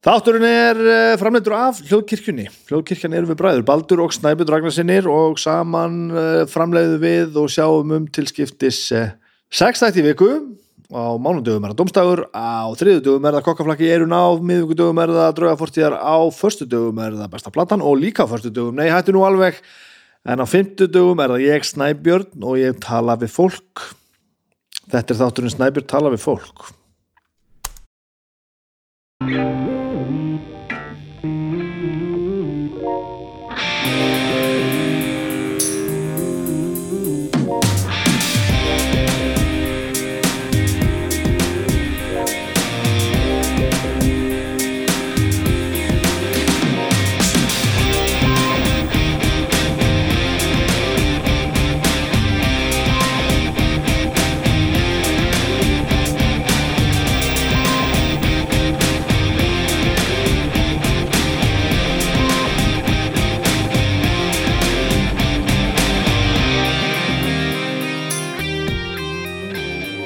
Þátturinn er eh, framleitur af hljóðkirkjunni. Hljóðkirkjan er við bræður Baldur og Snæbjörn Ragnarsinnir og saman eh, framleiðu við og sjáum um tilskiptis eh, sex þætti í viku. Á mánundögum er það domstægur, á þriðudögum er það kokkaflakki erun á, miðvíkudögum er það draugafortíðar, á förstudögum er það besta platan og líka förstudögum, nei hættu nú alveg, en á fymtudögum er það ég Snæbjörn og ég tala við fólk. Þetta er þátturinn Snæbjörn tala við fólk.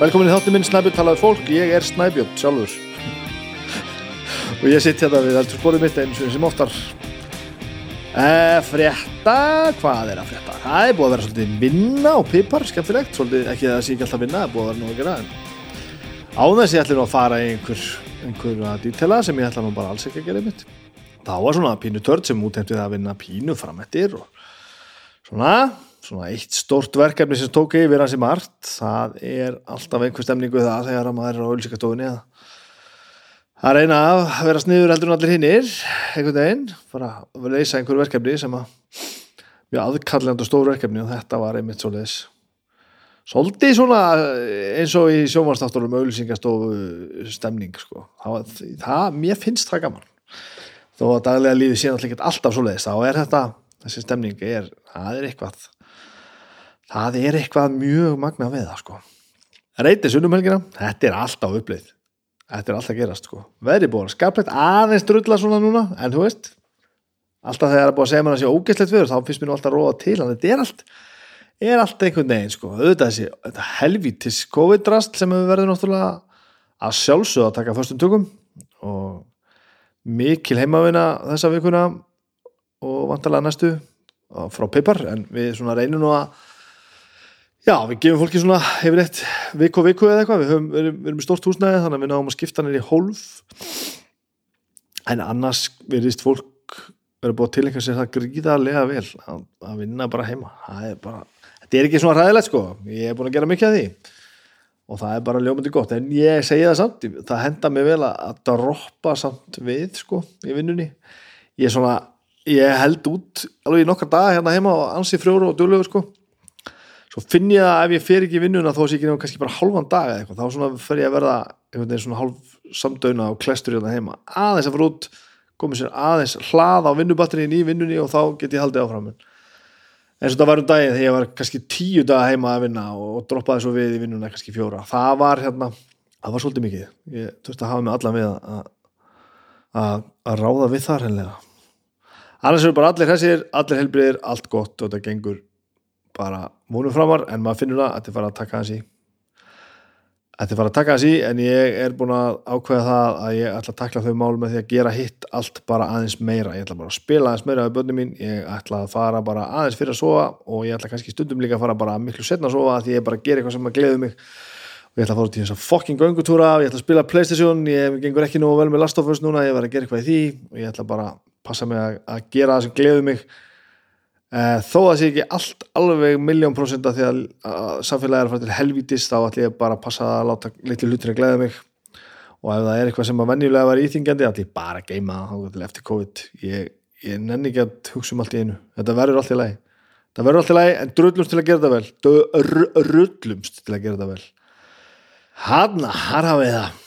Velkomin í þáttu minn Snæbjörn talaði fólk, ég er Snæbjörn sjálfur. Og ég sitt hérna við aldur spórið mitt eins og sem oftar. E, Frétta, hvað er að frétta? Það er búið að vera svolítið vinna og pipar, skemmtilegt, svolítið ekki að það sé ekki alltaf vinna, það búið að vera nú að gera en á þess ég ætla nú að fara í einhver, einhver dítela sem ég ætla nú bara alls ekki að gera mitt þá var svona pínu törd sem útefntið að vinna pínu framettir og svona svona eitt stort verkefni sem tók yfir hansi margt, það er alltaf einhver stemningu það þegar maður er á ölsikastofunni að reyna að vera sniður heldur en allir hinnir einhvern veginn, bara að leysa einhver verkefni sem að mjög aðkalljandi og stór verkefni og þetta var einmitt svo leiðis svolítið svona eins og í sjómanstáttunum ölsingastofu stemning sko. það, það, mér finnst það gaman þó að daglega lífi síðan alltaf svo leiðis, þá er þetta þessi stemning er, það er eitthvað það er eitthvað mjög magna við það sko. Reytið sunnum helgina, þetta er alltaf upplið þetta er alltaf gerast sko. Veðri búin skaplegt aðeins drulla svona núna en þú veist, alltaf þegar það er búin að segja mér að það sé ógæslegt viður, þá finnst mér nú alltaf að róa til en þetta er allt er allt einhvern veginn sko, auðvitað þessi helvítis COVID-drast sem við verðum náttúrulega að sjálfsögða að taka fyrstum tökum og mikil heimavina þessa vikuna og vantarlega næstu frá Peipar en við svona reynum nú að Já, við gefum fólki svona hefur eitt viku og viku eða eitthvað. Við, höfum, við, erum, við erum stort húsnæði þannig að við náum að skipta í hólf. En annars verðist fólk verið búið til einhvers sem það gríðarlega vel að, að vinna bara heima. Er bara, þetta er ekki svona ræðilegt sko. Ég er búin að gera mikið af því. Og það er bara ljómandi gott. En ég segja það samt, það henda mig vel að droppa samt við sko í vinnunni. Ég, svona, ég held út alveg í nokkar dag hérna heima og ansi frjóru og dölögu sko svo finn ég að ef ég fer ekki í vinnuna þó sé ekki nefnum kannski bara halvan dag eða eitthvað. Þá svona fer ég að verða einhvern veginn svona halv samdöuna og klestur hérna heima. Aðeins að fara út, komið sér aðeins hlað á vinnubatterín í vinnunni og þá get ég haldið áfram. En svo það var um daginn þegar ég var kannski tíu dag heima að vinna og droppaði svo við í vinnuna kannski fjóra, það var hérna það var svolítið mikið, ég þurfti að hafa mig allan við að, að, að ráða við þar hennilega annars eru bara allir hessir, allir helbriðir, allt gott og þetta gengur bara múnum framar en maður finnur það að þetta fara að taka hans í. Þetta fara að taka hans í en ég er búin að ákveða það að ég ætla að takla þau mál með því að gera hitt allt bara aðeins meira. Ég ætla bara að spila aðeins meira af börnum mín ég ætla að fara bara aðeins fyrir að sofa og ég ætla kannski stundum líka að fara bara miklu setna að sofa því ég bara ger eitthvað sem að gleðu mig. Og ég ætla að fara til þess að fokking göngutúra ég ætla að spila Playstation, ég gengur ekki nú vel með Last of Us núna, ég var að gera eitthvað í því og ég ætla bara að passa mig að, að gera það sem gleðu mig þó að það sé ekki allt alveg miljón prosent að því að, að samfélagi er að fara til helvítis þá ætlum ég bara að passa að láta litlu hlutir að gleyða mig. Og ef það er eitthvað sem að venjulega var íþingjandi ætlum ég bara að geima það eftir COVID. Ég, ég nenni ekki að hugsa um allt í einu. Þetta verður allt í lagi. Það verður allt í lagi en drullumst til að gera það vel. Drullumst til að gera það vel. Hanna, har hafið það.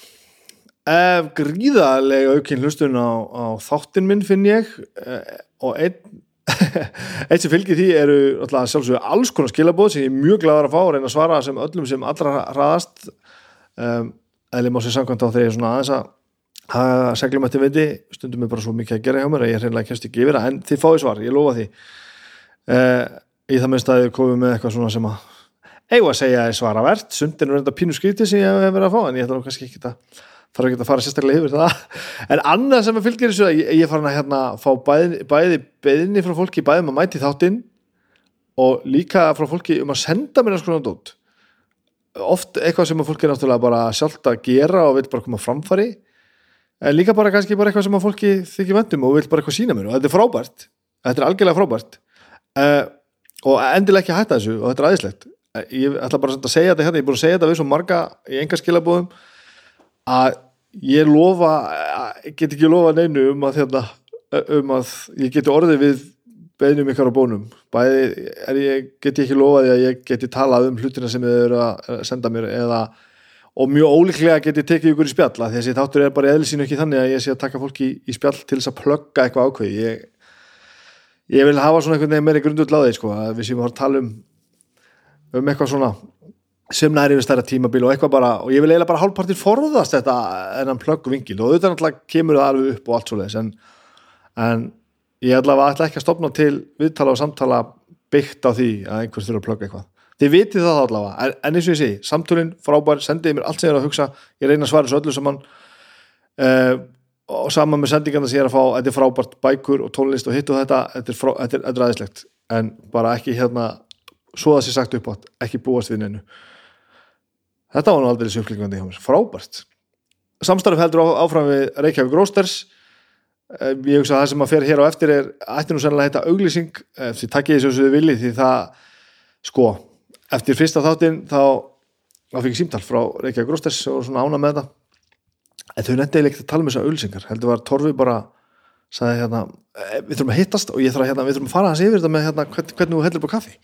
Uh, gríðarlega aukinn hlustun á, á þáttinn minn finn ég. Uh, og einn eitt sem fylgir því eru alls konar skilabóð sem ég er mjög glæðar að fá og reyna að svara sem öllum sem allra hraðast. Um, eða má sér samkvæmt á þegar ég er svona aðeins að hafa seglum eftir viti stundum er bara svo mikið að gera hjá mér að ég reynilega kemst ekki yfir það en þið fáið svar, ég lofa því. Uh, í það minnst að ég komi með eitthvað svona sem að eiga að segja er svaravert, sundin er reynda pínu skríti sem ég hef verið að fá en ég ætla nú kannski ekki að þarf ekki að fara sérstaklega yfir það. En annað sem að fylgir þessu ég, ég farin að hérna fá bæði, bæði beðinni frá fólki bæði um að mæti þáttinn og líka frá fólki um að senda mér að skoða dót. Oft eitthvað sem að fólki er náttúrulega bara sjálft að gera og vil bara koma framfari en líka bara kannski bara eitthvað sem að fólki þykir vendum og vil bara eitthvað sína mér. Og þetta er frábært, þetta er algjörlega frábært. Uh, og endilega ekki að hætta þessu og þetta er aðeinslegt ég ætla bara að segja þetta hérna, ég er búin að segja þetta við svo marga í enga skilabóðum að ég lofa get ekki lofa neinu um að, hérna, um að ég geti orðið við beinum ykkar á bónum. Bæði er ég, get ég ekki lofaði að ég geti talað um hlutina sem þið eru að senda mér eða og mjög ólíklega get ég tekið ykkur í spjall þessi þáttur er bara eðlisínu ekki þannig að ég sé að taka fólki í spjall til þess að plugga eitthvað ákveð ég, ég vil hafa svona einhvern veginn meiri grundull á því sko, að við séum að tala um um eitthvað svona sem næri við stærra tímabil og eitthvað bara og ég vil eiginlega bara hálfpartir forðast þetta enn plöggu vingil og auðvitað náttúrulega kemur það alveg upp og allt svo leiðis en, en ég ætla, ætla ekki að stopna til viðtala og samtala byggt á því að einhvers þurfa að plögga eitthvað. Þið vitið það allavega, en, en eins og ég sé samtölinn, frábær, sendiði mér allt sem ég er að hugsa ég reyna að svara þessu öllu saman. Uh, og saman með sendingarna sem ég er að fá, þetta er frábært bækur og tónlist og hitt og þetta, þetta er, frá, þetta er, þetta er en bara ekki hérna svo það sé sagt upp átt, ekki búast við neinu þetta var nú aldrei sjöflingandi hjá mér, frábært. Samstarf heldur á, áfram við Reykjavík Rósters eh, ég hugsa að það sem að fer hér á eftir er ætti nú sennilega heita auglýsing eh, því takkið þessu sem þið viljið því það sko, eftir fyrsta þáttinn þá, þá fikk ég símtal frá Reykjavík Rósters og svona ána með þetta. En þau nefndi ekki að tala um þessar auglýsingar heldur var Torfi bara sagði hérna, eh, við þurfum að hittast og ég þarf að hérna, við þurfum að fara hans yfir þetta með hérna, hvernig þú heldur búið kaffi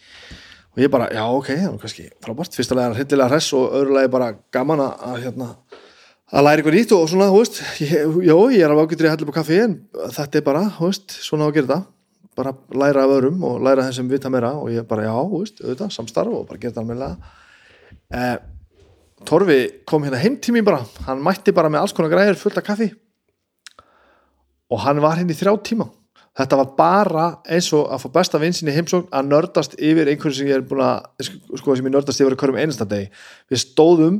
og ég bara, já ok, það var kannski frábært. Fyrstulega er hildilega hress og öðrulega er bara gaman að hérna, að læra eitthvað nýtt og svona, hú veist. Já, ég er alveg ágættur í að hella upp á kaffi en þetta er bara, hú veist, svona á að gera þetta. Bara læra af öðrum og læra þeim sem vita meira og ég bara, já, hú veist, auðvitað samstarf og bara gera þetta alveg eh, Torfi kom hérna heim til mér bara, hann mætti bara með alls konar græðir fullt af kaffi. Og hann var hérna í þrjá tíma þetta var bara eins og að fá besta vinsin í heimsókn að nördast yfir einhverju sem ég er búin að sko sem ég nördast yfir að hverjum einasta degi. Við stóðum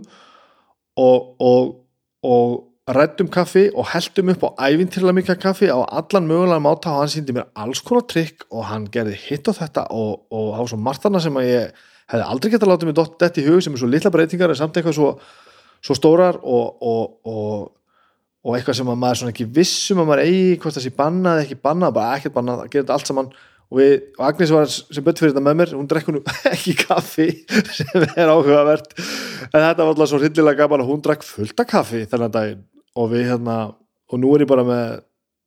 og, og, og rættum kaffi og heldum upp á ævintýrlega mikla kaffi á allan mögulega máta og hann síndi mér alls konar trikk og hann gerði hitt á þetta og, og á svo margtana sem að ég hefði aldrei gett að láta mig dott þetta í hug sem er svo litla breytingar en samt eitthvað svo, svo stórar og og eitthvað sem maður svona ekki vissum að maður eigi hvort það sé bannað eða ekki bannað bara ekkert bannað, að gera þetta allt saman. Og, við, og Agnes var sem bött fyrir þetta með mér hún drekkur nú ekki kaffi sem er áhugavert. En þetta var alltaf svo rillilega gaman og hún drekk fullt af kaffi þennan daginn. Og við hérna og nú er ég bara með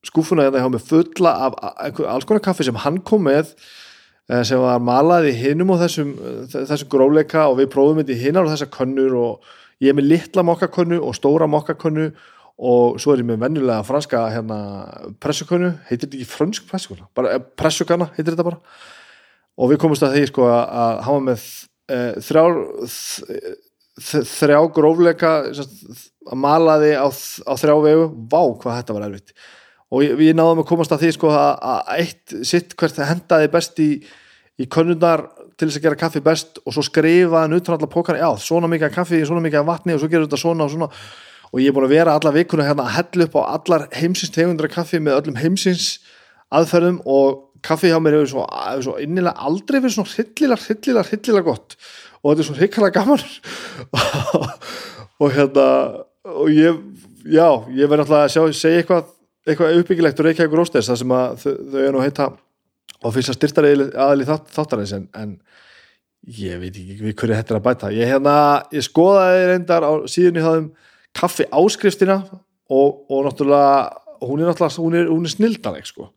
skúfuna hérna hjá mig fulla af alls konar kaffi sem hann kom með eh, sem var malað í hinnum og þessum, þessum gróleika og við prófum þetta í hinnar og þessar könnur. Og ég er með litla mokkakönnu og stóra mokkakönnu og svo er ég með vennulega franska hérna, pressukonu, heitir þetta ekki fransk pressukona, bara eh, pressukana heitir þetta bara. Og við komumst að því sko að hafa með e, þrjá þrjá grófleika að mala því á, á þrjá vegu. Vá hvað þetta var erfitt. Og ég, við náðum að komast að því sko að, að eitt sitt hvert hendaði best í, í könnundar til þess að gera kaffi best og svo skrifa hann út frá allar pókar, já svona mikið kaffi, svona mikið vatni og svo gerur þetta svona og svona og ég er búin að vera alla vikuna hérna að hella upp á allar heimsins tegundra kaffi með öllum heimsins aðferðum og kaffi hjá mér hefur svo, svo innilega aldrei verið svona hryllilega, hryllilega, hryllilega gott. Og þetta er svo hryllilega gaman. Og hérna og ég, já, ég verði alltaf að sjá, segja eitthvað, eitthvað uppbyggilegt og reykja ykkur óstæðis það sem að þau, þau er nú heita og fyrst að styrta aðli þátt, þáttarins en, en ég veit ekki hverju þetta er að bæta. Ég, hérna, ég skoðaði reyndar á síðunni þaðum kaffi áskriftina og, og náttúrulega hún er náttúrulega, hún er, hún er snildaleg sko.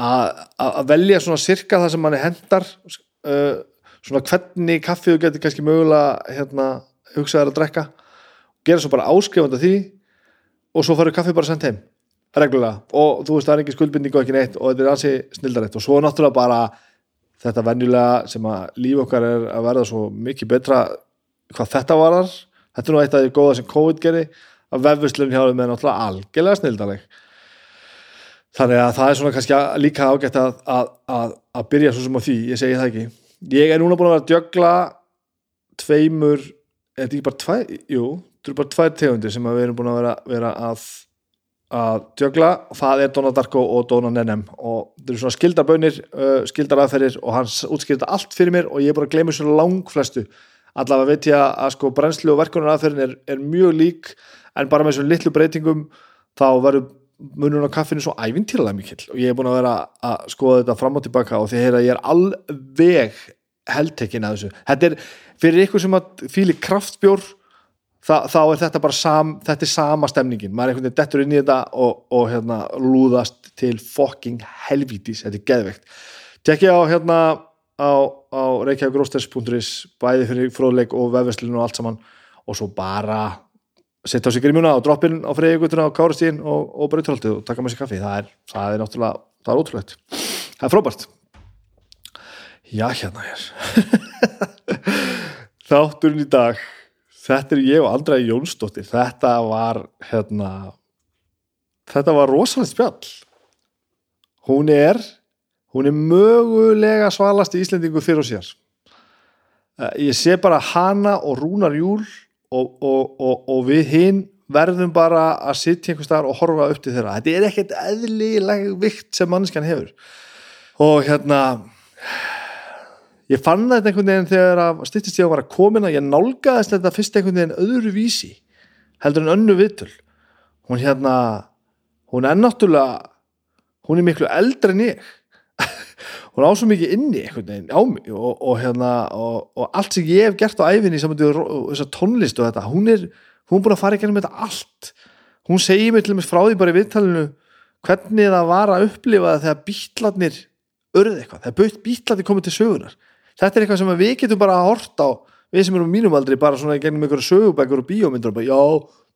Að velja svona sirka það sem manni hendar uh, svona hvernig kaffið þú getur kannski mögulega hérna, hugsaður að drekka. Gera svo bara áskrifanda því og svo farið kaffið bara sendt heim reglulega. Og þú veist það er ekki skuldbindning og ekki neitt og þetta er ansi snildarætt og svo náttúrulega bara þetta venjulega sem að líf okkar er að verða svo mikið betra hvað þetta varar þetta er nú eitt af því góða sem COVID gerði að vefðuslun hjá þeim er náttúrulega algjörlega snildaleg. Þannig að það er svona kannski líka ágætt að, að, að, að byrja svo sem á því, ég segi það ekki. Ég er núna búin að vera að djögla tveimur er þetta ekki bara tvær jú, þetta eru bara tvær tegundir sem við erum búin að vera, vera að að djögla, það er Donna Darko og Donna Nenem. Og þetta eru svona skildarbönir uh, skildaraðferðir og hans útskýrta allt fyrir mér og ég er bara að gleyma svona langflestu allavega veit ég að, sko brennslu og verkunaraðferðin er, er mjög lík en bara með svona litlu breytingum þá verður munun á kaffinu svo ævintýralega mikill. Og ég er búin að vera að skoða þetta fram og tilbaka og því að ég er alveg heldtekinn að þessu. Þetta er fyrir ykkur sem að fýli kraftbjór Þa, þá er þetta bara sam, þetta er sama stemningin. Maður er einhvern veginn dettur inn í þetta og, og hérna lúðast til fucking helvítis, þetta er geðveikt. Tekja á hérna á, á reykjavíkrósters.is bæði fyrir fróðleik og vefveslinu og allt saman. Og svo bara setja á sig grímuna og droppin á freyjugutuna á kárastíðin og, og breyturhaldið og taka með sér kaffi. Það er, það er náttúrulega, það er ótrúlegt. Það er frábært. Já hérna er. Þátturinn í dag þetta er ég og Andra Jónsdóttir. Þetta var hérna þetta var rosalega spjall. Hún er hún er mögulega svalast í Íslendingu fyrir og sér ég sé bara hana og Rúnar Júl og, og, og, og við hinn verðum bara að sitja einhver staðar og horfa upp til þeirra. Þetta er ekkert eðlileg vikt sem mannskan hefur. Og hérna ég fann þetta einhvern veginn þegar að styrtist ég að vara komin að ég nálgaðist þetta fyrst einhvern veginn öðru vísi heldur en önnu viðtöl. Hún hérna hún er náttúrulega hún er miklu eldri en ég hún á svo mikið inni veginn á mig og, og hérna og, og allt sem ég hef gert á æfinni saman til þessar tónlist og þetta hún er, hún er búin að fara í gennum þetta allt hún segir mig til og með frá því bara í viðtalinu hvernig það var að upplifa þegar bítlarnir örði eitthvað, þegar bítlarnir komið til sögunar þetta er eitthvað sem við getum bara að horta á við sem erum mínum aldrei bara svona gennum einhverju sögubækur og bíómyndur og bara já,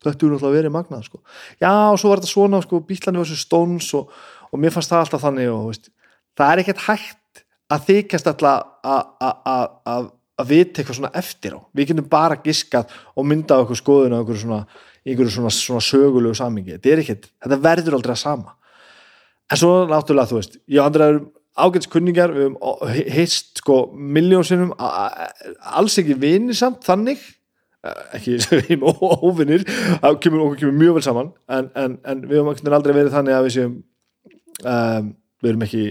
þetta er náttúrulega verið magnað sko. já, og svo var þetta svona sko, bílarnir var svo stóns og, og mér fannst það alltaf þannig og veist, það er ekkert hægt að þykjast alltaf að vita eitthvað svona eftir á. Við getum bara giskat og mynda á eitthvað skoðun á einhverju svona, svona, svona sögulegu samingi, þetta er ekkert þetta verður aldrei að sama. En svo náttúrulega þú veist, ég og andra erum ágætskunningar, við hefum heist sko miljónsinnum alls ekki vinir samt þannig. Ekki sem óvinnir okkur kemur mjög vel saman. En, en, en við hefum aldrei verið þannig að við séum um, við erum ekki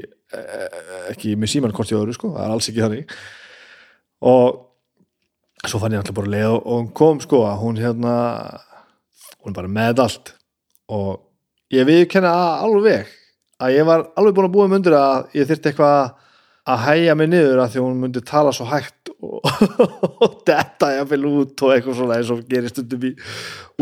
ekki með síman hvort í öðru sko, það er alls ekki þannig. Og svo fann ég alltaf bara leið og hún kom sko að hún hérna hún bara með allt. Og ég viðkenna alveg að ég var alveg búin að búa um undir að ég þurfti eitthvað að hæja mig niður að því hún myndi tala svo hægt og, og detta ég að fylg út og eitthvað svona eins og gerir stundum í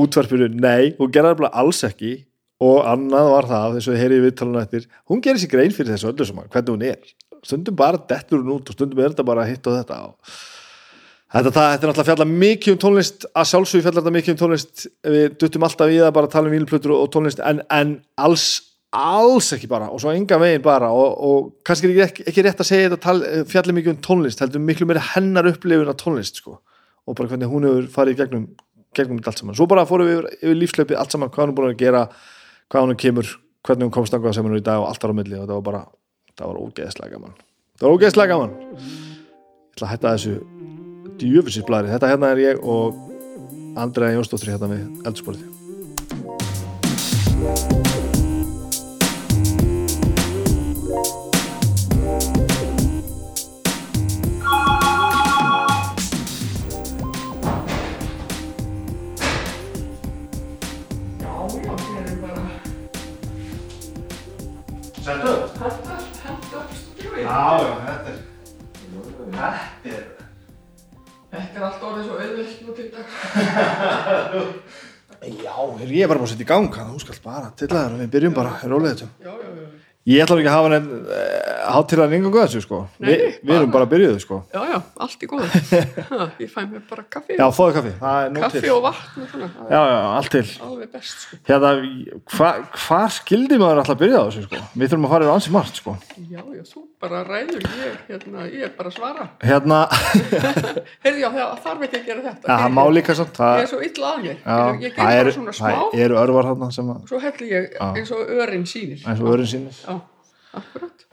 útvarpinu, nei, hún gerði alveg alls ekki og annað var það þess að ég heyri í viðtaluna eftir, hún gerir sér grein fyrir þessu öllu saman, hvernig hún er. Stundum bara dettur hún út og stundum er þetta bara hitt og þetta og Þetta, það, þetta er náttúrulega fjalla mikið um tónlist að sjálfsögur fjalla þetta mikið um tónlist. Við duttum alltaf í það bara að tala um výlplötur og tónlist en, en alls alls ekki bara og svo enga veginn bara og, og kannski er ekki, ekki rétt að segja þetta fjallir mikið um tónlist heldur miklu meira hennar upplifun af tónlist sko. og bara hvernig hún hefur farið gegnum gegnum allt saman, svo bara fórum við yfir, yfir lífslöpið allt saman, hvað hún er búin að gera hvað hún kemur, hvernig hún komst angað sem hún er í dag og allt ára á milli og það var bara það var ógeðslega gaman. Það var ógeðslega gaman. Ég ætla að hætta þessu djöfisisblæri, þetta hérna er ég og Andrea Jónsdóttir hérna við eldsporið Já, þetta er Þetta er Þetta er allt orðið svo auðvilt nú til dag. Já, heyrðu, ég er bara búin að setja í gang þannig að þú skall bara til það við byrjum bara, rólega þetta Já, já, já. Ég ætla ekki að hafa henni hátt til að ringa þessu sko Nei, Vi, Við erum bara að byrjuðu sko Já, já, allt í góðu. Ha, ég fæ mér bara kaffi. Já, fáðu kaffi, er kaffi til og vatn og svona. Já, já, allt til alveg best, sko. Hérna, hvað hva skildi maður alltaf að byrja á þessu sko Við þurfum að fara yfir ansi margt sko Já, já, þú bara ræður ég, hérna, ég er bara að svara. Hérna, Heyrðu, já, það þarf ekki að gera þetta. ja, það líka samt það, er svo illa að mér. já, Ég, ger það bara eru, svona það smá, eru örvar þarna sem að svo helli ég Já. eins og örin sýnir. eins og örin sýnir Já, akkurat.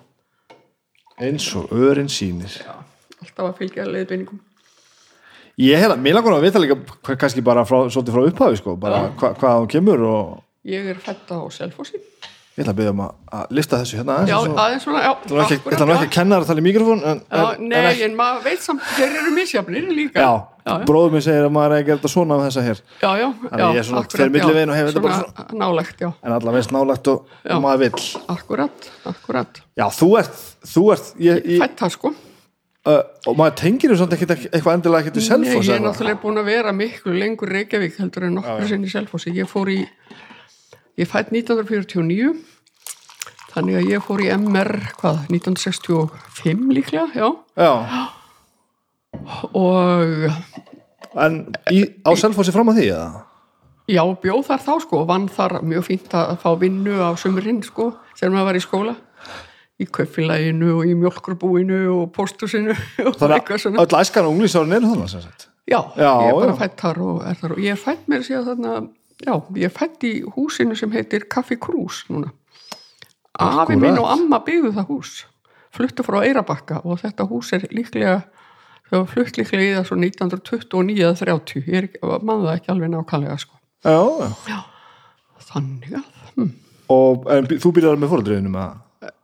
eins og örin sýnir Já, alltaf að fylgja leiðbeiningum. ég hef það, mér langar að vita líka kannski bara frá, svolítið frá upphafi sko, bara hva, hvað hún kemur og Ég er fætt á Selfossi. Ég ætla að byrja um að, að lista þessu hérna aðeins Já, svo- aðeins svona, já. Ég ætla nú ekki, ekki að kenna þér að tala í mikrofón en, Já, en, nei, en ekki, en maður veit samt, þeir eru misjafnir líka. já, já, bróður minn segir að maður er að gera þetta svona af þessa hér Já, já, Þannig já, ég er svona akkúrat, fer milli já. veginn og hef þetta bara Svona Nálægt, já, en allavega veist nálagt og, Já. maður vill akkurat, akkurat. já, þú ert, þú ert ég, ég, Fætt það sko. uh, og maður tengir þú samt ekkit eitthvað endilega ekkit við Nei, Selfoss ég er náttúrulega búin að vera miklu lengur Reykjavík heldur en nokkur sinni Selfossi. Ég fór í, ég fætt 1949, þannig að ég fór í MR, hvað, 1965 líklega, já. já, Og en í, á Selfossi fram að því eða? já, bjóð þar þá sko, vann þar mjög fínt að fá vinnu á sumurinn sko, þegar maður var í skóla. Í kaupfélaginu og í mjölkurbúinu og póstusinu og þannig eitthvað að svona. öll æskan og unglísárin eru þannig sagt Já, Já, ég er bara fætt þar og er þar og ég er fætt mér að segja þarna, já, ég fætt í húsinu sem heitir Kaffi Krús núna. Afi minn og amma byggðu það hús, fluttu frá Eirabakka og þetta hús er líklega, var flutt líklega í það svo 1929 eða 30, ég mann það ekki alveg nákvæmlega sko. já, já. Þannig að, hm. og en, þú byrjar með fóruðriðinu með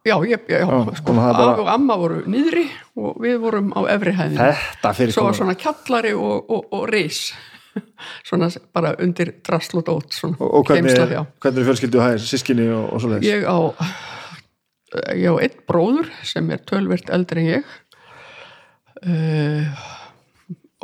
já, ég, já, já, Já, sko, bara- afi og amma voru niðri og við vorum á efri hæðinu. þetta fyrir svo var svona kjallari og, og, og reis svona bara undir drasl og dót svona og, hvernig, hvernig er fjölskyldu hægir, sískinni og, og svo leiðis ég á ég á einn bróður sem er tölvert eldri en ég. Uh,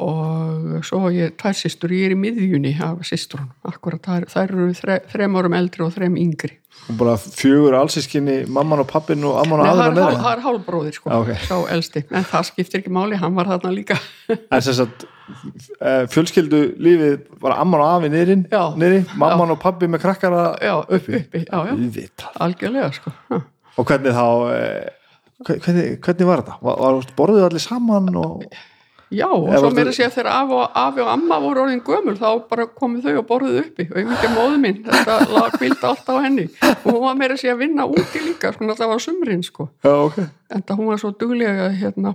og svo ég tvær systur, ég er í miðjunni af systrunum, akkurat þær, þær eru þre, þrem árum eldri og þrem yngri. Og bara fjögur allsískinni mamman og pappin og amman og aðra neða það er hálbróðir sko, Já, ok. sá elsti. En það skiptir ekki máli, hann var þarna líka. En sem sagt eh, fjölskyldu lífið var amman og afi Já. niðri, mamman og pappi með krakkara já, uppi, uppi já, já, algjörlega sko já. og hvernig þá eh, hvernig, hvernig var þetta? Var, var, borðuðu allir saman og Já, og svo meira að segja þegar afi og, afi og amma voru orðin gömul þá bara komu þau og borðuðu uppi. Og einhvern veginn móðu mín, þetta lag kvildi alltaf á henni. Og hún var meira að segja að vinna úti líka sko alltaf á sumrin sko. Já, ok. En það hún var svo duglega hérna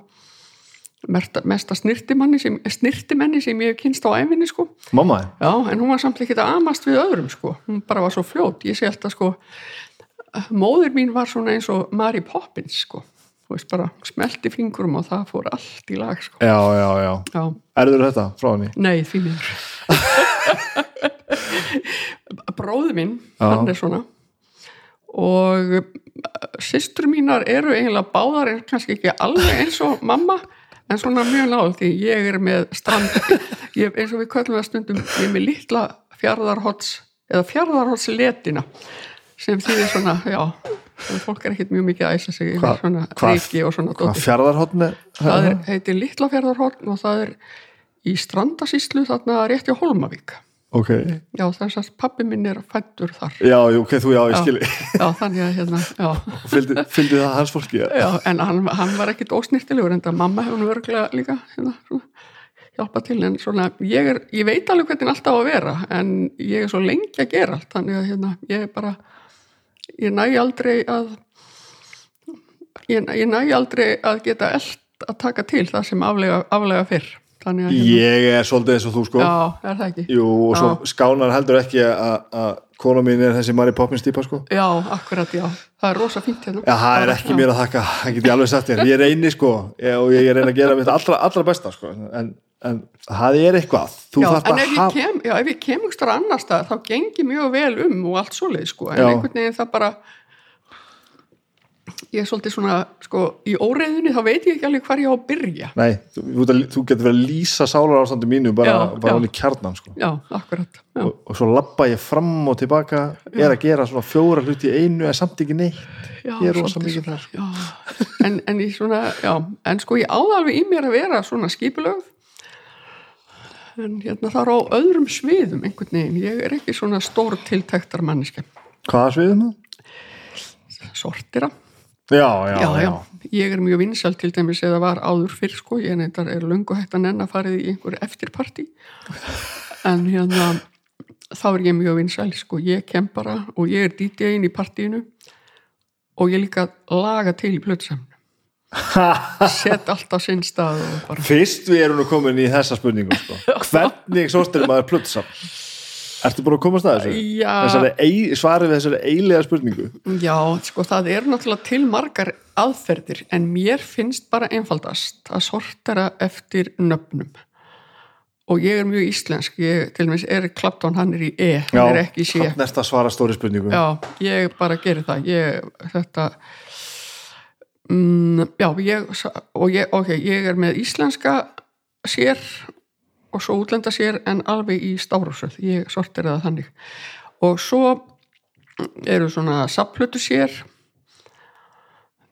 mesta, snirtimanni sem, snirtimenni sem ég hef kynst á æfinni sko. Mamma, Já, en hún var samt ekki að amast við öðrum sko, hún bara var svo fljót. Ég sé alltaf sko móðir mín var svona eins og Mary Poppins sko, þú veist bara smelti fingurum og það fór allt í lag sko. Já, já, já. Já, erður þetta frá henni? Nei, því miður. Bróði minn Já. hann er svona. Og systur mínar eru eiginlega báðar en kannski ekki alveg eins og mamma en svona mjög náð því ég er með strand. Ég, eins og við köllum það stundum ég er með litla fjarðarhots eða fjarðarhotsletina sem þýðir svona, já en fólk er ekkert mjög mikið að æsa sig Hva- yfir svona hvað- reiki og svona hvað fjardarhóttni? það er, heitir Litla fjörðarhorn og það er í strandasíslu þarna rétt hjá Holmavík ok, já þess að pappi minn er fættur þar. Já, ok, þú já, ég skil. Já þannig að hérna fylgdi, það hans fólki já. já en hann, hann var ekkit ósnýrtilegur en það mamma hefur nú örglega líka hérna, svona, hjálpa til en svona ég, er, ég veit alveg hvernig allt á að vera en ég er svo lengi að gera allt þannig að hérna, ég er bara ég næ aldrei að ég, ég næ aldrei að geta eld að taka til það sem aflega, aflega fyrr. Hérna, ég er svolítið eins og þú sko. Já, er það ekki? Jú, og svo Já. skánar heldur ekki að kona mín er þessi Mary Poppins típa sko. Já, akkurat, já, það er rosa fínt hérna. Já, það er ekki mér að þakka, það get ég alveg sagt ég reyni sko, ég, og ég reyni að gera mitt allra, allra besta sko, en, en það er eitthvað, þú Já, en ef ég, kem, já, ef ég kem ykkur annar stað þá gengi mjög vel um og allt svoleið sko. en Já. einhvern veginn það bara ég er svolítið svona sko, í óreiðunni þá veit ég ekki alveg hvar ég á að byrja. Nei, þú, þú, getur verið að lýsa sálar ástandi mínu bara, í kjarnan sko. já, akkurat já. og, og svo labba ég fram og tilbaka er að gera svona fjóra hluti í einu en samt ekki neitt. Já, ég er svolítið mikið þar. en, en, svona, en sko ég áða alveg í mér að vera svona skipulögð en hérna það er á öðrum sviðum einhvern veginn, ég er ekki svona stór tiltektar manniske Hvaða sviðum það? sortira Já, já, já, já, já, ég er mjög vinsæl til dæmis eða var áður fyrr sko, ég neitt er löngu hægt að nenn að farið í einhver eftirparti en hérna þá er ég mjög vinsæl sko, ég kem bara og ég er DJ-in í partíinu og ég líka laga til í blöðsamn set allt á sinn stað og bara Fyrst við erum nú komin í þessa spurningu sko. Hvernig sóstir maður plötsam? Ertu búin að komast að þessu? Já. Svarið við þessari eilega spurningu Já, sko það er náttúrulega til margar aðferðir en mér finnst bara einfaldast að sortera eftir nöfnum og ég er mjög íslensk ég, til dæmis Erik Clapton, hann er í E hann er ekki í C Þannig er að svara stóri spurningu Já, ég bara geri það ég, þetta mm, já, ég og ég, ok, ég er með íslenska sér og svo útlenda sér en alveg í stárúsöð ég sortir það þannig. Og svo eru svona sapplötu sér.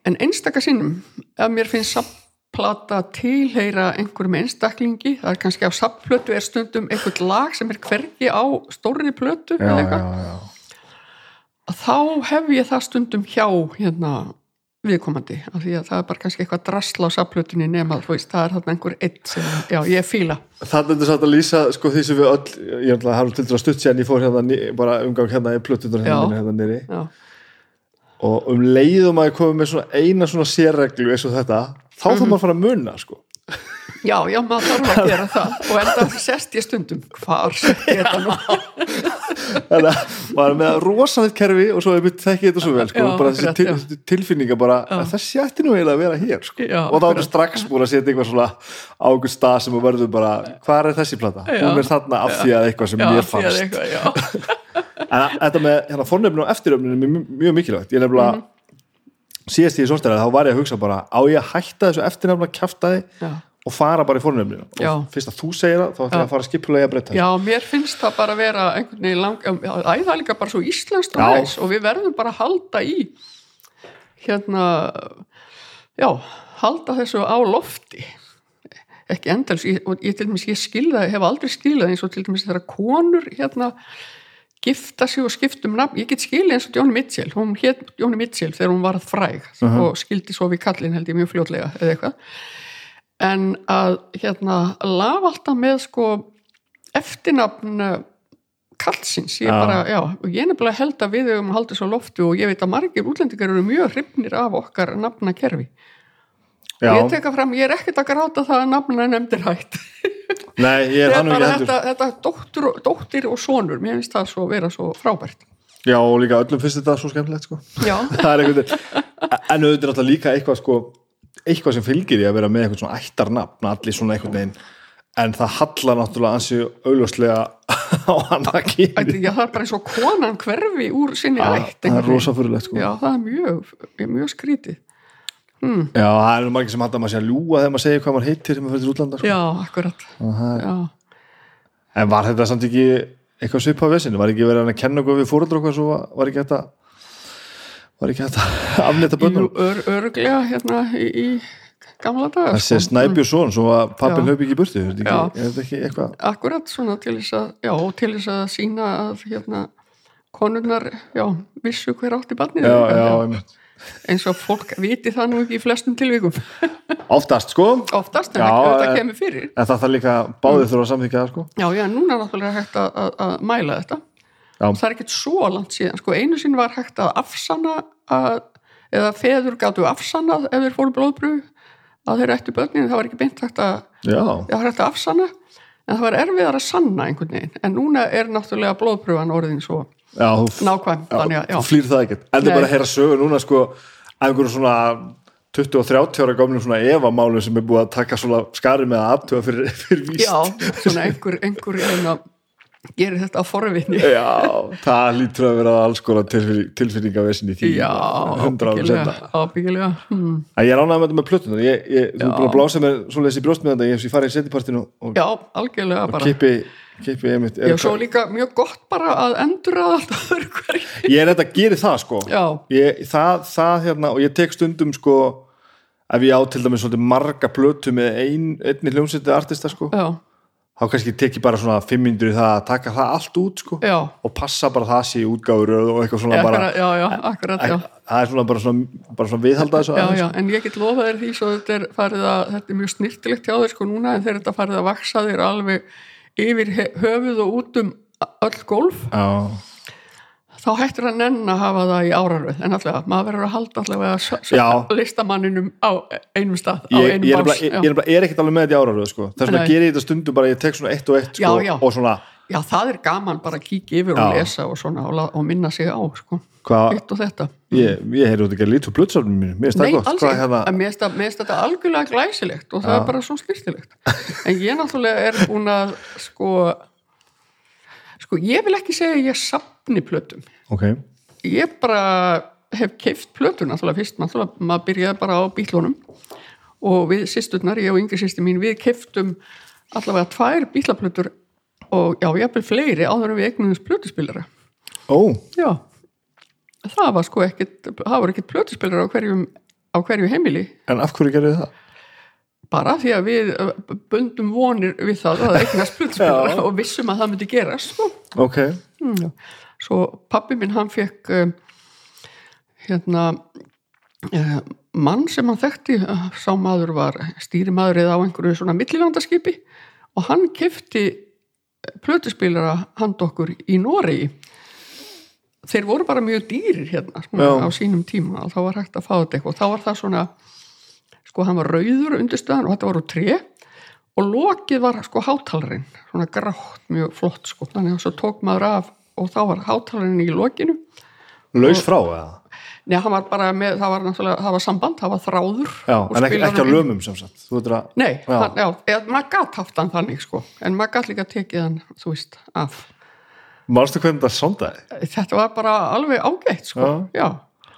En einstaka sinnum ef mér finnst sapplata tilheyra einhverjum einstaklingi það er kannski á sapplötu er stundum einhvert lag sem er hvergi á stórri plötu já, já, já. þá hef ég það stundum hjá hérna viðkomandi af því að það er bara kannski eitthvað drasla á saplutinni nema veist, það er þarna einhver eitt sem, já, ég fíla Þannig er þetta satt að lýsa sko, því sem við öll, ég ætla að hafa til dæra stutt sér en ég fór hérna, bara umgang hérna í plötunar Já. hérna, hérna nýri já, og um leiðum að ég komið með svona eina svona sérreglu eins og þetta þá Mhm. þarf maður að fara að munna sko. Já, já, maður þarf að gera það. Og enda sest ég stundum. Hvar sett ég þetta nú? Þannig að maður er með rosalegt kerfi og svo er mitt þekki þetta svo vel sko, Já, bara þessi til, þessi tilfinninga bara þessi ætti nú eiginlega að vera hér sko. Já, og þá er strax búin að setja eitthvað svona á einhver stað sem að verður bara hvað er þessi plata? Hún er þarna af því að eitthvað sem mér fannst. eitthvað, en þetta með hérna, fornöfnum og eftiröfnum er mjög, mikilvægt. Ég nefnilega Mhm. síðast í sónstæðar þá var ég að hugsa bara á ég að hætta þessu eftirnefna kjaftaði? Já. Og fara bara í fornöfninu Já. og fyrst að þú segir það þá ætti ég að fara skipulega að þessu. já, mér finnst það bara vera einhvern veginn lang, já, æ, það er líka bara svo íslenskt Já. aðeins og við verðum bara að halda í hérna já, halda þessu á lofti ekki endals ég, og ég til dæmis, ég skilða, hef aldrei skilað eins og til dæmis þegar konur hérna gifta sig og skiptum nafn, ég get skilið eins og Jóni Mitchell, hún hétt Jóni Mitchell þegar hún varð fræg og skildi svo við kallin held ég mjög fljótlega eða eitthvað en að hérna lafa alltaf með sko eftirnafn eh, kallsins, ég bara, já og ég nefnilega held að við höfum haldið svo loftu og ég veit að margir útlendingar eru mjög hrifnir af okkar nafnakerfi. Ég teka fram, ég er ekkert að gráta það að nafna nefndir hætt. Nei, ég er nú bara ekki heldur. þetta, þetta dóttir, og- dóttir og sonur mér finnst það svo vera svo frábært. Já, og líka öllum finnst þetta svo skemmtilegt sko. já, en auðvitað líka eitthvað sko, eitthvað sem fylgir í að vera með eitthvað svona ættarnafn allir svona einhvern veginn en það hallar náttúrulega ansi augljóslega á hann að já, það er bara eins og konan hverfi úr sinni ætt það er einhvern veginn. rosa fyrirlegt sko. það er mjög, mjög skrítið Já, það er margir sem halda að maður sé að ljúga þegar maður segir hvað maður heitir þegar maður fyrir útlanda sko. já, akkurat já, En var þetta samt ekki eitthvað svipað vesinu? Var ekki verið að kenna okkur við fóröldur okkur svo var ekki þetta var ekki þetta afnýta Jú, bönnum? ör, örglega hérna í, í gamla daga Þessi sko. Snæbjörnsson svo að pappin hlaupi ekki í burtu er þetta ekki, eitthvað? Akkurat svona til þess að já, til þess að sína að hérna konurnar, já, vissu hver átti barnið. Já, já, einmitt. eins og fólk viti það nú ekki í flestum tilvíkum oftast sko. Oftast en Já, það þetta kemur fyrir. en það þarf líka báðið þurfa að samþykja það sko. Já, já, núna er náttúrulega hægt að, að, að mæla þetta. Það er ekkert svo langt síðan sko, einu sinni var hægt að afsanna að, eða feður gátu afsannað ef þeir fóru blóðbrú að þeir ættu börnin, það var ekki beint hægt að það var hægt að afsanna. En það var erfiðar að sanna einhvern veginn. En núna er náttúrulega blóðpröfan orðin svo já, nákvæm þú flýr það ekkert. En er bara að heyra sögu núna sko einhverjum svona 20 og 30 ára gamlum svona evamálum sem er búið að taka svona skari með að aðtuga fyrir, fyrir víst? Já, svona einhver, einhver einna, gerir þetta á forvinni Já, það lítur að vera alls konar tilfinning, tilfinningavesin í því. Já, ábyggilega. En ég ránaði með þetta með plötunar ég, ég, þú er búin að blása mér svoleiðis í brjóst með þetta ég, ég farið í setipartinu og, já, algjörlega og bara. kipi, kipi einmitt, já, svo líka mjög gott bara að endur að alltaf hverju. Ég er þetta að gera það sko. Ég, það, það hérna og ég tek stundum sko ef ég á til dæmis svolítið marga plötu með ein, einni hljómsveiti artista sko. Já, þá kannski tek ég bara svona fimm myndur í það að taka það allt út sko já og passa bara það sé í útgáfur og eitthvað svona akkurat, bara já, já, akkurat, það er svona bara svona, bara svona viðhalda þessu Já, aðeins. já, en ég get lofa þér því svo þetta er farið að, þetta er mjög snirtilegt hjá þér sko núna en þegar þetta farið að vaksa þér alveg yfir höfuð og út um öll golf Já. Þá hættir að nenn að hafa það í áraröð en allavega, maður verður að halda s- Já. listamanninum á einum stað á ég, einum ég, bás ég, já. ég er, er ekkert alveg með þetta í áraröð sko. þess vegna gerir ég þetta stundum bara ég tek svona eitt og eitt sko, Já, já. og svona já, það er gaman bara að kíkja yfir Já. og lesa og svona og, og minna sig á sko. hitt og þetta ég, ég heyrði út ekki að lítu blötsafnum mínu, mér finnst ekki, þetta algjörlega glæsilegt og það er bara svo styrtilegt en ég náttúrulega er búin að sko sko, ég vil ekki segja að ég sapni plötum ok, ég bara hef keift plötun náttúrulega fyrst, náttúrulega maður byrjaði bara á bílunum og við sýsturnar, ég og yngri sýstur mín, við keiftum allavega tvær bílaplötur og já, ég hafði fleiri áður en við eignumins plötuspilara ó, já, það var sko ekkit það var ekkit plötuspilara á á hverju heimili, en af hverju gerði það? bara því að við bundum vonir við það að eignast plötuspilara Já. og vissum að það myndi gerast sko. Ok, Mm. Svo pappi minn hann fekk um, hérna uh, mann sem hann þekkti uh, sá maður var stýrimaður eða á einhverju svona millilandaskipi og hann kefti plötuspilara hand okkur í Noregi. Þeir voru bara mjög dýrir hérna á sínum tíma og þá var hægt að fá þetta eitthvað. Og þá var það svona sko hann var rauður undirstöðan og þetta var úr tré og lokið var sko hátalarinn. Svona grátt mjög flott sko. Þannig að svo tók maður af og þá var hátalarinn í lokinu laus frá eða? Nei, hann var bara með, það var náttúrulega, það var samband, það var þráður já, en ekki, ekki á lömum sem sagt að, Nei, Já. hann, já, eða, maður gatt haft hann þannig sko, en maður gatt líka tekið hann, þú veist, af. mannstu hvernig það sondaði? Þetta var bara alveg ágætt sko, já.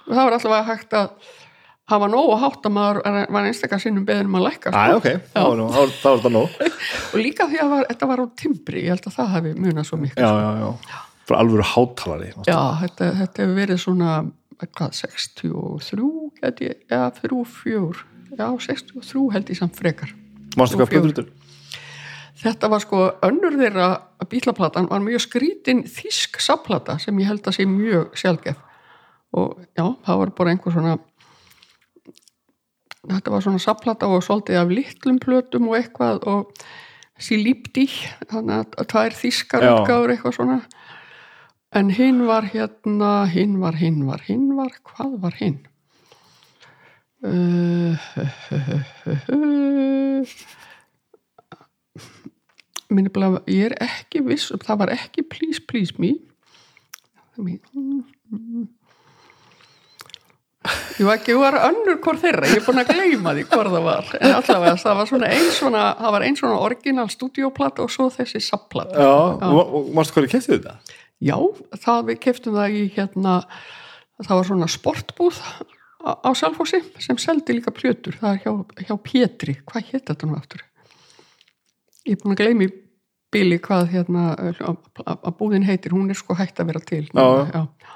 Það var alltaf hægt að hafa nóg og hátt að maður er- var einstakar sinnum beðin um að lækka Æ, sko. ok, þá er þetta nóg og líka því að var, þetta var á timbri, ég held að það hefði munað svo mikið. já, já, já, fyrir alvöru hátalari Já, þetta, þetta hefur verið svona, hvað, 63, get ég, eða þrjú, fjör, já, 63 held ég samt frekar. mannstu hvað Fjögur. plötur Þetta var sko önnur þeirra bílaplatan var mjög skrítin þísk sapplata sem ég held að sé mjög sjálfgef og já, það var bara einhver svona þetta var svona sapplata og svolítið af litlum plötum og eitthvað og sílípti þannig að tvær þískar Já. útgáður eitthvað svona en hinn var hérna hinn var, hinn var, hinn var hvað var hinn? Uh, minni bara ég er ekki viss um- það var ekki please please me. Ég var ekki, ég var önnur hvort þeirra, ég er búin að gleyma því hvort það var, en allavega það var svona eins svona, það var eins svona orginal stúdíóplata og svo þessi sapplata já, mannstu hverju kæftu þetta? Já, það við keftum það í hérna, það var svona sportbúð á, á Salfossi sem seldi líka pljötur, það er hjá, hjá Pétri, hvað hétt þetta nú aftur? Ég er búin að gleymi bíli hvað hérna að, að búðin heitir, hún er sko hægt að vera til. Já. já.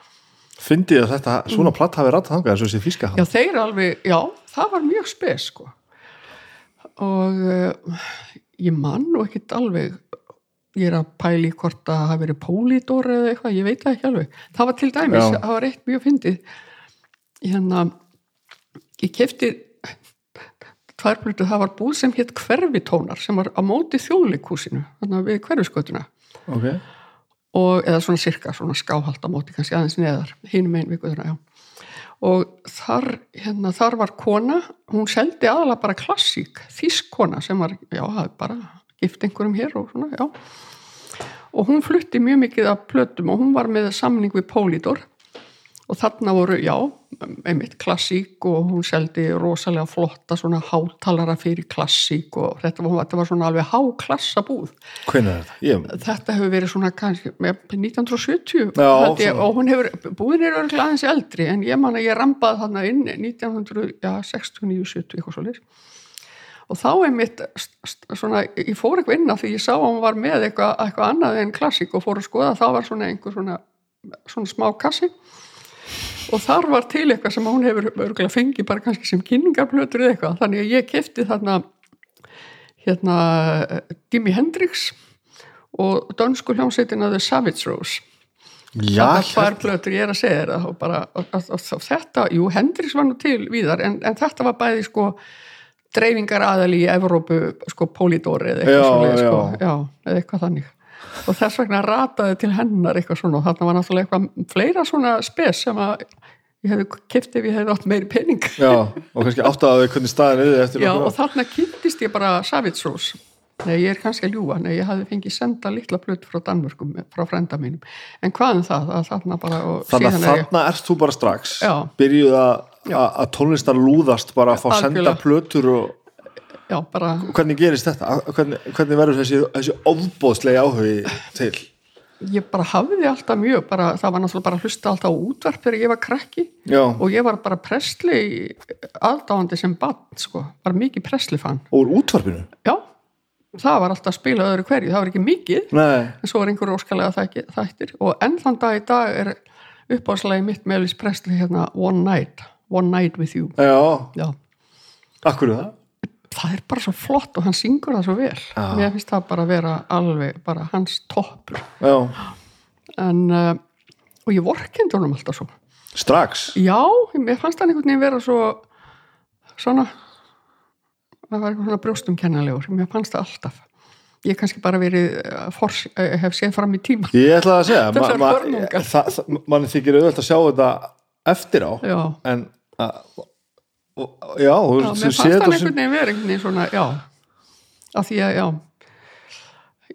Fyndi ég að þetta, svona platt hafi rætt þangað þessu þessi físka Já, þeir alveg, já, það var mjög spes sko og uh, ég man nú ekkit alveg ég er að pæli hvort að það hafi verið pólídor eða eitthvað, ég veit það ekki alveg. Það var til dæmis, Já. það var eitt mjög fyndið. Hérna ég kefti tværblötu, það var búð sem hétt hverfitónar sem var á móti þjóðleikúsinu þannig við hverfiskötuna ok, og, eða svona sirka, svona skáhald á móti kannski aðeins neðar, hinum einn vikuðuna, já. Og þar, hérna, þar var kona, hún seldi aðalega bara klassík, þísk kona sem var, já, það er bara gift einhverjum hér og svona, já. Og hún flutti mjög mikið af plötum og hún var með samning við Polydor. Og þarna voru, já, einmitt klassík og hún seldi rosalega flotta svona hátalara fyrir klassík og þetta var, þetta var svona alveg háklassa búð. Hvernig er þetta? Ég, þetta hefur verið svona kannski með 1970 Já, ég, og hún hefur, búin er örgulega aðeins eldri en ég man að ég rambaði þarna inn 1969-70 eitthvað svo leys og þá er mitt svona, ég fór eitthvað inn að því ég sá að hún var með eitthvað, eitthvað annað en klassík og fór að skoða, þá var svona einhver svona, svona smá kassi. Og þar var til eitthvað sem hún hefur örgulega fengið bara kannski sem kynningarplötur eða eitthvað, þannig að ég kefti þarna hérna Jimi Hendrix og dönsku hljómsveitina The Savage Rose. Já, það tvær plötur ég er að segja þér og, og, og, og þetta, jú, Hendrix var nú til víðar, en, en þetta var bæði sko dreifingar aðal í Evrópu, sko Polydor eða eitthvað svoleiðis, sko, já. eða eitthvað þannig. Og þess vegna rataði til hennar eitthvað svona og þarna var náttúrulega eitthvað fleira svona spes sem að ég hefði kipt ef ég hefði átt meiri pening. Já, og kannski áttaði hvernig staðin er eftir Já, og þarna kynntist ég bara Savitsrós Nei, ég er kannski að ljúga, nei, ég hafði fengið senda litla plötu frá Danmörkum, frá frænda mínum. En hvað um það, að þarna bara Þannig að þarna ert þú bara strax. Byrjuð að að- að tónlistar lúðast bara að fá senda Algjörlega. plötur og já, bara, hvernig gerist þetta? Að- Hvernig, hvernig verður þessi, þessi ofbóðslega áhugi til? ég bara hafði alltaf mjög, bara, það var náttúrulega bara að hlusta alltaf á útvarp þegar ég var krakki. Já, og ég var bara presli aðdáandi sem bann, sko, var mikið presli fann, úr útvarpinu? já. Það var alltaf að spila öðru hverju, það var ekki mikið Nei, en svo var einhver óskalega þætti- þættir. Og enn þann dag í dag er uppáðslagi mitt með Elvis Presley hérna One Night, One Night with You. Já, já, akkur það? það er bara svo flott og hann syngur það svo vel. Já. mér finnst það bara að vera alveg bara hans toppur. Já, en uh, og ég vorkendi honum alltaf svo. Strax? já, mér fannst hann einhvern veginn vera svo svona það var eitthvað svona brjóstumkennalegur mér fannst það alltaf. Ég kannski bara verið uh, fors, uh, hef séð fram í tíma. Ég ætla að segja, Þessar ma- ma- hörmungar. það- það- manni þykir auðvitað að sjá þetta eftir á já, en já, þú þú mér séð fannst þetta einhvern veginn vera einhvern veginn svona, já. Af því að, já.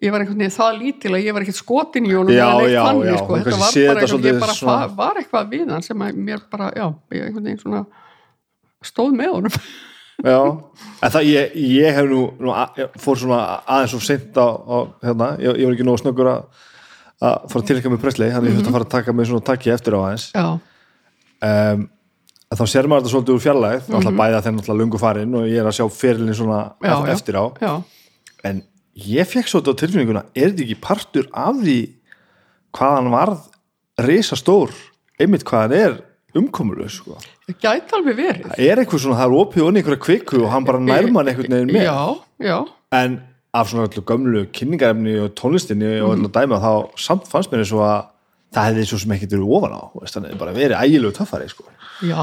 Ég var einhvern veginn það lítil að ég var ekkert skotin í honum Já, já, þannig, já, sko. þetta var séð bara eitthvað, svolítið ég bara svona- var eitthvað við hann sem að mér bara, já, ég einhvern veginn svona stóð með honum. Já, en það ég, ég hef nú, nú að, fór svona aðeins svo seint á, á hérna, ég, ég var ekki nógu snöggur að að fara að tilhengja með presli þannig ég þurfti að fara að taka mig svona takki eftir á aðeins. Já, um, að þá sér maður þetta svolítið úr fjarlæð mm. -hmm. bæða þegar náttúrulega lungu farin og ég er að sjá fyrirlin svona Já, eft- já. eftir á já, en ég fekk svolítið á tilfinninguna er þetta ekki partur af því hvað hann varð risastór einmitt hvað hann er umkomulög sko. það gæti alveg verið það er eitthvað svona, það er opið og einhverja kvikku og hann bara nærmann einhvern veginn með já, já, en af svona öllu gömlu kynningarefni og tónlistinni og Mhm. öllu dæma þá samt fannst mér eins og að það hefði svo sem ekkert verið ofan á veist, þannig að bara verið ægilegu töffari sko. já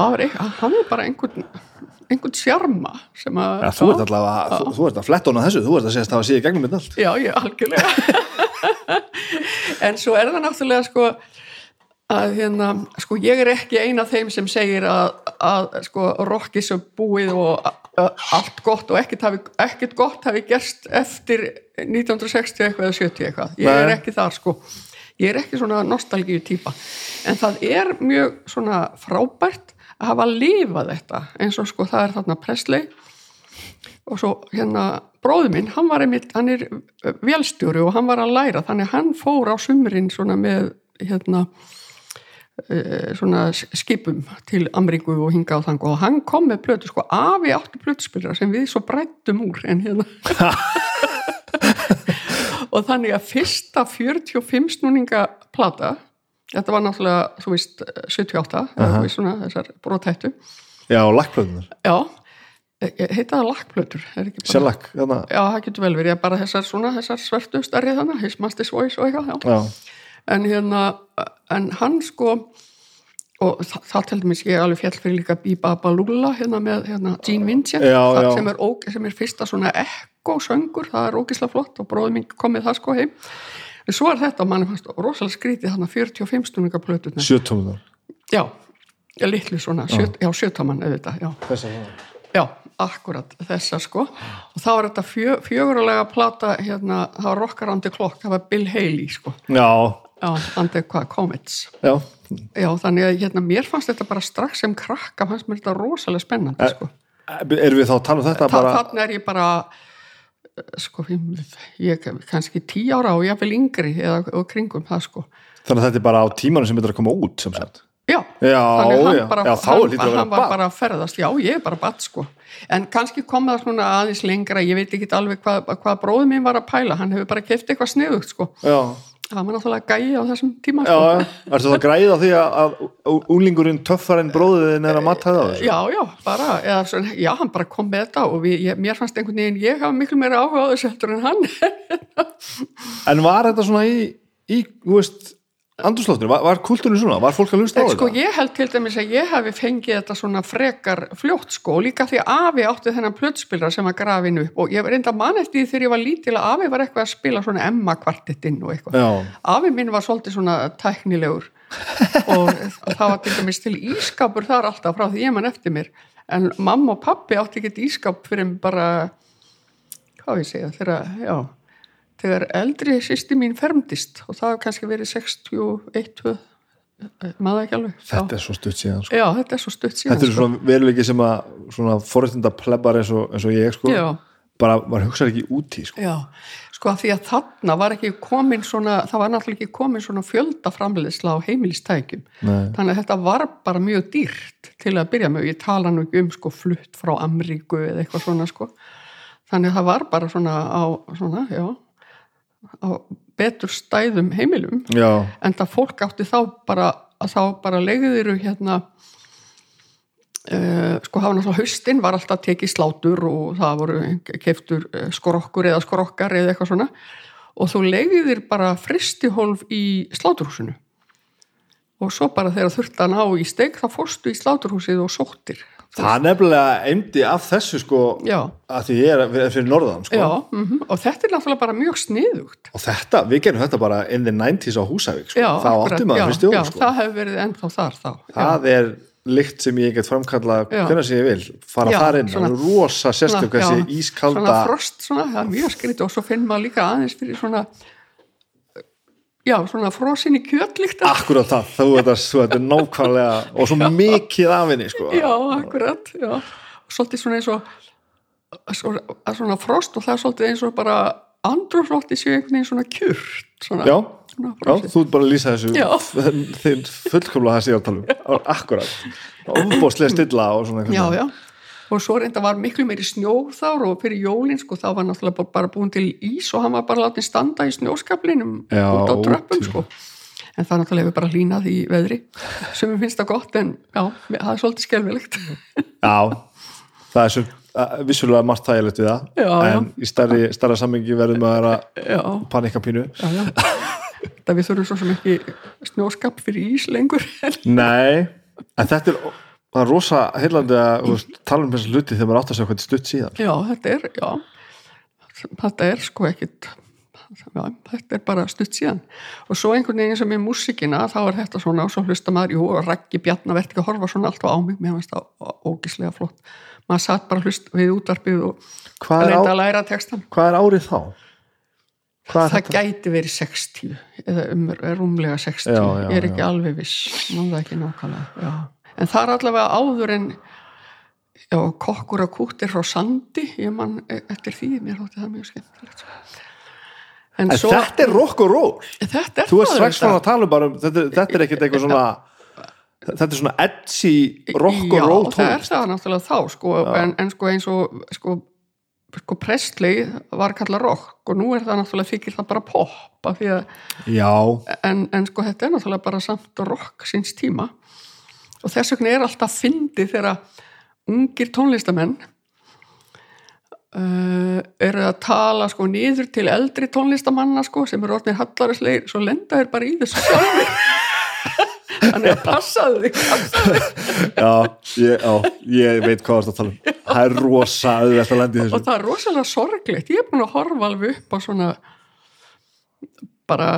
hann er bara einhvern einhvern sjarma að ja, þú ert allavega, þú, þú ert að fletta hona þessu þú ert að segja að það var síðan gegnum mitt allt. Já, ég algjörlega. En svo er það náttúrulega sko að hérna, sko ég er ekki ein af þeim sem segir að, að sko rocki svo búið og að, allt gott og ekkert, hafi, ekkert gott hafi gerst eftir 1960 eitthvað eða 70 eitthvað, ég er ekki þar sko ég er ekki svona nostalgíu típa en það er mjög svona frábært að hafa lifað þetta eins og sko það er þarna Presley og svo hérna bróður minn, hann var einmitt, hann er velstjóri og hann var að læra, þannig að hann fór á sumrin svona með hérna eh, svona skipum til Amríku og hinga og þang og hann kom með plötu, sko, afi áttu plötuspilra sem við svo brættum úr en hérna og þannig að fyrsta 45 snúninga plata þetta var náttúrulega, þú veist 78, eða þú veist svona þessar brotættu, já, lakkplöðunar, já. E- heita það lakkplötur, er ekki bara hérna. Já, það getur vel verið, bara þessar svona, þessar svörtu stærri þannig, his master's voice og eitthvað, já. já, En hérna, en hann sko, og það, það til dæmis ég alveg fjall fyrir líka Biba Balula hérna með hérna, Gene Vincent, Já, sem er, sem er fyrsta svona ekko söngur, það er ógislega flott og bróðum minn komið það sko heim. En svo er þetta, mann fannst rosalega skrítið þannig 45 stundinga plötunar. sjötómunar Já, já, litlu svona, sjö, já, sjötamann auðvitað, já. þessar Já, akkurat þessa sko. Og þá var þetta fjö, fjögurulega plata hérna, það var Rocker on the Clock það var Bill Haley sko. Já, já, andi hvað, Comets. Já, já, þannig að hérna, mér fannst þetta bara strax sem krakka, fannst mér þetta rosalega spennandi sko, erum við þá að tala um þetta bara þannig er ég bara sko, ég, kannski tí ára og ég vil yngri eða og kringum það sko. Þannig að þetta er bara á tímanum sem þetta er að koma út sem sagt? Já, Já, já. bara, Já, þá hann, hlýtur að vera hann var bara að ferðast, já, ég er bara batt sko, en kannski kom það svona aðeins lengra, ég veit ekki alveg hvað, hvað bróðum minn var að pæla, hann hefur bara keft eitthvað sniðugt sko, já, það var náttúrulega gæi á þessum tíma sko. já. ertu það græð á því að, úlingurinn töffarinn bróðin er að matta það á þessu? já, já, bara, eða svona, já, hann bara kom með þetta og við, ég, mér fannst einhvern veginn, ég hafa miklu meira áhuga á þessu heldur en hann, en var þetta svona í, í þú veist, andrúsloftinu, var, var kultúrin svona? Var fólk að lusta á sko þetta? ég held til dæmis að ég hafi fengið þetta svona frekar fljótt sko líka því afi átti þennan plötspilra sem að grafin upp og ég reynda mann eftir því þegar ég var lítil að afi var eitthvað að spila svona Emma kvartettinn og eitthvað. Afi minn var svolítið svona tæknilegur og það var til dæmis til ískapur þar alltaf frá því ég mann eftir mér. En mamma og pappi átti ekki ískap fyrir bara hvað ég segja, þegar, já þegar eldri sýsti mín fermdist og það hefur kannski verið 61 2, maður ekki alveg þetta er svo stutt síðan sko. já, þetta er svo stutt síðan Þetta er svona veruleiki sem að svona forréttinda plebbar eins og, eins og ég sko, Já. bara, maður hugsaði ekki út í sko. Já, sko að því að þarna var ekki komin svona, það var náttúrulega ekki komin svona fjöldaframleðsla á heimilistækjum Nei. þannig að þetta var bara mjög dýrt til að byrja með, ég tala nú ekki um sko flutt frá Amríku eða eitthvað svona sko, þannig að það var bara svona á, svona, já á betur stæðum heimilum. Já, en það fólk átti þá bara að þá bara legðiru hérna uh, sko hafa náttúrulega haustinn var alltaf tekið slátur og það voru keiftur uh, skorokkur eða skorokkar eða eitthvað svona. Og þú legðir bara fristihólf í sláturhúsinu. Og svo bara þegar þurft að ná í steg þá fórstu í sláturhúsið og sóttir það er nefnilega eimdi af þessu sko, já, að því ég er fyrir norðan sko. já mm og þetta er náttúrulega bara mjög sniðugt og þetta, við gerum þetta bara in the 90s á Húsavík sko. já, akkurat, átti maður já, fyrst já, jól sko. það hefur verið ennþá þar þá já. það er lykt sem ég get framkalla Já. hvernig sem ég vil, fara Já, þar inn svona- rosa sérstök Svona, þessi já, ískalda svona frost, svona, það er mjög skrítið og svo finn maður líka aðeins fyrir svona já, svona frosin í kjötlikt akkurat það, þú veit að þú veit nákvæmlega og svo mikið af henni sko. já, akkurat, já. Svolítið svona eins og svona frost og það er svolítið eins og bara andrúflotti séu einhvern veginn svona kjurt svona, já, svona já, þú ert bara að lýsa þessu Já. þeir fullkomlega það sé að tala um. Akkurat, ofbóðslega stilla og svona já, já og svo reynda var miklu meiri snjó þár og fyrir jólin sko þá var náttúrulega bara- búin til ís og hann var bara látið standa í snjóskaplinum Já, út á tröppum sko. En það náttúrulega hefur bara hlínað í veðri. Sem mér finnst það gott en já, það er svolítið skelvilegt já, það er svo vissulega margt þægilegt við það Já, já. en í starri, starra sammengi verðum að já, panika pínu. Já, já. Það við þurfum svo sem ekki snjóskap fyrir ís lengur. Nei, en þetta er það er rosa heillandi að veist, tala um þessu hluti þegar maður átt að segja hvað stutt síðan. Já, þetta er, já. Þetta er sko ekkit já, þetta er bara stutt síðan. Og svo einhvern veginn sem er músikina þá er þetta svona svo hlusta maður, jú, og Raggi Bjarnar verði ekki að horfa svona alltaf á mig, mér finnst það ógislega flott. Maður satt bara hlust við útarpið og reynda að læra textan hvað er árið þá? hvað það gæti verið 60 eða um, rúmlega 60 Já, já, ég er ekki alveg viss það ekki nákvæmlega já. En það er allavega áður en já, kokkur að kúttir frá sandi. Ég man e- eftir því mér hótti það mjög skemmtilegt sko. en, en svo, þetta er rock og roll. Þetta er þú er það strax svona að tala um bara um þetta, þetta er ekkert eitthvað svona þetta er svona edgy rock og já, roll það er það náttúrulega þá sko, en, en sko eins og sko, sko Presley var kallað rock og nú er það náttúrulega þykir það bara pop af því að já, en, en sko þetta er náttúrulega bara samt rock síns tíma og þess vegna er alltaf fyndi þegar ungir tónlistamenn uh, eru að tala sko niður til eldri tónlistamanna sko sem eru orðnir hallarisleir svo lenda þeir bara í þessu sjálfur þannig að passaðu þig passaðu þig já, ég, já, ég veit hvað það er að tala um. Það er rosa auðvelt að lendi og þessu. Það er rosalega sorglegt. Ég er búin að horfa alveg upp á svona bara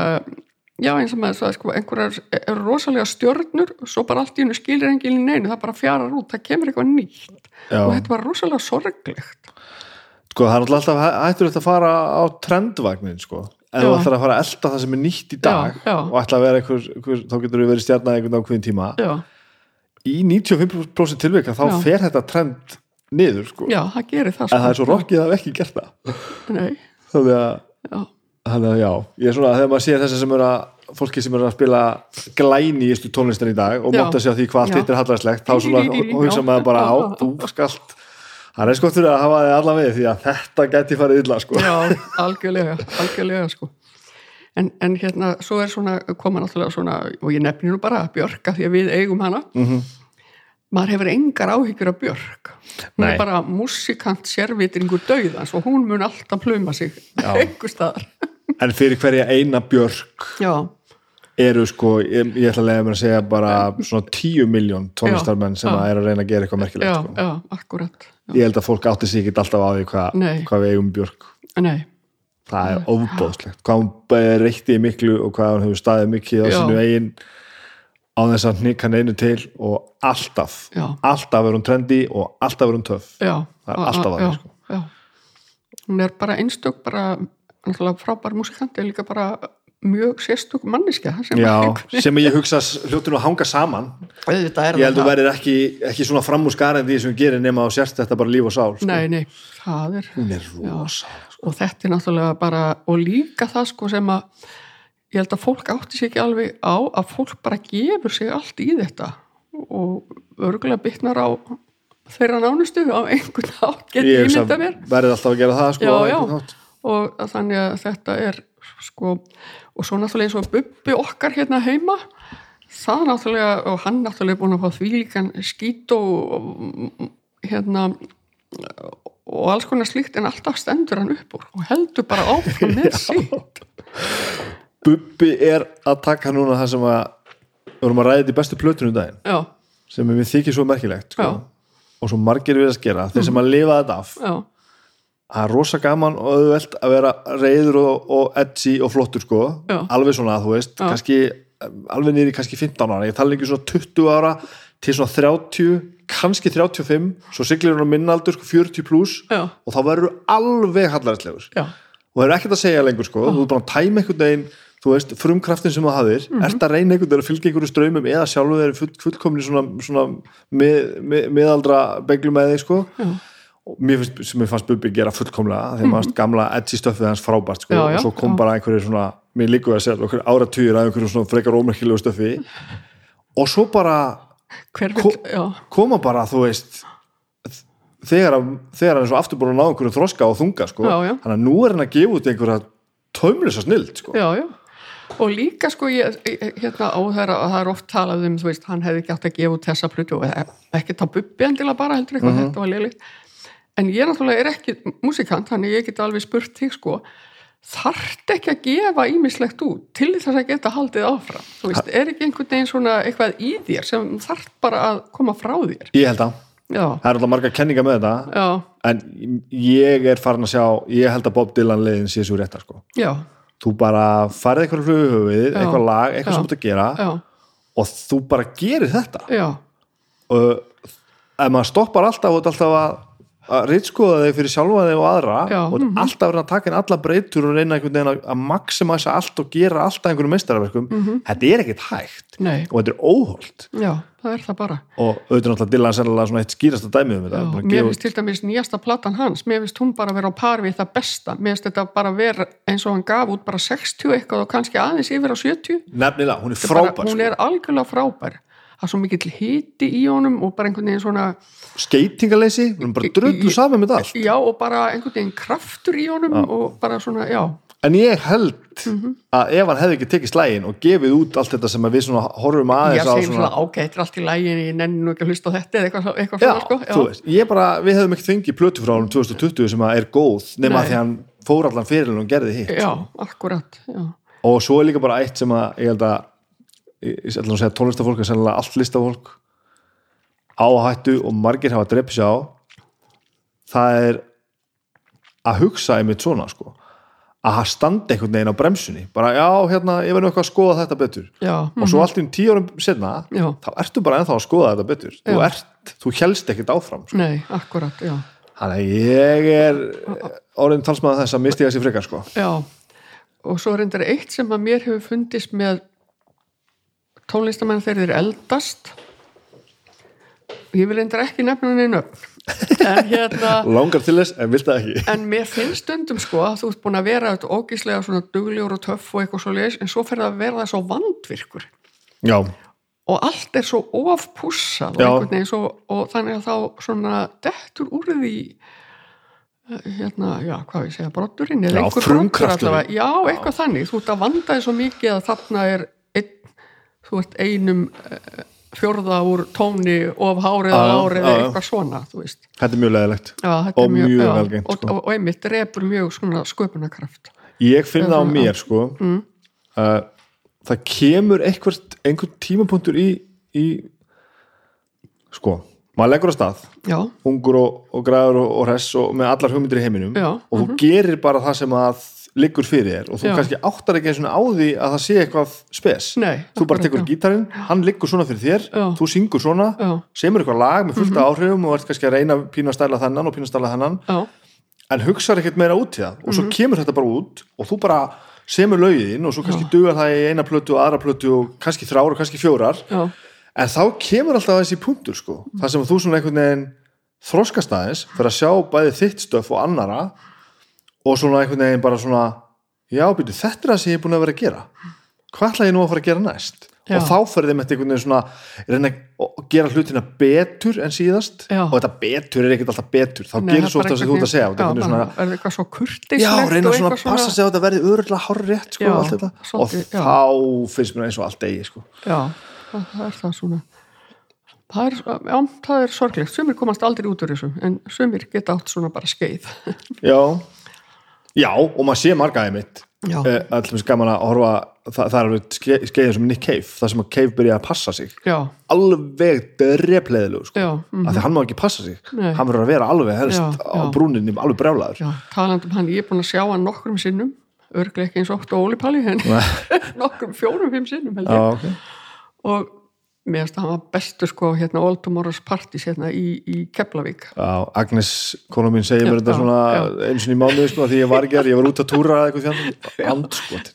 já eins og með það sko, einhverjar eru rosalega stjörnur og svo bara allt í hennu skilir enginn neinu, það bara fjarar út það kemur eitthvað nýtt. Já. og þetta var rosalega sorglegt. Sko, það er alltaf hæ- hættulegt að fara á trendvagnin sko. En þú ætlar að fara að elda það sem er nýtt í dag Já, og ætla að vera einhver, einhver þá getur þú verið stjarnar einhvern ákveðin tíma. Já, í 95% tilvika þá fer þetta trend niður sko. Já, það gerir það en það er svo rockið að hafa ekki gert það. Þannig að, þannig að já ég er svona, þegar maður sem eru að fólki sem eru að spila glæni í tónlistin í dag og monta sig á því hvað allt Já. hitt er hallarslegt þá svona hugsa maður bara á þú skalt það er skott fyrir að hafa þið allan við því að þetta gæti farið illa sko. Já, algjörlega algjörlega sko. En, en hérna, svo er svona koma náttúrulega svona, og ég nefnir nú bara Björk af því að við eigum hana. Mhm. maður hefur engar áhyggjur af Björk. Hún Nei. er bara músikant sérvitringur dauðans og hún mun alltaf pluma sig einhver staðar en fyrir hverja eina björk já, eru sko, ég, ég ætla að lega mér að segja bara svona 10 miljón tónlistarmenn sem Já. að er að reyna að gera eitthvað já, merkilegt sko. já, akkurat já. ég held að fólk átti sig ekki alltaf á því hva, hvað við eigum Björk nei, það er ofbóðslegt, hvað hún reytti miklu og hvað hún hefur staðið mikið á Já. sinu eigin á þess að hnika neinu til og alltaf Já. alltaf er hún trendi og alltaf er hún töff já Það er alltaf já, þannig, sko. já. hún er bara einstök bara, frábær músikant er líka bara mjög sérstök manniska sem sem ég hugsa hljóttinu að hanga saman. Er ég held að verður ekki, ekki svona fram úr skarendi sem við gerir nema á sérst þetta bara líf og sál sko. nei, nei, það er hún er rosa og þetta er náttúrulega bara og líka það sko sem að ég held að fólk átti sig ekki alveg á að fólk bara gefur sig allt í þetta. Og örgulega bytnar á þeirra nánustu á einhvern átt ég getið hugsa ímynda mér. verður alltaf að gera það sko, Já, og að þannig að þetta er sko og svo náttúrulega eins og Bubbi okkar hérna heima það náttúrulega og hann náttúrulega er búin að fá því líkan skít og hérna og alls konar slíkt en alltaf stendur hann upp úr og heldur bara áfram með sitt. Bubbi er að taka núna það sem að við vorum að ræða þetta í bestu plötunum um daginn já, sem mér þykir svo merkilegt sko. Og svo margir við að skera þeir sem að lifa þetta af. Já, það er rosa gaman og auðvelt að vera reyður og, og edgy og flottur sko. Já. alveg svona þú veist, Já. kannski alveg í kannski 15 ára, ég tala ekki svona 20 ára til svona 30 kannski 35, svo siglir hún á minnaldur sko 40 pluss já, og þá verður alveg hallaræslegur já, og það er ekkert að segja lengur sko. Þú er bara að tæma einhvern veginn þú veist, frumkraftin sem þú hafðir. Mhm. ert að reyna einhvern veginn að fylgja einhverju ströymum eða sjálfu þeir full, fullkomni svona, svona mið, mið, miðaldra beglu með þig sko. Já. Mér finnst, sem mér fannst Bubbi gera fullkomlega þegar maður fannst gamla edgy stöffið hans frábært sko Mhm. Já, já, og svo kom já. bara einhverju svona mér líku að segja, einhverju áratugir að einhverju svona frekar ómerkilegu stöffi og svo bara hver vil, Ko- koma bara, þú veist þegar, að- þegar hann er svo aftur búin að ná einhverju þroska og þunga sko. Þannig að nú er hann að gefa út einhverja taumlösa snild sko. og líka sko ég, ég- hérna á þeirra það er oft talað um, þú veist, hann hefði átt að gefa út þessa plötu og ekki það bubbi endilega bara heldur eitthvað, þetta var lélitt en ég náttúrulega er ekki músikant þannig ég get alveg spurt þig sko þarft ekki að gefa ímislegt út til þess að geta haldið áfram? Þú veist, er ekki einhvern veginn svona eitthvað í þér sem þarft bara að koma frá þér? Ég held að, já, það er alltaf marga kenninga með þetta já, en ég er farin að sjá ég held að Bob Dylan leiðin sé svo réttar sko. já, þú bara farið eitthvað Já. eitthvað lag, eitthvað sem þú ert að gera já, og þú bara gerir þetta. Já. Og ef maður stoppar alltaf og alltaf að að ritskoða þig fyrir sjálfa þig og aðra Já, og mm alltaf verið að taka inn alla breytur og reyna einhvern veginn að, að maximæsa allt og gera alltaf einhverjum meistarverkum þetta er ekkert hægt nei, og þetta er óholt. Já, það er það bara. Og auðvitað náttúrulega Dylan sennilega svona eitt skýrasta dæmið um þetta. Mér finnst til dæmis nýjasta platan hans. Mér finnst hún bara vera á par við það besta. Mér finnst þetta bara vera eins og hann gaf út bara 60 eitthvað og kannski aðeins yfir á 70 út- nefnilega, hún er bara, frábær hún sko. er algjörlega frábær það er svo mikill hiti í honum og bara einhvern veginn svona skeitingaleysi, bara drullu saman með allt. Já og bara einhvern veginn kraftur í honum og bara svona, já, en ég held Mhm. að ef hann hefði ekki tekið slægin og gefið út allt þetta sem við svona horfum ég aðeins á segir svona er allt í lægin ég nenni nú ekki að hlusta þetta eða eitthvað, eitthvað Já, svona sko þú veist, ég bara, við hefðum ekki fengið plötu frá hann 2020 sem að er góð nema því hann fór allan fyrir og gerði hitt. Já, akkurat, já, og svo er líka bara eitt sem að ég held að ég nú að segja tónlistafólk er sennilega allt listafólk. Áhættu og margir hafa dreipið sér á. Það er að hugsa einmitt svona sko. Að það standi einhvern veginn á bremsunni. Bara já, hérna, ég verður eitthvað að skoða þetta betur. Já, og svo allt í tíu árum setna Já. þá ertu bara ennþá að skoða þetta betur. Þú, Já. ert, þú helst ekkert áfram sko. nei, akkurat, já. Þannig að ég er orðin talsmaður þess að misti ég þessi frekar sko. Já, og svo er reyndar eitt sem að mér hefur fundist með tónlistamenn þeir eldast. Ég vil reyndar ekki nefna neina en hérna langar til þess en vilt það ekki. En mér finnst stundum sko að þú ert búin að vera þetta ógíslega svona duglegur og töff og eitthvað svo leis en svo fer það að vera það svo vandvirkur. Já, og allt er svo ofpussað og, svo, og þannig að þá svona dettur úr því eh, hérna, já, hvað ég segja, brotturinn eða einhver frumkrafturinn. allavega. já, eitthvað þannig, þú ert að vanda þig svo mikið að þarna er þú ert einum eh, fjórða úr tóni of hárið á árið eða eitthvað svona, þú veist. Þetta er mjög leðilegt Og mjög, mjög já, vel gert, og, sko. og, og einmitt drepur mjög svona sköpunarkraft. Ég finn það á mér sko Mm. uh, það kemur eitthvað, einhvern tímapunktur í, í sko, maður leggur á stað já, ungur og, og græður og, og hress og með allar hugmyndir í heiminum Já, og þú gerir bara það sem að liggur fyrir þér og þú Já. kannski áttar ekki eins og á því að það sé eitthvað spes. Nei, þú bara tekur gítarinn, hann liggur svona fyrir þér Já. þú syngur svona, Já. Semur eitthvað lag með fullta áhrifum og ert kannski að reyna pínu að stæla þennan og pínu að stæla þennan já, en hugsar ekkert meira út í það. Og svo kemur þetta bara út og þú bara semur lögin og svo kannski dugar það í eina plötu og aðra plötu og kannski þrár og kannski fjórar. Já, en þá kemur alltaf þessi punktur sko. Þar sem þú svona einhvern veginn þroskast aðeins fyrir að sjá bæði þitt stöf og annara og svona einhvern veginn bara svona já, byrju, þetta er það sem ég er búin að vera að gera hvað ætla ég nú að fara að gera næst Já. og þá fyrir þeim einhvern veginn svona reyna að gera hlutina betur en síðast Já. og þetta betur er ekkert alltaf betur þá Nei, gerir svo ofta sem þú ert að segja þetta er já, svona er eitthvað svo kurtislegt Já, reyna og svona eitthvað að passa sig á að þetta verði örgulega hárrétt sko, Já, og allt þetta. og svolítið, já. þá finnst mér eins og allt degi sko. já, það, er það svona það er, já, það er sorglegt sumir komast aldrei út úr þessu en sumir geta átt svona bara skeið já. Já, og maður sé margaði mitt. Eh, allum sem gaman að horfa það, það er alveg ske- skeiðin sem Nick Cave það sem að Cave byrjaði að passa sig. Já, alveg drepleðilegu sko. mm, af því hann má ekki passa sig. Nei. hann verður að vera alveg helst Já, á já. brúninni alveg brjálaður. Hann, ég er búin að sjá hann nokkrum sinnum örglega ekki eins og oft og Óli Palli en nokkrum fjórum, fimm sinnum held ég. Okay. og mér finnst að hann var bestur sko hérna All Tomorrow's Parties hérna í, í Keflavík. Já, Agnes, konu mín segir mér þetta já, svona já. eins og í mánuði sko, því ég var ekki, ég var út að túra eða eitthvað andskot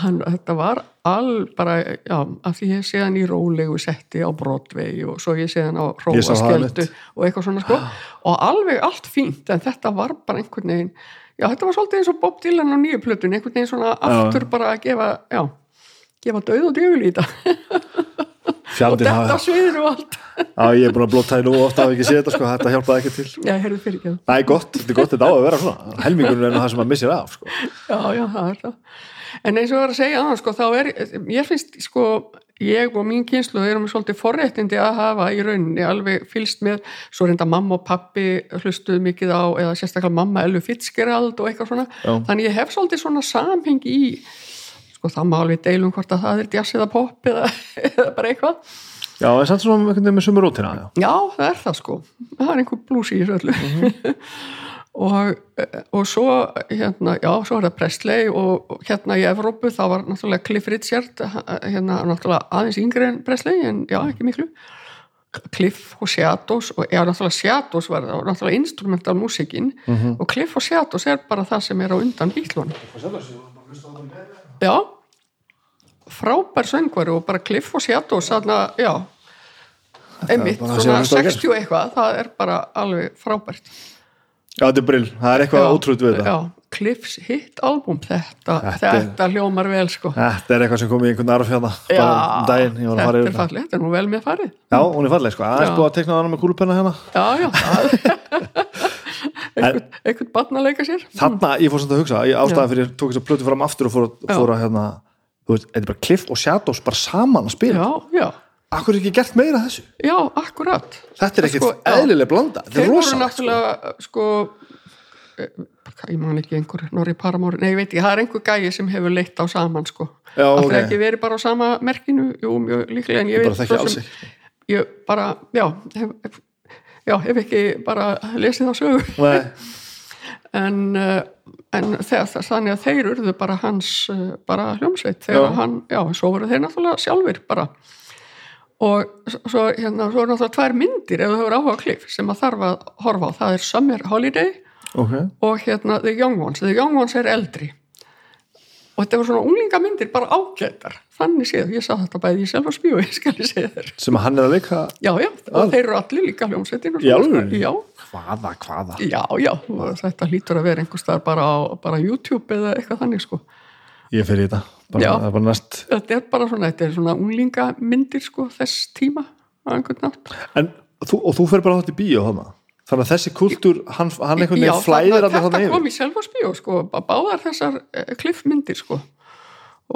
hann, þetta var all bara, já, af því ég sé hann í rólegu setti á Broadway og svo ég sé hann á Róaskjöldu og eitthvað svona sko. Og alveg allt fínt en þetta var bara einhvern veginn já, þetta var svolítið eins og Bob Dylan á nýju plötun einhvern veginn svona aftur bara að gefa já, gefa döð og djöful í þetta og fjandinn þetta hafa, sviður og allt. Já, ég er búin að blóta í nú ofta að ekki sé þetta, sko, þetta hjálpaði ekki til. Já, heyrðu fyrir ekki. Næ, gott, þetta er gott, þetta á að vera svona. Helmingurinn er það sem maður missir af sko. Já, já, það er það. En eins og ég var að segja aðan, sko, þá er, ég finnst, sko, ég og mín kynslu erum svolítið forréttindi að hafa í rauninni. Alveg fylst með, svo reynda mamma og pappi hlustuð mikið á, eða sérstaklega mamma sko, það má alveg deilum hvort að það er jazz eða pop eða, eða bara eitthvað. Já, en samt svona einhvern veginn með sumur rótina já. Já, það er það sko. Það er einhver blús í þessu öllu. og, og svo hérna, já, svo er það Presley og, og hérna í Evrópu þá var náttúrulega Cliff Richard hérna náttúrulega aðeins yngri en Presley en já, ekki miklu Cliff og Shadows og já, náttúrulega Shadows var, það náttúrulega instrumental músikin og Cliff og Shadows er bara það sem er á undan bílun Já frábær söngvari og bara Cliff og Shadows þarna, já. Einmitt, að svona sé að hlusta á 60 eitthvað það er bara alveg frábært. Já, þetta er brill, það er eitthvað ótrúð við þetta. já, Cliffs hit album þetta, Þetta þetta, er- hljómar vel sko. Þetta er eitthvað sem kom í einhvern arfjörða Já, bara um daginn, ég var að fara yfir er það. þetta er nú vel með farið. Já, hún er falleg sko, aðeins Já. búið að tekna hana með kúlupenna hérna. Já, já, það einhvern, einhvern barn að leika sér. Þarna, ég fór samt að hugsa, ég ástæði fyrir tók þess að plötu fram aftur og fór, að- fór að hérna, veist, þetta er bara Cliff og Shadows bara saman að spila. Já, já, Akkur er ekki gert meira þessu? Já, akkurat. Þetta er ekkit Sko, eðlileg blanda, þetta þeir er voru rosalegt sko. náttúrulega sko eh, ég man ekki einhver Norri Paramóri, nei ég veit ekki, það er einhver gæi sem hefur leitt á saman sko. Það ok. er ekki verið bara á sama merkinu? Jú, mjög líklega en ég Bara veit þekki svo alls ekki. ég bara, já hef, já, hef ekki bara lesið á sögu. Nei, en, uh, en þegar, þannig að þeir urðu bara hans uh, bara hljómsveit þegar Já. hann, já, svo voru þeir náttúrulega sjálfur bara. Og svo, hérna, svo er náttúrulega tvær myndir ef þú hefur áhuga klif sem að þarf að horfa á, það er Summer Holiday ok. og hérna The Young Ones, The Young Ones er eldri. Og þetta var svona unglingamyndir bara ágætar, þannig séð ég sá þetta bæði í selva þér. Sem hann er að leika já, já, og þeir eru allir líka hljómsveitin alvöru? já, Hvaða, hvaða? Já, já, og þetta hlýtur að vera einhvers staðar bara á bara YouTube eða eitthvað þannig sko. Ég í þetta, bara, Já. er bara næst. Þetta er bara svona, þetta er svona unglingamyndir sko þess tíma á einhvern nátt En þú, og þú fer bara átt í bíó hana Þannig að þessi kultúr, hann, hann einhvern Já, veginn flæðir allir þetta þannig kom yfir í selva spíu sko, bá- báðar þessar eh, kliffmyndir sko.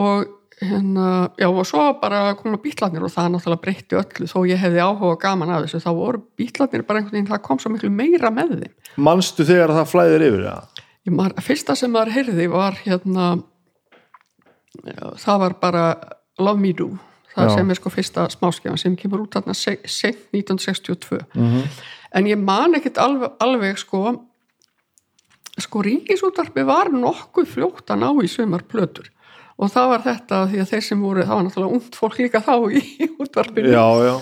Og hérna, já og svo bara koma bítlarnir og það náttúrulega breytti öllu. Þó ég hefði áhuga gaman af þessu þá voru bítlarnir bara einhvern veginn, það kom svo miklu meira með þeim. Manstu þegar það flæðir yfir, Ég mar, fyrsta sem maður heyrði var hérna já, það var bara Love Me Do. Það Já. sem er sko fyrsta smáskjafan sem kemur út þarna se- seint 1962 Mhm. en ég man ekkit alveg, alveg sko sko ríkisútarpi var nokkuð fljótt að ná í sumar plötur og það var þetta því að þeir sem voru, það var náttúrulega ungt fólk líka þá í útvarpinu. Já, já,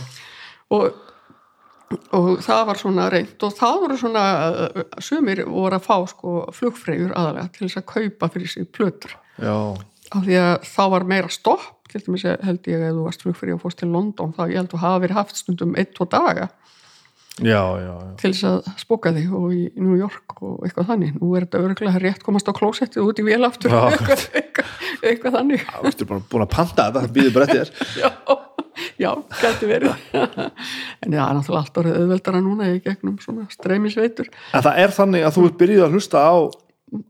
og, og það var svona reynd og það voru svona uh, sumir voru að fá sko flugfreyjur aðalega til þess að kaupa fyrir sig plötur. Já. Af því að þá var meira stopp til dæmis held ég að þú varst flugfreyja og fórst til London þá ég held að hafa verið haft stundum eitt, tvo daga já, já, já. til þess að spóka þig og í New York og eitthvað þannig, nú er þetta örgulega rétt komast á klósettið út í vél aftur. Já. eitthvað, eitthvað, eitthvað þannig. Þú ertu bara búin að panta þetta, það býður bara eftir já, já, gæti verið. En það er náttúrulega allt orðið auðveldara núna í gegnum svona streymisveitur. En það er þannig að þú ert byrjuð að hlusta á,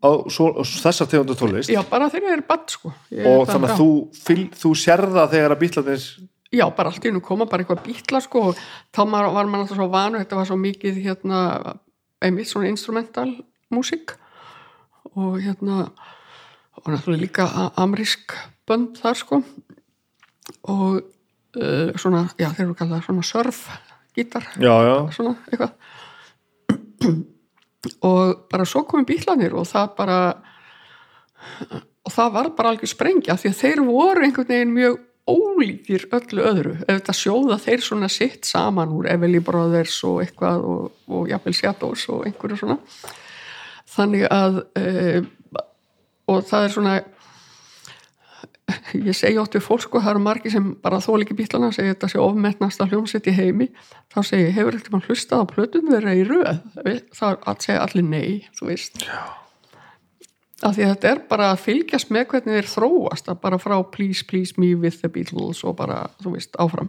á, svo, á þessar tegundu tólist já, bara þegar ég er badd sko. Ég- og þannig já. að þú, þú sérða þegar að bítlarnir já, bara allt í hennu koma bara eitthvað bítla sko og þá var, maður alltaf svo vanu þetta var svo mikið hérna einmitt svona instrumental músík og hérna og náttúrulega líka a- amerísk bönd þar sko og uh, svona, já þeir eru kallað svona surf gítar Já, já, svona eitthvað. Og bara svo komum bílanir og það bara og það var bara algjör sprengja því að þeir voru einhvern veginn mjög ólíkir öllu öðru. Ef þetta sjóða þeir svona sitt saman úr Everly Brothers og eitthvað og, og jafnvel Shadows og einhverju svona. Þannig að e, og það er svona ég segi ótt við fólk sko, það eru margir sem bara þól ekki bílana segja þetta sé ofmennast að hljómsett í heimi. Þá segi hefur eitthvað hlustað á plötum þeirra í röð? Þá er að segja allir nei, þú veist. Já. Af því að þetta er bara að fylgjast með hvernig þeir þróast að bara frá please, please me with the Beatles og bara, þú veist, áfram.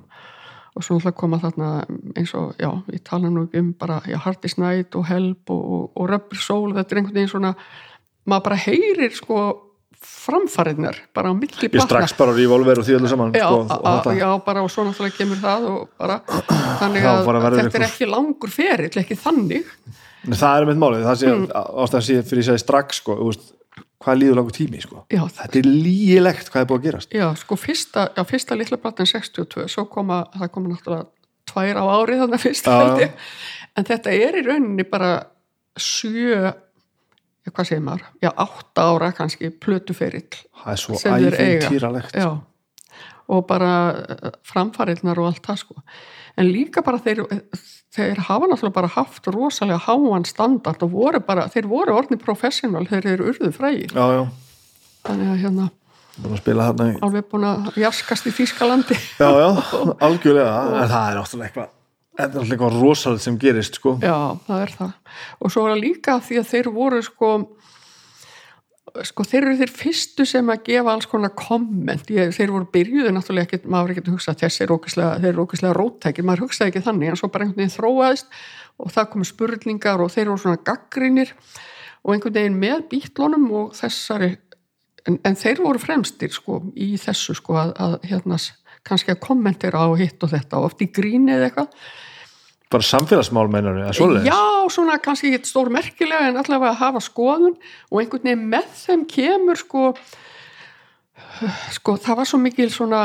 Og svo náttúrulega koma þarna eins og, já, við tala nú um bara já, Hardest Night og Help og, og, og Rubber Soul, þetta er einhvern veginn svona maður bara heyrir sko framfariðnar bara á milli ég strax bara revolver og því öllu saman já, sko, a, a, já, bara og svo náttúrulega kemur það og bara, þannig Já, að bara verður þetta er einhver- ekki langur ferill, ekki þannig. En það er með málið, það sé Mm. ástæðan sé fyrir ég segi strax sko, þú veist, hvað líður langur tími sko. já, þetta er lígilegt hvað er búið að gerast. Já, sko fyrsta, já, fyrsta litla platan 62, svo koma, það koma náttúrulega tvær á árið þannig fyrst Já, já. en þetta er í rauninni bara sjö hvað segir maður, já, átta ára kannski plötuferill það er svo æfintýralegt og bara framfarirnar og allt það sko en líka bara þeir þeir hafa náttúrulega bara haft rosalega háan standard og voru bara, þeir voru orðni professional, þeir eru urðu frægir. Já, já, þannig að hérna búin að spila þarna í- alveg búin að jaskast í Þýskalandi. Já, já, algjörlega. En það er náttúrulega eitthvað þetta er náttúrulega eitthvað rosalega sem gerist sko. já, það er það. Og svo er það líka því að þeir voru sko sko þeir eru þeir fyrstu sem að gefa alls konar komment, ég, þeir voru byrjuðu náttúrulega ekkert, maður ekkert að hugsa þessi er ókvæslega, þeir eru ókvæslega róttækir, maður hugsaði ekki þannig en svo bara einhvern veginn þróaðist og það komu spurningar og þeir voru svona gaggrinir og einhvern veginn með bítlunum og þessari en, en þeir voru fremstir sko í þessu sko að, að hérna kannski að kommentera á hitt og þetta og oft í gríni eða eitthvað bara samfélagsmál meinar við, svoleiðis? Já, svona kannski ekki stór merkilega en allavega að hafa skoðun og einhvern veginn með þeim kemur sko sko það var svo mikil svona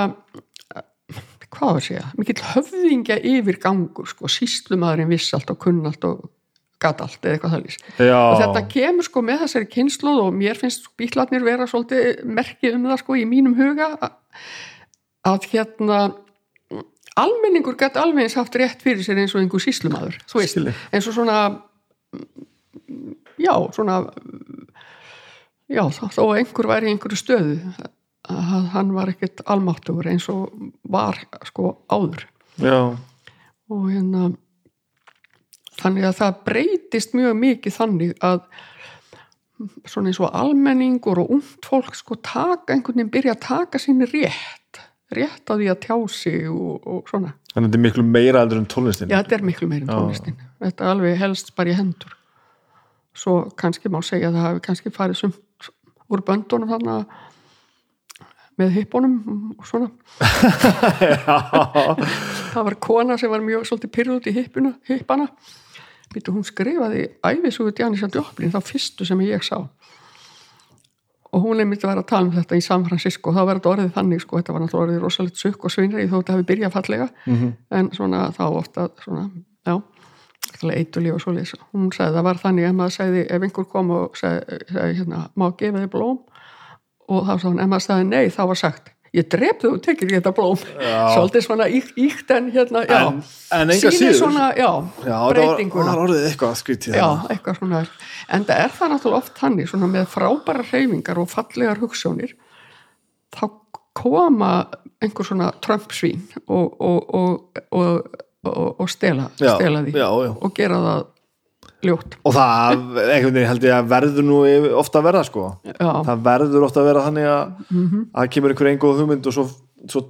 hvað var að segja, mikil höfðingja yfir gangur sko, síslumadurinn viss allt og kunn allt og gat allt eða eitthvað það lýs og þetta kemur sko með þessari kynsluð og mér finnst bílarnir vera svolítið merkið um það sko í mínum huga að, að hérna almenningur gæti alveg eins haft rétt fyrir sér eins og einhver síslumadur þú veist, Skilji. eins og svona já, svona já, að einhver væri í einhverju stöðu að hann var ekkert almáttugur eins og var sko áður. Já, og hérna þannig að það breytist mjög mikið þannig að svona eins og almenningur og ungt fólk sko taka einhvern veginn byrja að taka síni rétt rétt á því að tjá sig og, og svona. Þannig að þetta er miklu meira eldur en tónlistin. Já þetta er miklu meir en Já. tónlistin. Þetta er alveg helst bara í hendur. Svo kannski má segja að það hafi kannski farið sumt úr böndunum þarna með hippunum og svona. Það var kona sem var mjög svolítið pyrrð út í hippuna, hippana. Býtu hún skrifaði æfisugu Janis að Djóplin þá fyrstu sem ég sá og hún er myndið að vera að tala um þetta í San Francisco. Þá verður þetta orðið þannig sko, þetta var náttúrulega orðið rosalegt sukk og svinri þó þetta hefði byrjað fallega. Mhm. en svona þá ofta svona, já, eitulíf og svoleiðis. Hún sagði það var þannig. Ef maður sagði ef einhver kom og sagði, sagði hérna, má gefa þið blóm? Og þá sagði hún, ef maður sagði nei þá var sagt ég drep þau og tekir þetta blóm. Svolítið svona íkt, íkt en hérna, En- en enga síður. svona, já, Já, breytinguna. var orðið eitthvað skrítið Já, eitthvað svona. En það er það náttúrulega oft hannig svona með frábæra hreyfingar og fallegar hugssjónir þá koma einhver svona Trump-svín og, og, og, og, og, og stela, stela því og gera það ljótt. Og það einhvern veginn held ég að verður nú ofta að verða sko. Já, það verður ofta að vera þannig að Mhm. að það kemur einhver engu hugmynd og svo, svo,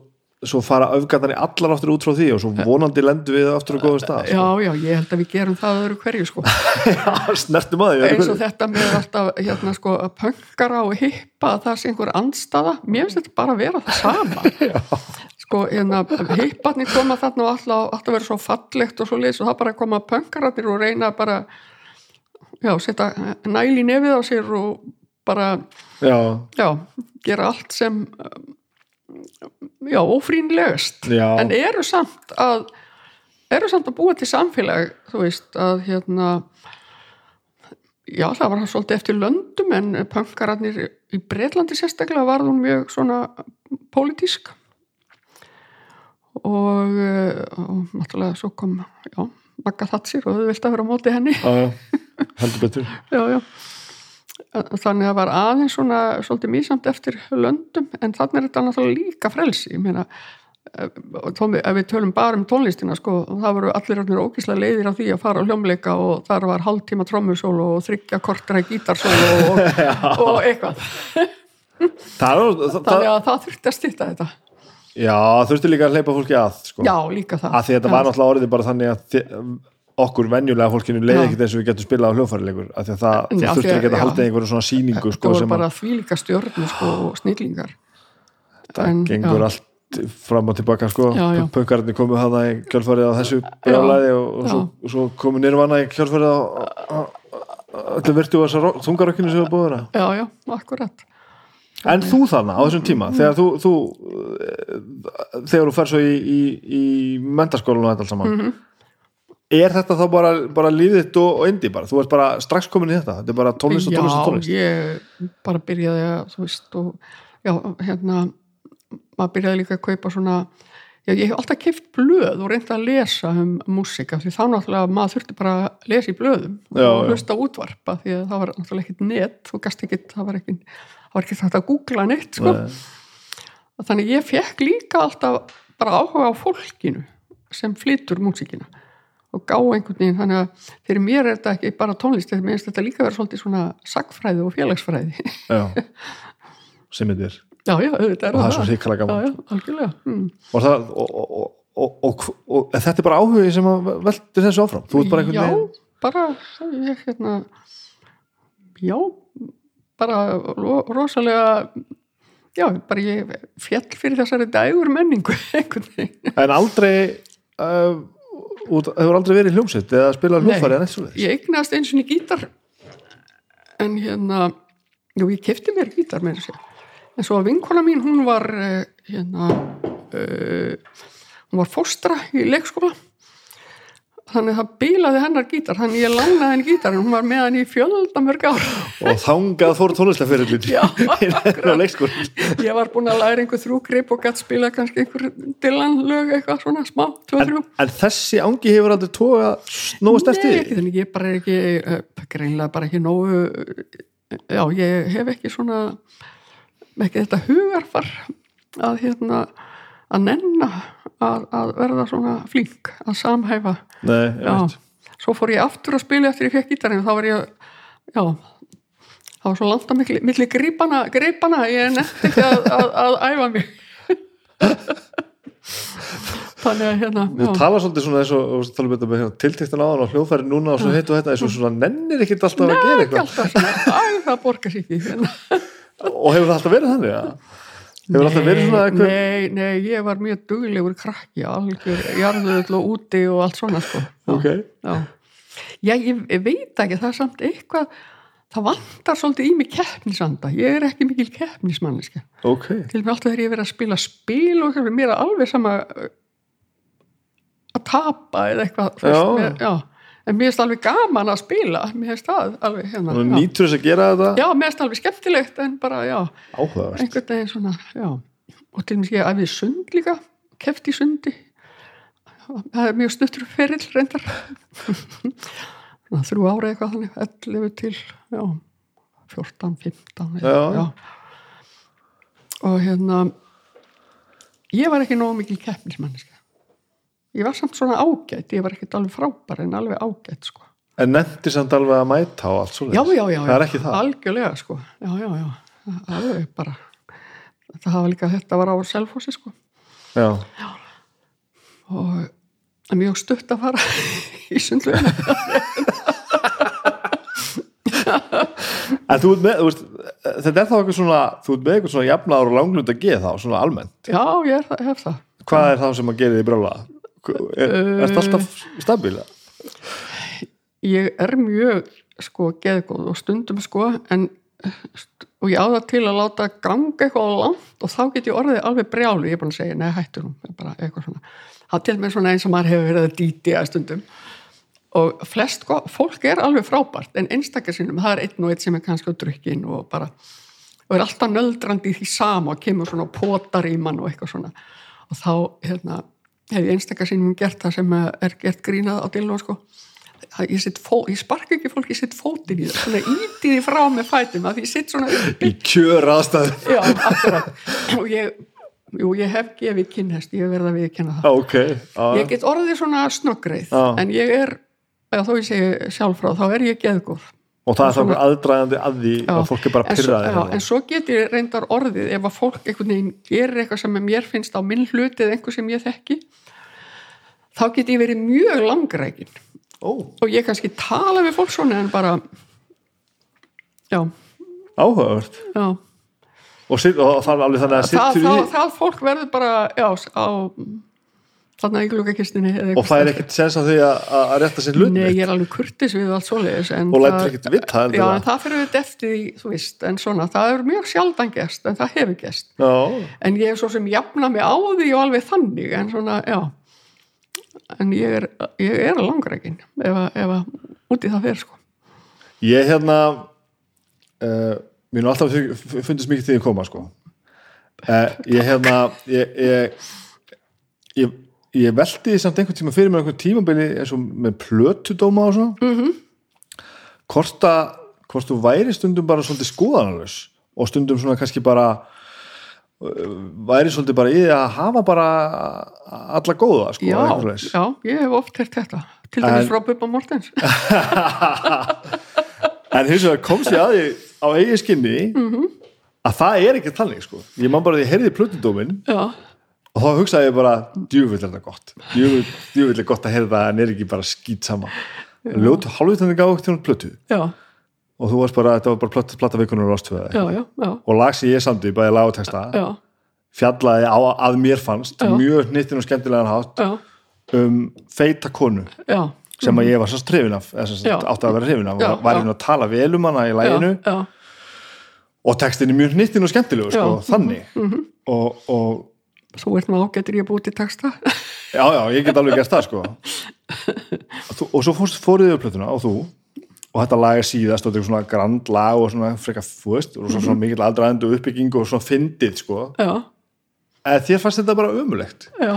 svo fara öfgarnar í allar áttur út frá því og svo vonandi lendu við aftur á góðum stað já, já, ég held að við gerum það öðru hverju sko. Sko. snertum að því eins og þetta með alltaf hérna sko að pöngara og hippa að það sé einhver andstaða. Mér finnst þetta bara að vera það sama sko hérna hipparnir koma þarna og alltaf, alltaf verið svo fallegt og svo leys og það bara koma pöngararnir og reyna bara já, setja næl í nefið á sér og bara, já, já, gera allt sem já, ófrínlegast Já. en eru samt að eru samt að búa til samfélag þú veist að hérna já það var svolítið eftir löndum en pönkararnir í Breitlandi sérstaklega var hún mjög svona pólitísk og, eh, og náttúrulega svo kom já, Magga Thatsir og þau vilt að vera á móti henni. Já, heldur betur. Já, þannig að það var aðeins svona svolítið mísamt eftir löndum en þannig er þetta náttúrulega líka frelsi. Ég meina ef tómi- ef við tölum bara um tónlistina sko, það voru allir allir ógíslega leiðir á því að fara á hljómleika og þar var hálftíma trommusólu og þryggja kortara gítarsólu og, og eitthvað. Það, það, það, þannig að það þurfti að stýta þetta já, þurfti líka að hleypa fólki að sko. já, líka það. Að því þetta var náttúrulega orðið bara þannig að þi- okkur venjulega fólkinu leiði ekkert eins og við getum spilað á hljófærilegur að því að það, að- ekki að halda einhverju svona sýningu það sko, voru bara því líka stjórnir sko, og snillingar. Það En, gengur allt fram og tilbaka sko, pönkarnir komu hana í kjölfarið á þessu brjálæði og, og, svo, svo komu nýrvana í kjölfarið á, öllu virtu og þessar þungarökkinu sem við búið að já, já, akkurat En þú þarna á þessum tíma þegar þú, þú eh, þegar þú fer svo í, í, í mentaskólan og þetta alls saman Mhm. er þetta þá bara, bara líðitt og, og indi bara, þú ert bara strax komin í þetta þetta er bara tónlist og já, tónlist og tónlist ég bara byrjaði að þú veist og já, hérna maður byrjaði líka að kaupa svona já, ég hef alltaf keift blöð og reynda að lesa um músika því þá náttúrulega maður þurfti bara að lesa í blöðum Já, og já. hlusta útvarpa því að það var náttúrulega ekkit net þú gast ekkit, það var ekkit var ekkit hægt að googla neitt sko. Nei. þannig ég fekk líka alltaf bara áhuga á fólkinu sem flytur músikina og gá einhvern veginn þannig að fyrir mér er þetta ekki bara tónlist þegar mér finnst þetta líka vera svolítið svona sagfræði og félagsfræði Já. sem þetta er já, já, auðvitað er og það er svo já, gaman já, algjörlega mm. og, það, og, og, og, og, og þetta er bara áhugi sem veldur þessu áfram þú ert bara einhvern já, veginn bara ég, hérna, já bara ro- rosalega já, bara ég fjall fyrir þessari dægur menningu en aldrei uh, út, hefur aldrei verið í hljómsveit eða spilað hljófari en eitthvað ég eignast eins og í gítar. En hérna jú, ég kefti mér gítar með þessu en svo að vinkona mín, hún var eh, hérna uh, hún var fóstra í leikskóla þannig að það bílaði hennar gítar þannig ég lánaði henni gítar en hún var með hann í fjölda mörg ár. Og þangað fór tónlistafyrirlin ég var búin að læra einhver þrjú grip og gætt spila kannski einhver dillanlög eitthvað svona smá, þrjú. en þessi ángi hefur aldrei tóga snóast eftir Nei, þannig, ég bara ekki uh, greinlega bara ekki nógu já, ég hef ekki svona ekki þetta hugarfar að hérna að nenna að, að verða svona flink að samhæfa. Nei, já, svo fór ég aftur að spila eftir ég fekk gítarinn, þá var ég já, það var svo langt að milli gripana, gripana ég nefndi ekki að, að, að æfa mig. Þannig að hérna Þú tala svolítið svona eins og og tala um þetta með hérna, tiltektin áðan og hljóðfæri núna og svo og þetta eins og svona nennir ekkert alltaf að gera eitthvað. alltaf svona, æ, það borgar sér ekki hérna. og hefur það alltaf verið þannig ja? Hefur alltaf verið svona eitthvað Nei, nei, ég var mjög duglegur krakki, algjör, jarðuðl og úti og allt svona, sko. Ok, já. Já, ég, ég veit ekki, það er samt eitthvað, það vantar svolítið í mig keppnisanda ég er ekki mikil keppnismanniska ok, til og með alltaf þegar ég verið að spila spil og mér er alveg sama uh, að tapa eða eitthvað Já. mér, já. En mér finnst alveg gaman að spila. Mér finnst það alveg hérna já. nýtur þess að gera þetta? Já, mér finnst alveg skemmtilegt en bara, já, einhvern veginn svona já, og til og með ég æfið sund líka keft í sundi. Það er mjög stuttur ferill reyndar. Þrjú ára eitthvað þannig 11 til, já 14, 15 Já. og hérna ég var ekki nógu mikil keppnismanniska ég var samt svona ágætt ég var ekkert alveg frábær en alveg ágætt sko. en nefndi samt alveg að mæta og allt svo já, já, já, það er já, ekki það? algjörlega sko. já, já, já, alveg bara. Það hafa líka þetta var á selfossi sko. Já, og það er mjög stutt að fara í sundlugina en þú ert með, þú veist þetta er þá eitthvað svona, þú ert með eitthvað svona jafnaður og langlund að geða þá, svona almennt? Já, ég er, hef það. Hvað er það sem að gera því brjála er, þetta alltaf stabíla ég er mjög sko geðgóð og stundum sko en og ég á það til að láta ganga eitthvað langt og þá get ég orðið alveg brjálu, ég er búin að segja, nei hættu nú bara eitthvað svona, það til með svona eins og maður hefur verið að dýti að stundum. Og flest, go- fólk er alveg frábært en einstakar sinnum, það er einn og einn sem er kannski á drukkin og bara og er alltaf nöldrandi í því sama og kemur svona og potar í mann og eitthvað svona. Og þá, hérna, hef ég einstakar sinnum gert það sem er gert grínað á dillun sko. Ég, ég sparka ekki fólk, ég set fótinn í það íti því frá með fætum að ég set svona uppi í kjör aðstæðu já, akkurat. Og ég, jú, ég hef gefið kynhest ég hef verið að viðkenna það. Ok, á, ég get orðið svona snöggreið Já. en ég er, eða þó ég segi sjálf frá þá er ég geðgóð og það er þá aðdragandi að því Já, að fólk er bara en svo, pyrraði já, en svo get ég reyndar orðið ef að fólk einhvern veginn gerir eitthvað sem mér finnst á minn hluti eða einhver sem ég þekki þá get ég verið mjög langrækin. Ó, og ég kannski tala við fólk svona en bara já, áhugavert. Já. Og, og það er alveg þannig að það, það, í það fólk verður bara já, á þarna í gluggakistinni og það er ekkert sens á því að, að rétta sér hlut Nei, ég er alveg kurtis við allt svoleiðis Og lætur það- ekkert vita það Já, en það fyrir við eftir því, þú veist en svona, það er mjög sjaldan gerst en það hefur gerst. Já, en ég er svo sem jafna mig á því og alveg þannig en svona, já. En ég er, ég er langrækin ef að, ef að út í það fer sko. Ég hérna uh, mér er alltaf fundist mikið því að koma sko. Uh, ég hérna ég, ég, ég, ég velti því samt einhvern tíma fyrir mér einhvern tímabili eins og með plötudóma og svona. Mm -hmm. hvort að hvort þú væri stundum bara svolítið skoðanalus og stundum svona kannski bara uh, væri svolítið bara í því að hafa bara alla góða sko, já, já, ég hef oft hert þetta. Til dæmis frá Bubba Mortens. En hins vegar komst ég að því á eigi skinni Mhm. að það er ekki þannig sko. Ég man bara því að ég heyrði plötudómin já, og þá hugsaði ég bara djúvill er þetta gott. Djúvill, er gott að heyrða en er ekki bara skýt sama. Ljótu hálfvitandi gáð til hún plötu. Já, og þú varst bara, þetta var bara plötu, plata vikunur og já, og lag sem ég samdi, bæði lag og texta já, fjallaði á að mér fannst Já. mjög hnittin og skemmtilegan hátt já, um feita konu já, sem að ég var svo strefin af átti að vera hrifin af. Var hérna að tala vel um hana í læginu já, og textin er mjög hnittin og skemmtilegu sko, Já. Mhm. þannig og, og þú ert nú ágættur ég búið til texta. Já, já, ég get alveg gert það sko. Þú, og svo fóruðu upplötuna og þú og þetta lag er síðast og þetta er svona grand lag og svona frekar fúist og svona, svona mikill aðdraðendu uppbygging og svona fyndið sko. Já, eða þér fannst þetta bara umulegt já.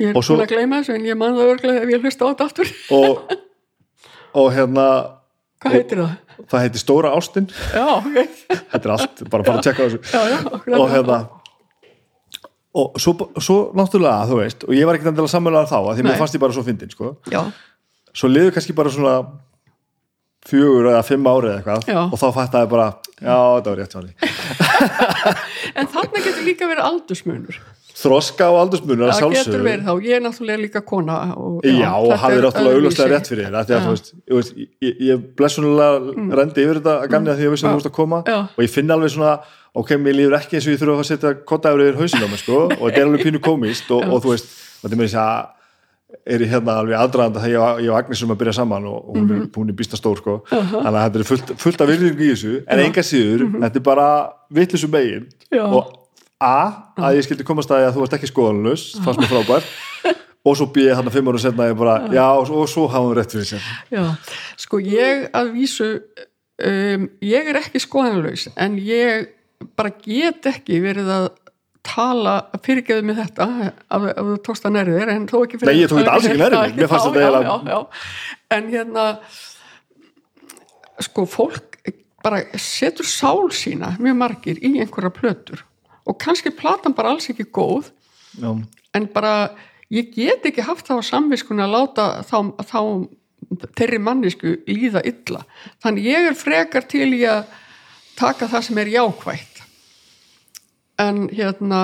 Ég er Og svo- búin að gleyma þessu en ég man það örglega ef ég hlusta á þetta aftur. Og, og hérna hvað heitir það? það heiti Stóra Ástin. Já, ok, þetta er allt, bara bara að tjekka þessu. Já, já og hérna og svo, svo náttúrulega þú veist, og ég var ekkert endilega sammálaðar þá því mér fannst ég bara svo fyndin sko. já, svo liður kannski bara svona fjögur eða fimm ári eða eitthvað Já. og þá fættaði bara, já þetta var rétt en þarna getur líka verið aldursmunur þroska og aldursmunur að það getur verið þá, ég er náttúrulega líka kona og, Já, og þetta hafði er náttúrulega öðruvísi. rétt fyrir þér Já. veist, ég, ég, ég blessunulega rendi yfir þetta að gamni að því að ég vissi að þú veist að koma Mm. Já. og ég finn alveg svona, ok, mér líður ekki eins og ég þurfa að setja kottaður yfir hausinn á mig sko, og þetta er alveg pínu komist og, Já. og þú veist, og þetta er þess að er í hérna alveg aðdraðanda þegar ég, og- ég og Agnes um að byrja saman og, og hún, er, hún er býsta stór sko. Þannig að þetta er fullt, fullt af virðingu í þessu en enga síður, þetta er bara vitlisum megin og A, að ég skildi komast að, að þú varst ekki skoðanlaus fannst mér frábært og svo B, hann að fimm ára senna ég bara, já, og, og svo hafa hún rétt fyrir sér. Já, sko ég að vísu um, ég er ekki skoðanlaus en ég bara get ekki verið að tala fyrirgeðu mig þetta af af þú tókst það nærið þér en þó ekki fyrir Nei, ég tók þetta alls ekki nærri mér. Mér fannst þetta eiginlega- en hérna sko fólk bara setur sál sína mjög margir í einhverja plötur og kannski platan bara alls ekki góð já, en bara ég get ekki haft það á samviskun að láta þá, þá þeirri mannisku líða illa. Þannig ég er frekar til í að taka það sem er jákvætt en hérna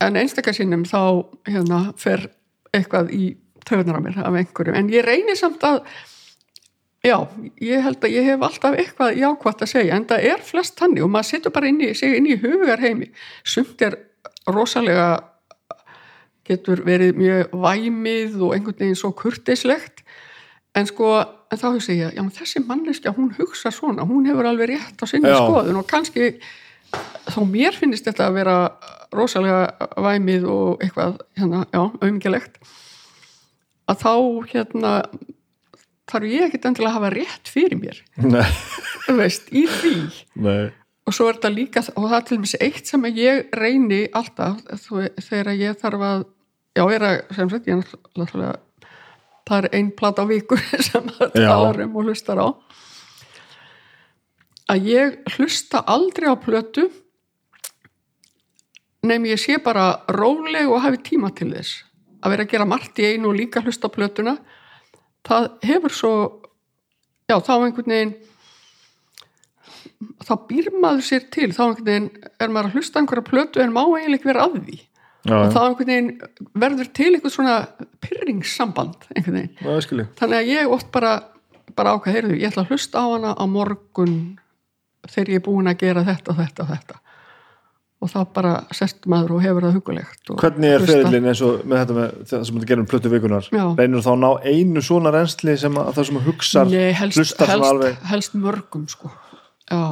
en einstakar sinnum þá hérna fer eitthvað í töðunar á mér af einhverjum en ég reynir samt að já, ég held að ég hef alltaf eitthvað jákvætt að segja en það er flest tannig og maður setur bara inn í, sig inn í hugar heimi sumt er rosalega getur verið mjög væmið og einhvern veginn svo kurtislegt en sko, en þá hugsa ég já, þessi manneskja, hún hugsa svona hún hefur alveg rétt á sinni Já. skoðun og kannski þá mér finnst þetta að vera rosalega væmið og eitthvað hérna, já, auðmingilegt að þá hérna þarf ég ekkert endilega að hafa rétt fyrir mér. Veist, í því. Nei. Og svo er þetta líka, og það er til dæmis eitt sem ég reyni alltaf þegar ég þarf að já, er að, sem sagt, ég er náttúrulega það er ein plata á viku sem það Já. talar um og hlustar á að ég hlusta aldrei á plötu nefn ég sé bara róleg og hafi tíma til þess. Að vera að gera margt í einu og líka hlusta á plötuna það hefur svo já, þá einhvern veginn þá býr maður sér til þá einhvern veginn er maður að hlusta einhverja plötu en má eiginlega vera að því. Já, og þá einhvern veginn verður til einhvern svona pyrringssamband einhvern veginn. Já, þannig að ég oft bara, bara ákvað heyrðu, ég ætla að hlusta á hana á morgun þegar ég er búin að gera þetta og þetta og þetta og þá bara sest maður og hefur það hugulegt hvernig er ferillin eins og með þetta með það sem þetta gerum plötu vikunar Já. reynur þá að ná einu svona reynsli sem að það sem að hugsar Nei, helst, helst, helst mörgum sko. já,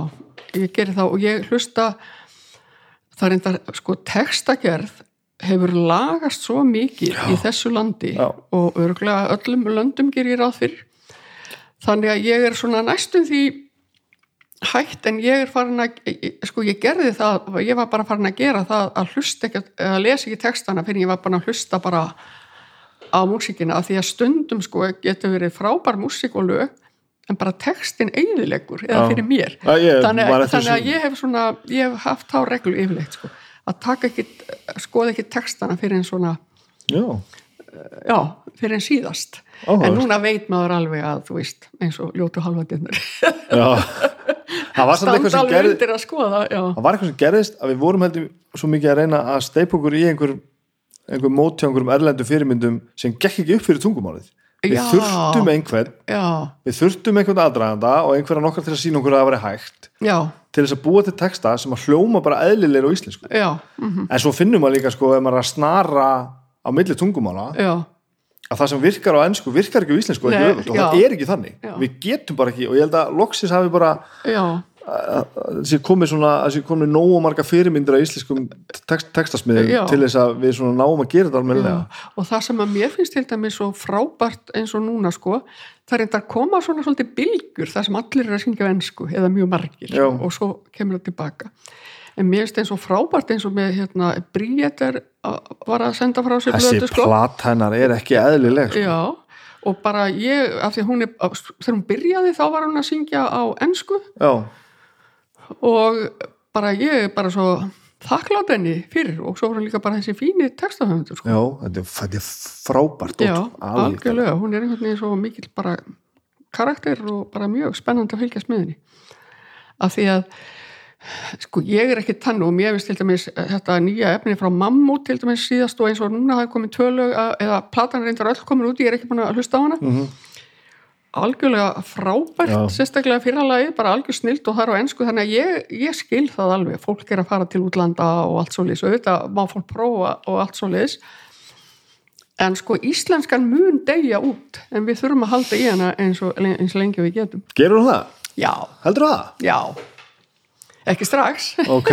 ég geri það og ég hlusta það er enda, sko, textagerð hefur lagast svo mikið í þessu landi Já. og örgulega öllum löndum ger ég ráð fyrir þannig að ég er svona næstum því hætt en ég er farin að sko ég gerði það, ég var bara farin að gera það að hlusta ekki, að lesa ekki textana fyrir ég var bara að hlusta bara á músíkina af því að stundum sko getur verið frábær músík og lög en bara textin eiginlegur eða Já. fyrir mér. Já, ég þannig, að- þannig að ég hef svona ég hef haft þá reglu yfirleitt sko að taka ekki, skoða ekki textana fyrir en svona já, já, fyrir en síðast. Áhugavert. en núna veit maður alveg að þú veist, eins og ljótu eitthvað standa alveg gerði undir að skoða já, það var eitthvað sem gerðist að við vorum heldur svo mikið að reyna að steipa okkur í einhver einhver móti á einhverjum erlendu fyrirmyndum sem gekk ekki upp fyrir tungumálið. Við Já. þurftum einhvern. Já, við þurftum einhvern aðdraganda og einhverja nokkar til að sína okkur að það væri hægt já, til þess að búa til texta sem að hljóma bara eðlilegir á íslensku. Já, mm en svo finnum maður líka sko ef maður að snara á milli tungumála já. að það sem virkar á ennsku virkar ekki á íslensku og ekki Nei, öfugt og það er ekki þannig. Já. við getum bara ekki og ég held að loksis hafi bara þessi komið svona þessi komið nógu marga fyrirmyndir á íslenskum text, textasmiðum til þess að við svona náum að gera þetta almennilega. Og það sem að mér finnst til dæmis svo frábært eins og núna sko, það er enda að koma svona svolítið bylgur þar sem allir er að syngja á ensku eða mjög margir og svo kemur það tilbaka en mér finnst eins og frábært eins og með hérna, Bríetter var að senda frá sér þessi blötu sko plat hennar er ekki eðlileg sko. Já, og bara ég, hún er þegar hún byrjaði þá var hún að syngja á ensku já, og bara ég bara svo þakklátt henni fyrir og svo var hún líka bara þessi fíni textahöfundur sko. já þetta, er, er frábært Já, algjörlega. hún er einhvern veginn svo mikill bara karakter og bara mjög spennandi að fylgjast með henni af því að sko ég er ekki tann og mér finnst til dæmis eh, þetta nýja efni frá Mammut til dæmis síðast og eins og núna hafi komið tvölög eða platan reyndar öll komin út, ég er ekki búin að hlusta á hana Mhm. algjörlega frábært Já. sérstaklega fyrralagi, bara algjör snilt og það er á ensku, þannig að ég, ég skil það alveg fólk er að fara til útlanda og allt svo liðs og þetta má fólk prófa og allt svo liðs en sko íslenskan mun deyja út en við þurfum að halda í hana eins og eins lengi við getum Gerur það? það? já ekki strax. Ok.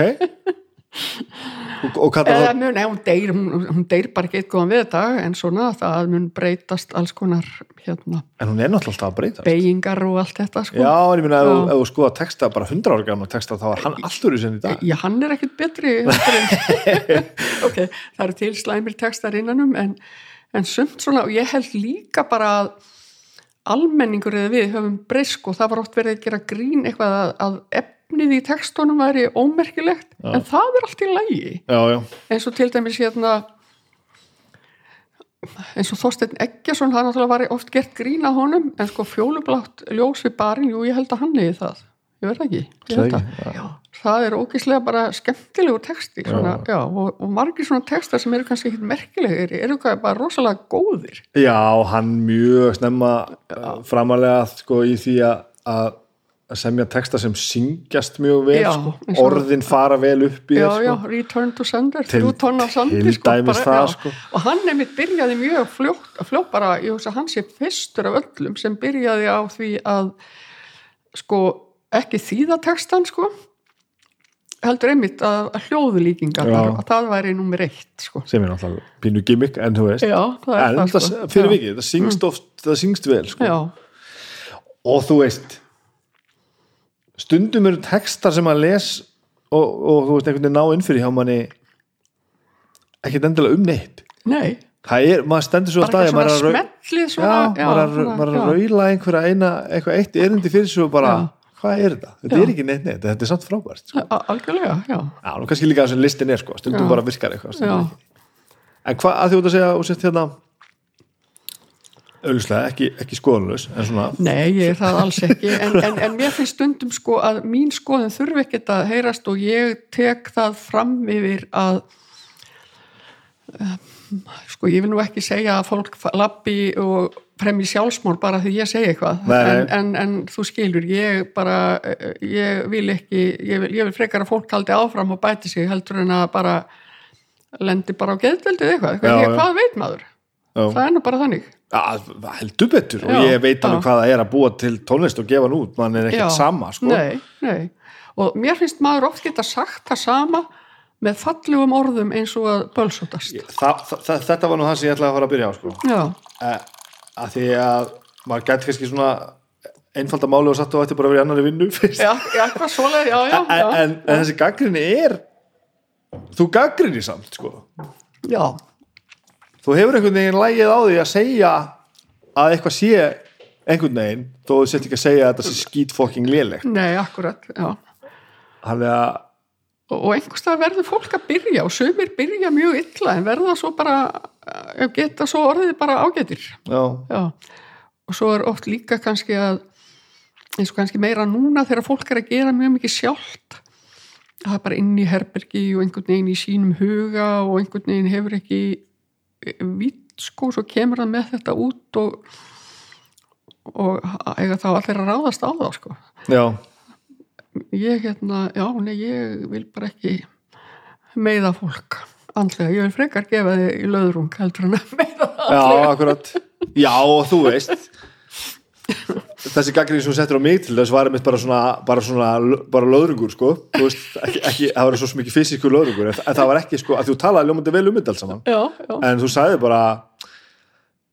Og, og eða það mun, ef hún deyr hún, hún deyr bara ekki eitthvað við þetta en svona það mun breytast alls konar hérna, En hún er náttúrulega alltaf að breyta beigingar og allt þetta sko. Já, en ég minna, ef, þú- skoða texta bara 100 ára gamla texta, þá er hann allur í sinni í dag. Já, hann er ekkit betri ok, það eru til slæmir textar innanum en, en sumt svona og ég held líka bara að almenningur eða við höfum breysk og það var oft verið að gera grín eitthvað að, að efnið í textunum væri ómerkilegt en það er allt í lægi Já, já, eins og til dæmis hérna eins og Þorsteinn Eggjason það náttúrulega var oft gert grín að honum en sko fjólublátt ljós við barinn jú ég held að hann leiði það. Ég veit ekki, ég ekki, að já, það er ógeðslega bara skemmtilegur texti svona, já. og, og margir svona textar sem eru kannski ekkit merkilegir eru bara rosalega góðir. Já, hann mjög snemma framalega sko í því að að semja texta sem syngjast mjög vel Já, sko. orðin fara vel upp í já, það já, sko. Return to Sender Til- sandi til sko, dæmis það, já. sko. og hann nefnitt byrjaði mjög fljótt, fljótt bara, ég hugsa að hann sé fyrstur af öllum sem byrjaði á því að sko ekki þýða textan sko heldur einmitt að, að hljóðulíkingar Já. að það væri nummer eitt sko sem er náttúrulega pínu gimmick en þú veist já, það er en það það, sko fyrir já. vikið, það syngst oft það syngst vel sko. já, og þú veist stundum eru textar sem að les og, og þú veist einhvern veginn ná inn fyrir hjá manni ekkert endilega um neitt nei, það er, maður stendur svo bara staði ekki maður svona að rau- smellið já, svona, maður er að- svona, að já. raula einhverja eina, eitthvað eitt erindi fyrir og bara, Já. hvað er þetta? Þetta Já. er ekki neitt neitt, þetta er samt frábært sko. Algjörlega, já já, nú kannski líka þessum listin er sko, stundum Já. bara virkar eitthvað Já. en hvað, að því út að segja og sett hérna auðvitað, ekki, ekki skoðanlaus en svona, Nei, ég er það alls ekki. En, en, en mér finnst stundum sko að mín skoðin þurfi ekkert að heyrast og ég tek það fram yfir að um, sko ég vil nú ekki segja að fólk lappi og fremji sjálfsmór bara því ég segi eitthvað. En, en, en þú skilur, ég bara eh, ég vil ekki, ég vil, ég vil frekar að fólk haldi áfram og bæti sig heldur en að bara lendi bara á geðveldið eitthvað, Já, ég, já. hvað veit maður? Já, það er nú bara þannig að, heldur betur og Já, ég veit alveg hvað það er að búa til tónlist og gefa hann út, mann er ekkert Já, sama sko. nei, nei. og mér finnst maður oft geta sagt það sama með fallegum orðum eins og að það, þetta var nú það sem ég ætlaði að fara að byrja á sko. já, eh, að því að maður gæti kannski svona einfalda máli og satt og ætti bara að vera í annari vinnu fyrst já, eitthvað svoleið já, já, en, en, en þessi gaggrinni er þú gaggrinni samt sko. já, þú hefur einhvern veginn lægið á því að segja að eitthvað sé einhvern veginn, þó þú sett ekki að segja að þetta sé skítfokking lélegt. Nei, akkurat já. að og, einhverstað verður fólk að byrja og sumir byrja mjög illa en verða svo bara eh, geta svo orðið bara ágætir. Já, já, og svo er oft líka kannski að eins og kannski meira núna þegar fólk er að gera mjög mikið sjálft það er bara inn í herbergi og einhvern veginn í sínum huga og einhvern veginn hefur ekki vitt sko, svo kemur það með þetta út og og eiga þá allir að ráðast á það sko. já, ég hérna, já, nei, ég vil bara ekki meiða fólk andlega, ég vil frekar gefa þið í löðrung heldur en að meiða það já, akkurat. Já, og þú veist þessi gaggrinni sem þú settir á mig til þess var einmitt bara svona, bara svona bara löðrungur sko, veist, ekki, ekki það var svo mikið fysisku löðrungur, en það var ekki sko, að þú talaði ljómandi vel um þetta alls saman. Já, já, en þú sagði bara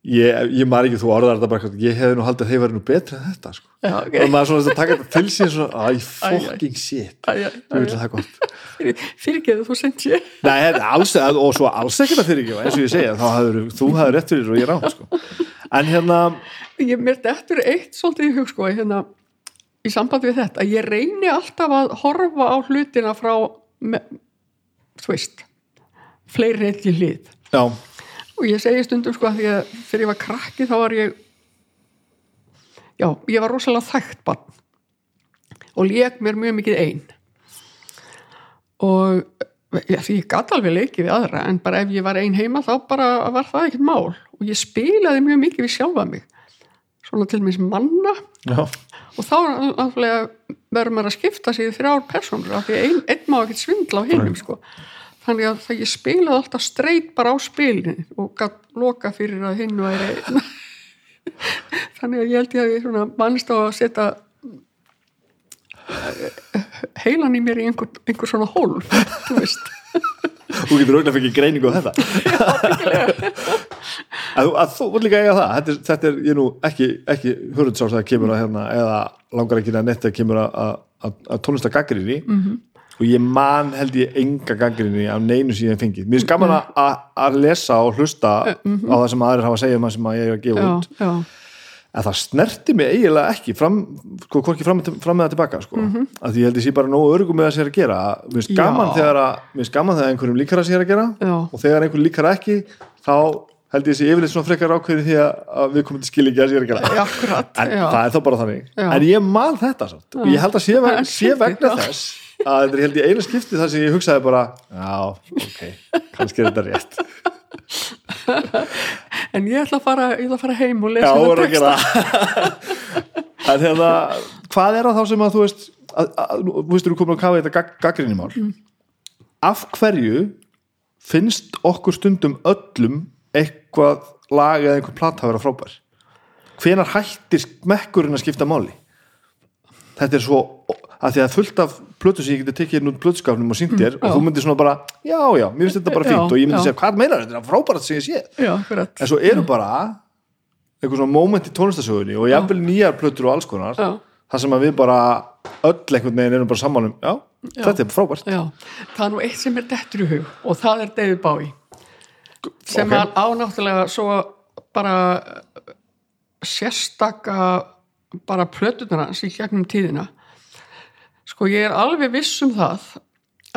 ég, ég maður ekki, þú orðar þetta bara ég hefði nú haldið að þeir verið nú betri en þetta sko. já, ok. Og maður svona að taka þetta til sín svona, æ, fucking shit. Þú vil það gott. Fyrir, fyrirgeðu þú er alls, og svo alls ekkert að fyrirgefa eins og ég segja, þá hafður, þú hafður rétt fyrir og ég rátt sko. en hérna ég mér dettur eitt svolítið í hug sko hérna, í samband við þetta ég reyni alltaf að horfa á hlutina frá þú veist fleiri ekki hlið. Já, og ég segi stundum sko að því að þegar ég var krakki þá var ég já, ég var rosalega þægt barn og lék mér mjög mikið ein. Og já, því ég gat alveg leikið við aðra en bara ef ég var ein heima þá bara var það ekkert mál. Og ég spilaði mjög mikið við sjálfa mig svona til minns manna. Já, og þá verður maður að skipta sig í þrjár personur af því að ein, einn má ekkert svindla á hinum sko. Þannig að það ég spilaði alltaf streit bara á spilin og gætt loka fyrir að hinn og er þannig að ég held ég að ég mannst á að setja eh, heilan í mér í einhver, einhver svona hólf þú veist. Þú getur auðvitað fyrir greiningu á þetta. Að, að þú voru líka eiga það. Þetta er, þetta er ég nú ekki, ekki hurðsáls að kemur að hérna eða langar ekki að netta kemur að, tónlista gaggrinni -hmm. Og ég man held ég enga gaggrinni af neinu síðan fengið. Mér finnst gaman að, að, að lesa og hlusta á það sem aðrir hafa að segja um það sem að ég er að gefa já, út. já, en það snerti mig eiginlega ekki sko, hvorki fram, fram með það tilbaka sko. mm -hmm. að því ég held ég sé bara nógu örgum með að sér að gera. Mér finnst gaman að gaman þegar einhverjum líkar að sér að gera. Já. og þegar einhverjum líkar ekki þá held ég sé yfirleitt svona frekar ákveði því að, að við komum til skil ekki að sér að akkurat. En já. það er þá bara þannig. Já. en ég man þetta samt. Og ég held að sé, Það veg, er sé vegna þess að þetta er held ég einu skipti þar sem ég hugsaði bara já, ok, kannski er þetta rétt. En ég ætla að fara, ætla að fara heim og lesa að texta. hérna, hvað er það þá sem að þú veist að, að, þú veist, þú komin að kafa þetta gag, gaggrinni mál. Mm. af hverju finnst okkur stundum öllum eitthvað lag eða einhver plata að vera frábær? Hvenar hættir mekkurinn að skipta máli? Þetta er svo að því að fullt af plötu sem ég geti tekið inn út plötuskafnum og sínt þér og Já. þú myndir svona bara, já, já, mér finnst þetta bara Já, fínt og ég myndi já. segja, hvað meinar þetta er frábært sem ég sé já, en svo eru bara eitthvað svona moment í tónlistasögunni og jafnvel nýjar plötur og alls konar Já. þar sem að við bara öll einhvern veginn erum bara saman um já, þetta er frábært Já, það er nú eitt sem er dettur í hug og það er David Bowie sem ok. okay. á náttúrulega svo bara eh, sérstaka bara plötunar hans í gegnum tíðina sko ég er alveg viss um það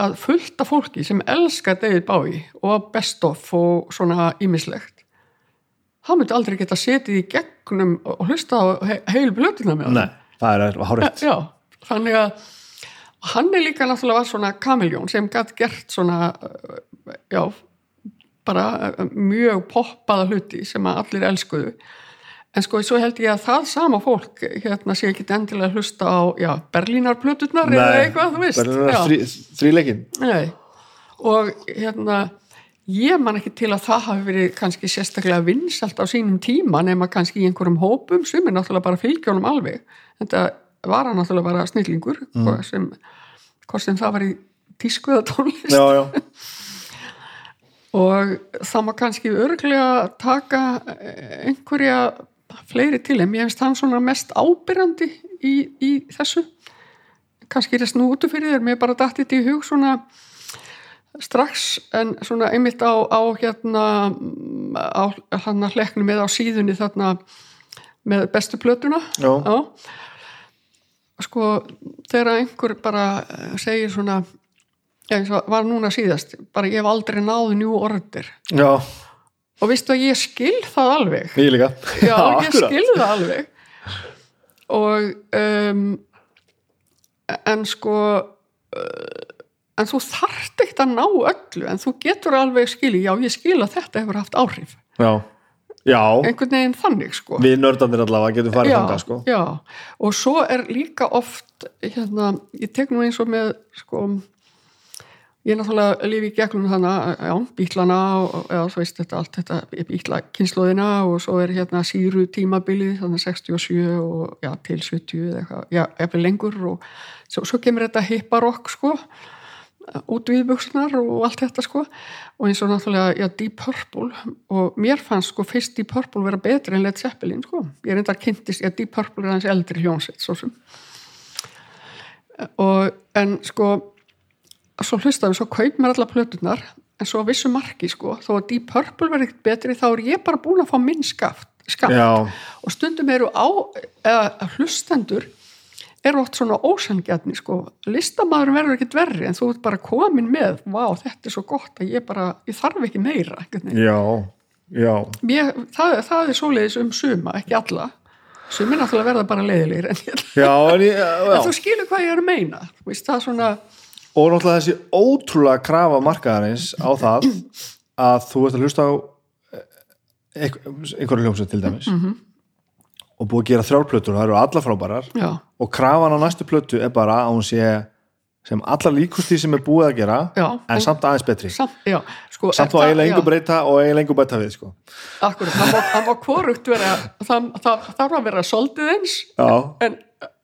að fullt af fólki sem elskar David Bowie og best of og svona ímislegt það myndi aldrei geta setið í gegnum og hlusta á he heil plötuna með. Nei, það er hárétt Já, þannig að hann er líka náttúrulega var svona kamiljón sem gætt gert svona já, bara mjög poppaða hluti sem að allir elskuðu en sko svo held ég að það sama fólk hérna sé ekki endilega hlusta á já, Berlínarplöturnar eða eitthvað, þú veist Berlínar Já. þrí, þríleikin Nei, og hérna ég man ekki til að það hafi verið kannski sérstaklega vinsalt á sínum tíma nema kannski í einhverjum hópum sem er náttúrulega bara fylgjónum alveg. Þetta var hann náttúrulega bara snillingur mm. sem, hvort sem það var í tísku eða tónlist. Já, já, og það má kannski örglega taka einhverja fleiri til en mér finnst hann svona mest ábyrjandi í, í þessu. Kannski er það snútu fyrir þér mér bara dætti þetta í hug svona strax en svona einmitt á, á hérna á hann að hleknum með á síðunni þarna með bestu plötuna. Já. sko þegar einhver bara eh, segir svona já, var núna síðast bara ég hef aldrei náðu njú orður já, og veistu að ég skil það alveg? Ég líka. Já, ég skil það alveg. Og um, en sko uh, en þú þarft ekkert að ná öllu en þú getur alveg skili, já ég skil að þetta hefur haft áhrif. Já, já. Einhvern veginn þannig sko. Við nördandir allavega getum farið þangað sko. já, og svo er líka oft hérna, ég tek nú eins og með sko ég náttúrulega lifi í gegnum þannig já, bílana og eða þú veist þetta allt þetta bíla kynnslóðina og svo er hérna síru tímabilið þannig 67 og já, til 70 eða eitthvað, já, eftir lengur og svo, svo kemur þetta hipparokk sko út viðbuksunar og allt þetta sko og eins og náttúrulega, já, Deep Purple og mér fannst sko fyrst Deep Purple vera betri en Led Zeppelin sko. Ég er enda kynntist, já, Deep Purple er hans eldri hljónsett svo sem. Og en sko svo hlustaðum, svo kaup mér alla plöturnar en svo vissu marki sko. Þó að Deep Purple verði ekkert betri þá er ég bara búin að fá minn skaft, skaft. og stundum eru á eða hlustendur eru oft svona ósangjarni sko. Listamæðurinn verður ekkert verri en þú ert bara komin með vá þetta er svo gott að ég bara, ég þarf ekki meira já, já. Mér, það, það er svoleiðis um suma, ekki alla. Sumi náttúrulega verða bara leiðilegir en, já, en ég, en já. þú skilur hvað ég er að meina. Þú veist, það er svona og náttúrulega þessi ótrúlega krafa markaðarins á það að þú ert að hlusta á eh, einhver- einhverju hljómsveit til dæmis og búið að gera þrjárplötur og það eru allar frábærar. Já, og krafan á næstu plötu er bara að hún sé sem allar líkust því sem er búið að gera Já, en samt aðeins betri. samt, já, sko, samt það- þá eiginlega engu breyta og eiginlega engu bæta við sko. Akkurat, það það má hvorugt vera það, það þarf að vera soldið eins já, en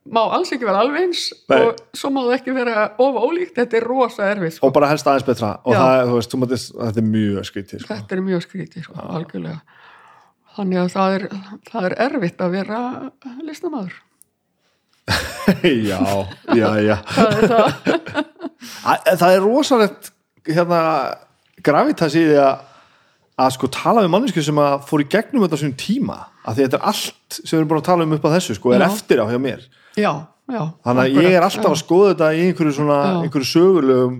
má alls ekki vera alveg eins Nei. og svo má það ekki vera of ólíkt. Þetta er rosa erfið sko. og bara helst aðeins betra. Og það, veist, þú mátti, þetta er mjög skrítið sko. þetta er mjög skrítið sko, algjörlega. Þannig að það er, það er erfitt að vera listamaður. Já, já, já. Það er það. Það er rosalegt hérna, gravitas í því að að sko tala við mannesku sem að fór í gegnum þetta sínum tíma. Af því þetta er allt sem við erum búin að tala um upp á þessu sko, er Já. eftir á hjá mér já, já, þannig að ég er alltaf já. að skoða þetta í einhverju svona, einhverju sögulegum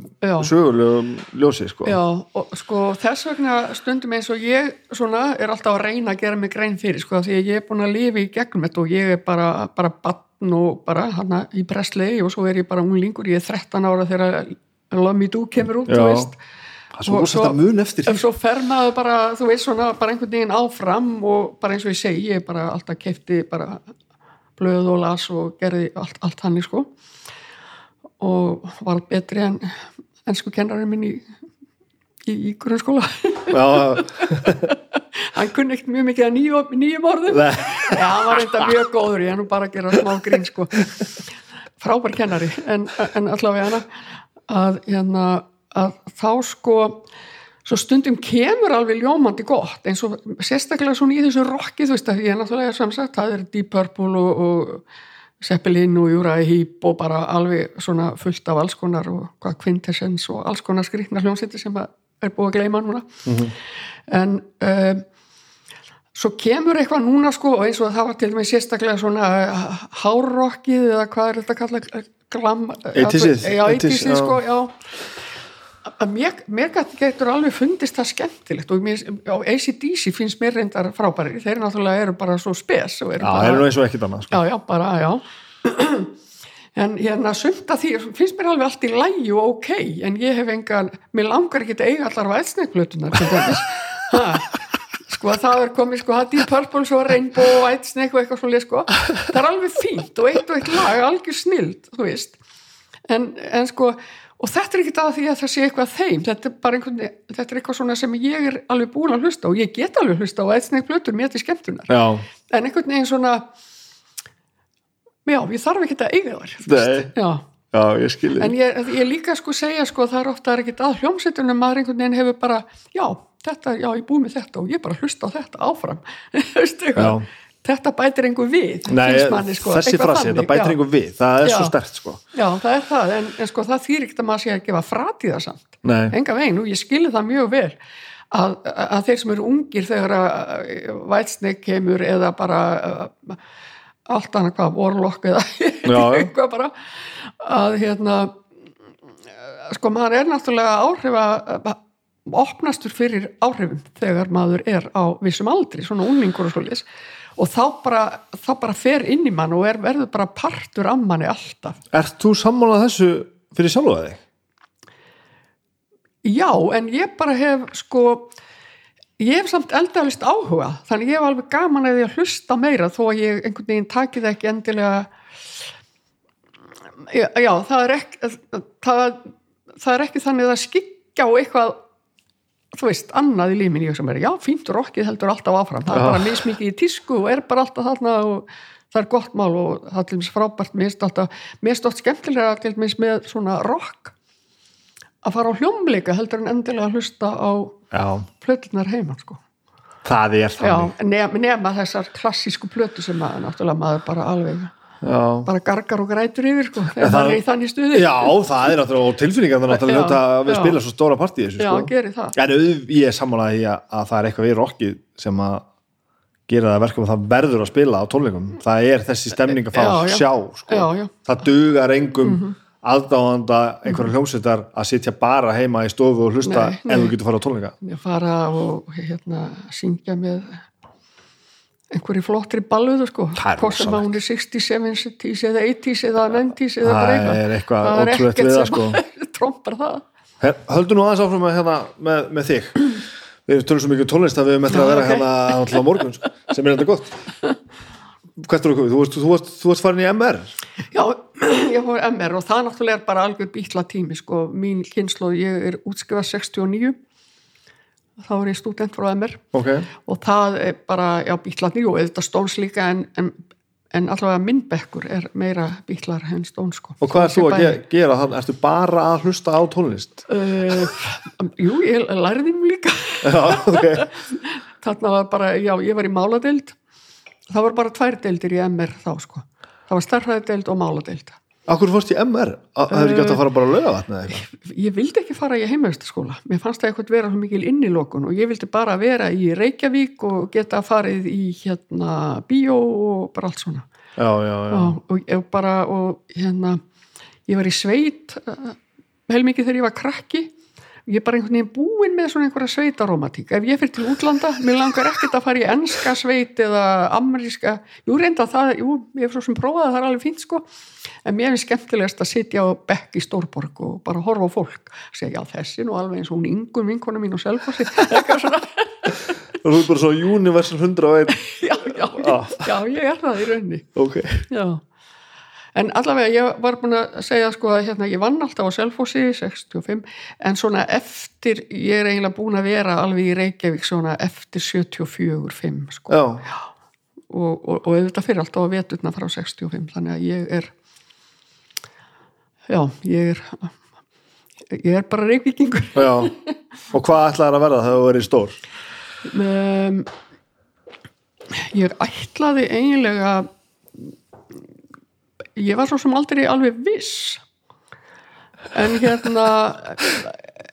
sögulegum ljósi sko. Já, og sko þess vegna stundum eins og ég svona er alltaf að reyna að gera mig grein fyrir sko því að ég er búin að lifa í gegnum þetta og ég er bara, bara batn og bara hana í Bresley og svo er ég bara unglingur, ég er 13 ára þegar Me Do kemur út, þú veist. Og svo- svo fer maður bara, þú veist svona bara einhvern veginn áfram og bara eins og ég segi ég bara alltaf kefti bara blöð og las og gerði allt, allt hannig sko. Og var betri en ennsku kennarinn minn í, í, í grunnskóla. Já, hann kunni ekkert mjög mikið að nýjum, nýjum orðum. Nei. já, hann var reynda mjög góður ég nú bara að gera smá grín sko. Frábær kennari. En, en allavega hana að, hérna, að þá sko svo stundum kemur alveg ljómandi gott eins og sérstaklega svona í þessu rocki þú veist að ég er náttúrulega sem sagt það er Deep Purple og, og Zeppelin og Uriah Heep og bara alveg svona fullt af alls konar og hvað Quintessence og alls konar skrýtna hljómsætti sem er búið að gleyma núna. En um, svo kemur eitthvað núna sko og eins og það var til dæmis sérstaklega svona uh, hárrokkið eða hvað er þetta að kalla glam 80s, já, 80s, 80s, já. sko, já að mér, mér gæti getur alveg fundist það skemmtilegt og mér, á ACDC finnst mér reyndar frábæri þeir náttúrulega eru bara svo spes og eru já, bara, það er nú eins og ekkit annað sko. já, já, bara, já. En hérna sumt að því finnst mér alveg allt í lægi og ok en ég hef engan, mér langar ekki að eiga allar vætsneiklutunar sko það er komið sko Deep Purple, svo Rainbow, Whitesnake og eitthvað svolítið sko, það er alveg fínt og eitt og eitt lag, algjör snild þú veist, en, en sko og þetta er ekki það því að það sé eitthvað þeim þetta er bara einhvern þetta er eitthvað svona sem ég er alveg búin að hlusta og ég get alveg hlusta og Whitesnake plötur mér til skemmtunar já, en einhvern veginn svona já, ég þarf ekki að eiga þar þú Nei. veist. já, já, ég skilji en ég, ég líka sko segja sko það er ofta ekki að hljómsveitunum maður einhvern veginn hefur bara, já, þetta já, ég búið með þetta og ég bara hlusta á þetta áfram Veistu eitthvað? Já. Þetta bætir einhver við Nei, manni, sko, þessi frasi, þetta bætir einhver við það er Já. svo stert sko. Já, það er það, en, en sko það þýr ekkert að maður sé að gefa frati það samt. Enga veginn, og ég skilði það mjög vel að, að þeir sem eru ungir þegar að Whitesnake kemur eða bara uh, allt annað hvað, Warlock eða eitthvað bara að hérna sko maður er náttúrulega áhrifa opnastur fyrir áhrifum þegar maður er á vissum aldri, svona unglingur og svolítið og þá bara, þá bara fer inn í mann og er, verður bara partur af manni alltaf. Ert þú sammálað þessu fyrir sjálfa þig? Já, en ég bara hef sko ég hef samt eldalist áhuga. Þannig ég hef alveg gaman að að hlusta meira þó að ég einhvern veginn taki það ekki endilega. Já það er ekki það, það er ekki þannig að skikja á eitthvað þú veist, annað í lífinu. Ég sem er, já, fínt rockið heldur alltaf áfram, það er Já. bara mismikið í tísku og er bara alltaf þarna og það er gott mál og það er til dæmis frábært. Mér finnst alltaf, mér finnst oft skemmtilega til dæmis með svona rock að fara á hljómleika heldur en endilega að hlusta á Já, plötunar heima sko. það er Já, þannig. nema, nema þessar klassísku plötu sem að náttúrulega maður bara alveg Já, bara gargar og grætur yfir sko, En þegar það- er í þannig stuði Já, það er náttúrulega og tilfinningar þannig að Já, að við já. spila svo stóra partí þessu Já, sko. En ég er sammálaði því að, að það er eitthvað við rockið sem að gera það að verkum að það verður að spila á tónleikum það er þessi stemning að fá að já. sjá sko. Það dugar engum aðdáðanda einhverja hljómsveitar að sitja bara heima í stofu og hlusta Nei, nei. ef þú getur fara á tónleika ég fara og hérna syngja með einhverju flottri balluðu sko. Hvort sem að hún er 60s, 70s eða 80s eða 90s eða eitthvað. Er eitthvað Það er ekkert sem sko. trompar það. Höldu nú aðeins áfram með, hérna, með, með þig. Við tölum svo mikið um tónlist að við erum eftir að vera hérna alltaf morgun sko, sem er þetta gott. Hvert er okkur? Þú varst, þú varst, þú varst farin í MR Já, ég fór MR og það náttúrulega er bara algjör bítla tími sko, mín kynslu, ég er útskrifað 69 þá er ég student frá MR ok, og það er bara, já, bítlarnir og auðvitað stóns líka en, en, en allavega minn bekkur er meira bítlar en stóns sko. og hvað er þú að ge gera þannig, ertu bara að hlusta á tónlist? Uh, jú, ég lærði nú líka. Já, ok, þarna var bara, já, ég var í máladeild. Það var bara tvær deildir í MR þá sko, það var starfræðideild og máladeild akkur fórst í MR? Það er ekki átt að fara bara að löga vatna eða eitthvað? ég vildi ekki fara í heimavistaskóla mér fannst það eitthvað vera mikil innilokun og ég vildi bara vera í Reykjavík og geta farið í hérna bíó og bara allt svona Já, já, já, og, og ég bara og hérna ég var í sveit uh, heilmikið þegar ég var krakki ég er bara einhvern veginn búin með svona einhverja sveitaromatík ef ég fyrir til útlanda, mér langar ekkert að fara í enska sveit eða ameríska. Jú reynda það, jú, ég hef svo sem prófaði það er alveg fínt sko, en mér er skemmtilegast að sitja á bekk í Stórborg og bara horfa á fólk, segja þessi nú alveg eins og hún yngum vinkona mín og selfossi. Eitthvað svona, og þú er bara svo Universal 101 já, já, já, já, ég er það í raunni ok, Já, en allavega ég var búin að segja sko að hérna ég vann alltaf á Selfossi 65 en svona eftir, ég er eiginlega búin að vera alveg í Reykjavík svona eftir 74-5 sko. Já, og, og, og auðvitað fyrir alltaf að veturna frá 65 þannig að ég er já, ég er ég er bara reykvíkingur. Já. Og hvað ætlaðir að verða þegar þú verið stór? um, ég ætlaði eiginlega ég var svo sem aldrei alveg viss. En hérna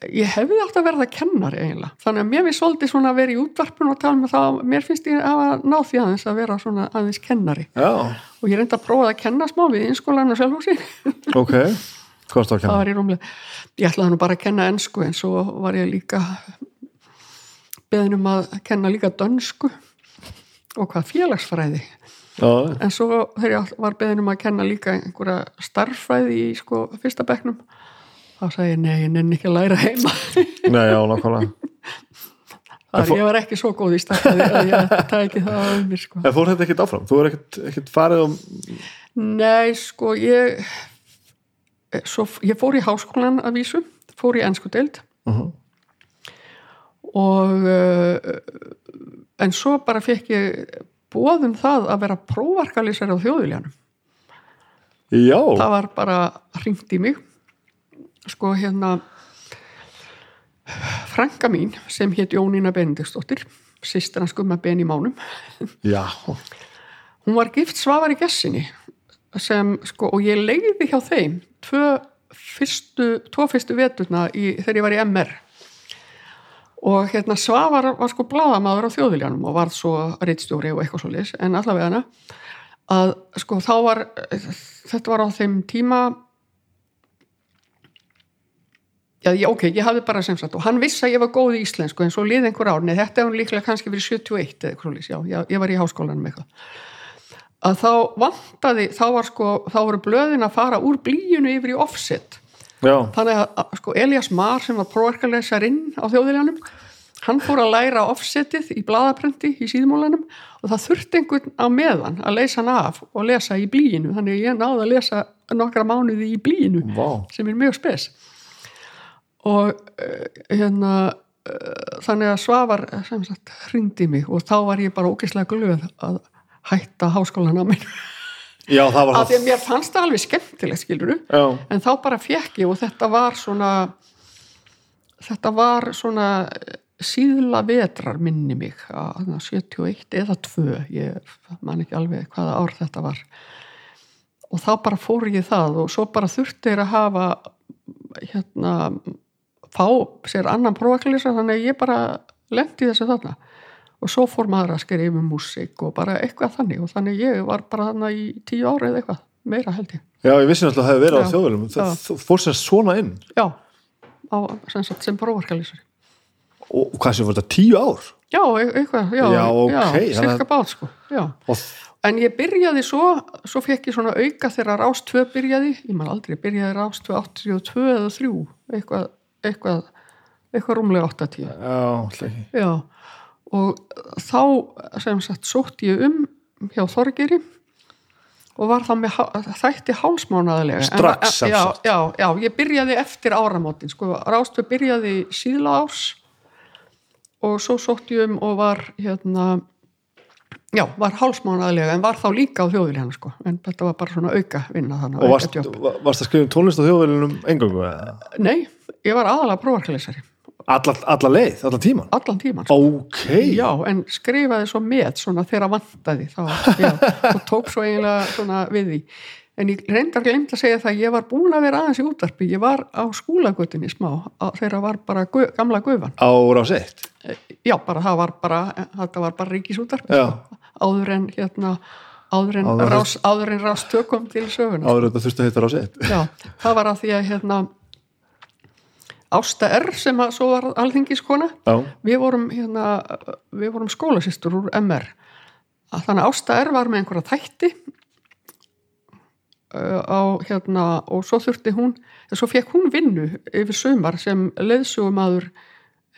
ég hefði átt að verða kennari eiginlega. Þannig að mér finnst svolítið svona að vera í útvarpun og tala með það, mér finnst ég að ná því aðeins að vera svona aðeins kennari. Já, og ég reyndi að prófa að kenna smá við innskólan og sjálfhósi ok. Hvað varstu að það kenna? var ég rúmlega ég ætlaði nú bara að kenna ensku en svo var ég líka beðin um að kenna líka dönsku. Og hvað félagsfræði Já, en svo ég var beðin um að kenna líka einhverja starffræði í sko fyrsta bekknum þá sagði ég nei, ég nenni ekki að læra heima. Nei, já, nákvæmlega. Þar ég var ekki svo góð í starffræði að ég tæki það að mér sko. En fór þetta ekkert áfram? Þú er ekkert, ekkert farið um Nei, sko, ég svo, ég fór í háskólan að vísu, fór í ennsku deild. Uh og uh, en svo bara fekk ég bóðum það að vera prófarkalýsar á þjóðviljanum. Já, Það var bara hringt í mig. Sko hérna frænka mín sem hétt Jónína Benediktsdóttir sýstir hans gumma Ben í mánum. Já. Hún var gift svafar í gessinni sem sko og ég leiði hjá þeim tvö fyrstu, tvo fyrstu veturna í, þegar ég var í MR og hérna svafar var sko bláðamaður á þjóðviljanum og varð svo reittstjóri og eitthvað svo lis en allavega hana að sko þá var þetta var á þeim tíma Já, ég, ok, ég hafði bara sem sagt og hann vissi að ég var góð í íslensku en svo lið einhver ár, nei þetta hefur líklega kannski verið 71 eða eitthvað, svoleiðis, já, já, ég var í háskólanum eitthvað. Að þá vantaði, þá var sko þá voru blöðin að fara úr blíjunu yfir í offset, Já, þannig að, sko Elias Mar sem var próverkarlesarinn á þjóðiljanum, hann fór að læra offsetið í blaðaprenti í síðmólanum og það þurfti einhvern á meðan að leysa hann af og lesa í blíjinu, þannig að ég náði að lesa nokkra mánuði í blíjinu vá. sem er mjög spes. Og uh, hérna uh, þannig að Svavar eh, sem sagt hringdi í mig og þá var ég bara ógeðslega glöð að hætta háskólan á minn Já, það var af því að mér fannst það alveg skemmtilegt skiluru Já, en þá bara fekk ég og þetta var svona þetta var svona eh, síðla vetrar minni mig að þarna 71 eða 2 ég man ekki alveg hvaða ár þetta var. Og þá bara fór ég það og svo bara þurfti þér að hafa hérna fá sér annan prófaklýsa þannig að ég bara lendi þessu þarna og svo fór maður að skeri yfir músík og bara eitthvað þannig. Og þannig ég var bara þarna í tíu ára eða eitthvað, meira held ég. Já, ég vissi náttúrulega að það hefði verið á Já, já. Það fór sem svona inn? Já, á, sem, sem prófarkalýsari. Og hvað sem fór þetta tíu ár? Já, e- eitthvað, já, Já, ok, þannig að- cirka bát sko, já. og En ég byrjaði svo, svo fekk ég svona auka þegar Rás 2 byrjaði, ég man aldrei, byrjaði Rás 2 82 eða 3, eitthvað, eitthvað, eitthvað rúmlega 80. já, alltaf ekki. Já, og þá sem sagt sótt ég um hjá Þorgeri og var þá með þætti hálsmánaðarlega. Strax, sem já, já, já, ég byrjaði eftir áramótin sko, Rástu byrjaði síðla árs og svo sótt ég um og var hérna já, var hálsmánaðarlega en var þá líka á þjóðviljan sko, en þetta var bara svona auka vinna þannig og varst, var- varst að skrifa um tónlist á þjóðvelinum engangu eða? Nei, ég var aðalega prófarkalesari alla, alla leið, alla tíman allan tíman sko. ok, Já, en skrifaði svo með svona þegar vantaði þá, já, og tók svo eiginlega svona við því. En ég reyndar glemt að segja það, ég var búin að vera aðeins í útvarpi, ég var á skúlagötunni smá, þegar var bara gu, gamla gufan. á rás eitt Já, bara það var bara, þetta var bara ríkisútvarpi, Já. sko. áður en hérna, áður en, Áður en- rás, áður en rás tökum til söguna. áður þetta þurfti að heita rás eitt Já, það var að því að hérna, Ásta R sem að svo var alþingiskona, við vorum, hérna, við vorum skólasýstur úr MR að þannig að Ásta R var með einhverja þætti á hérna og svo þurfti hún, svo fekk hún vinnu yfir sumar sem leiðsugumadur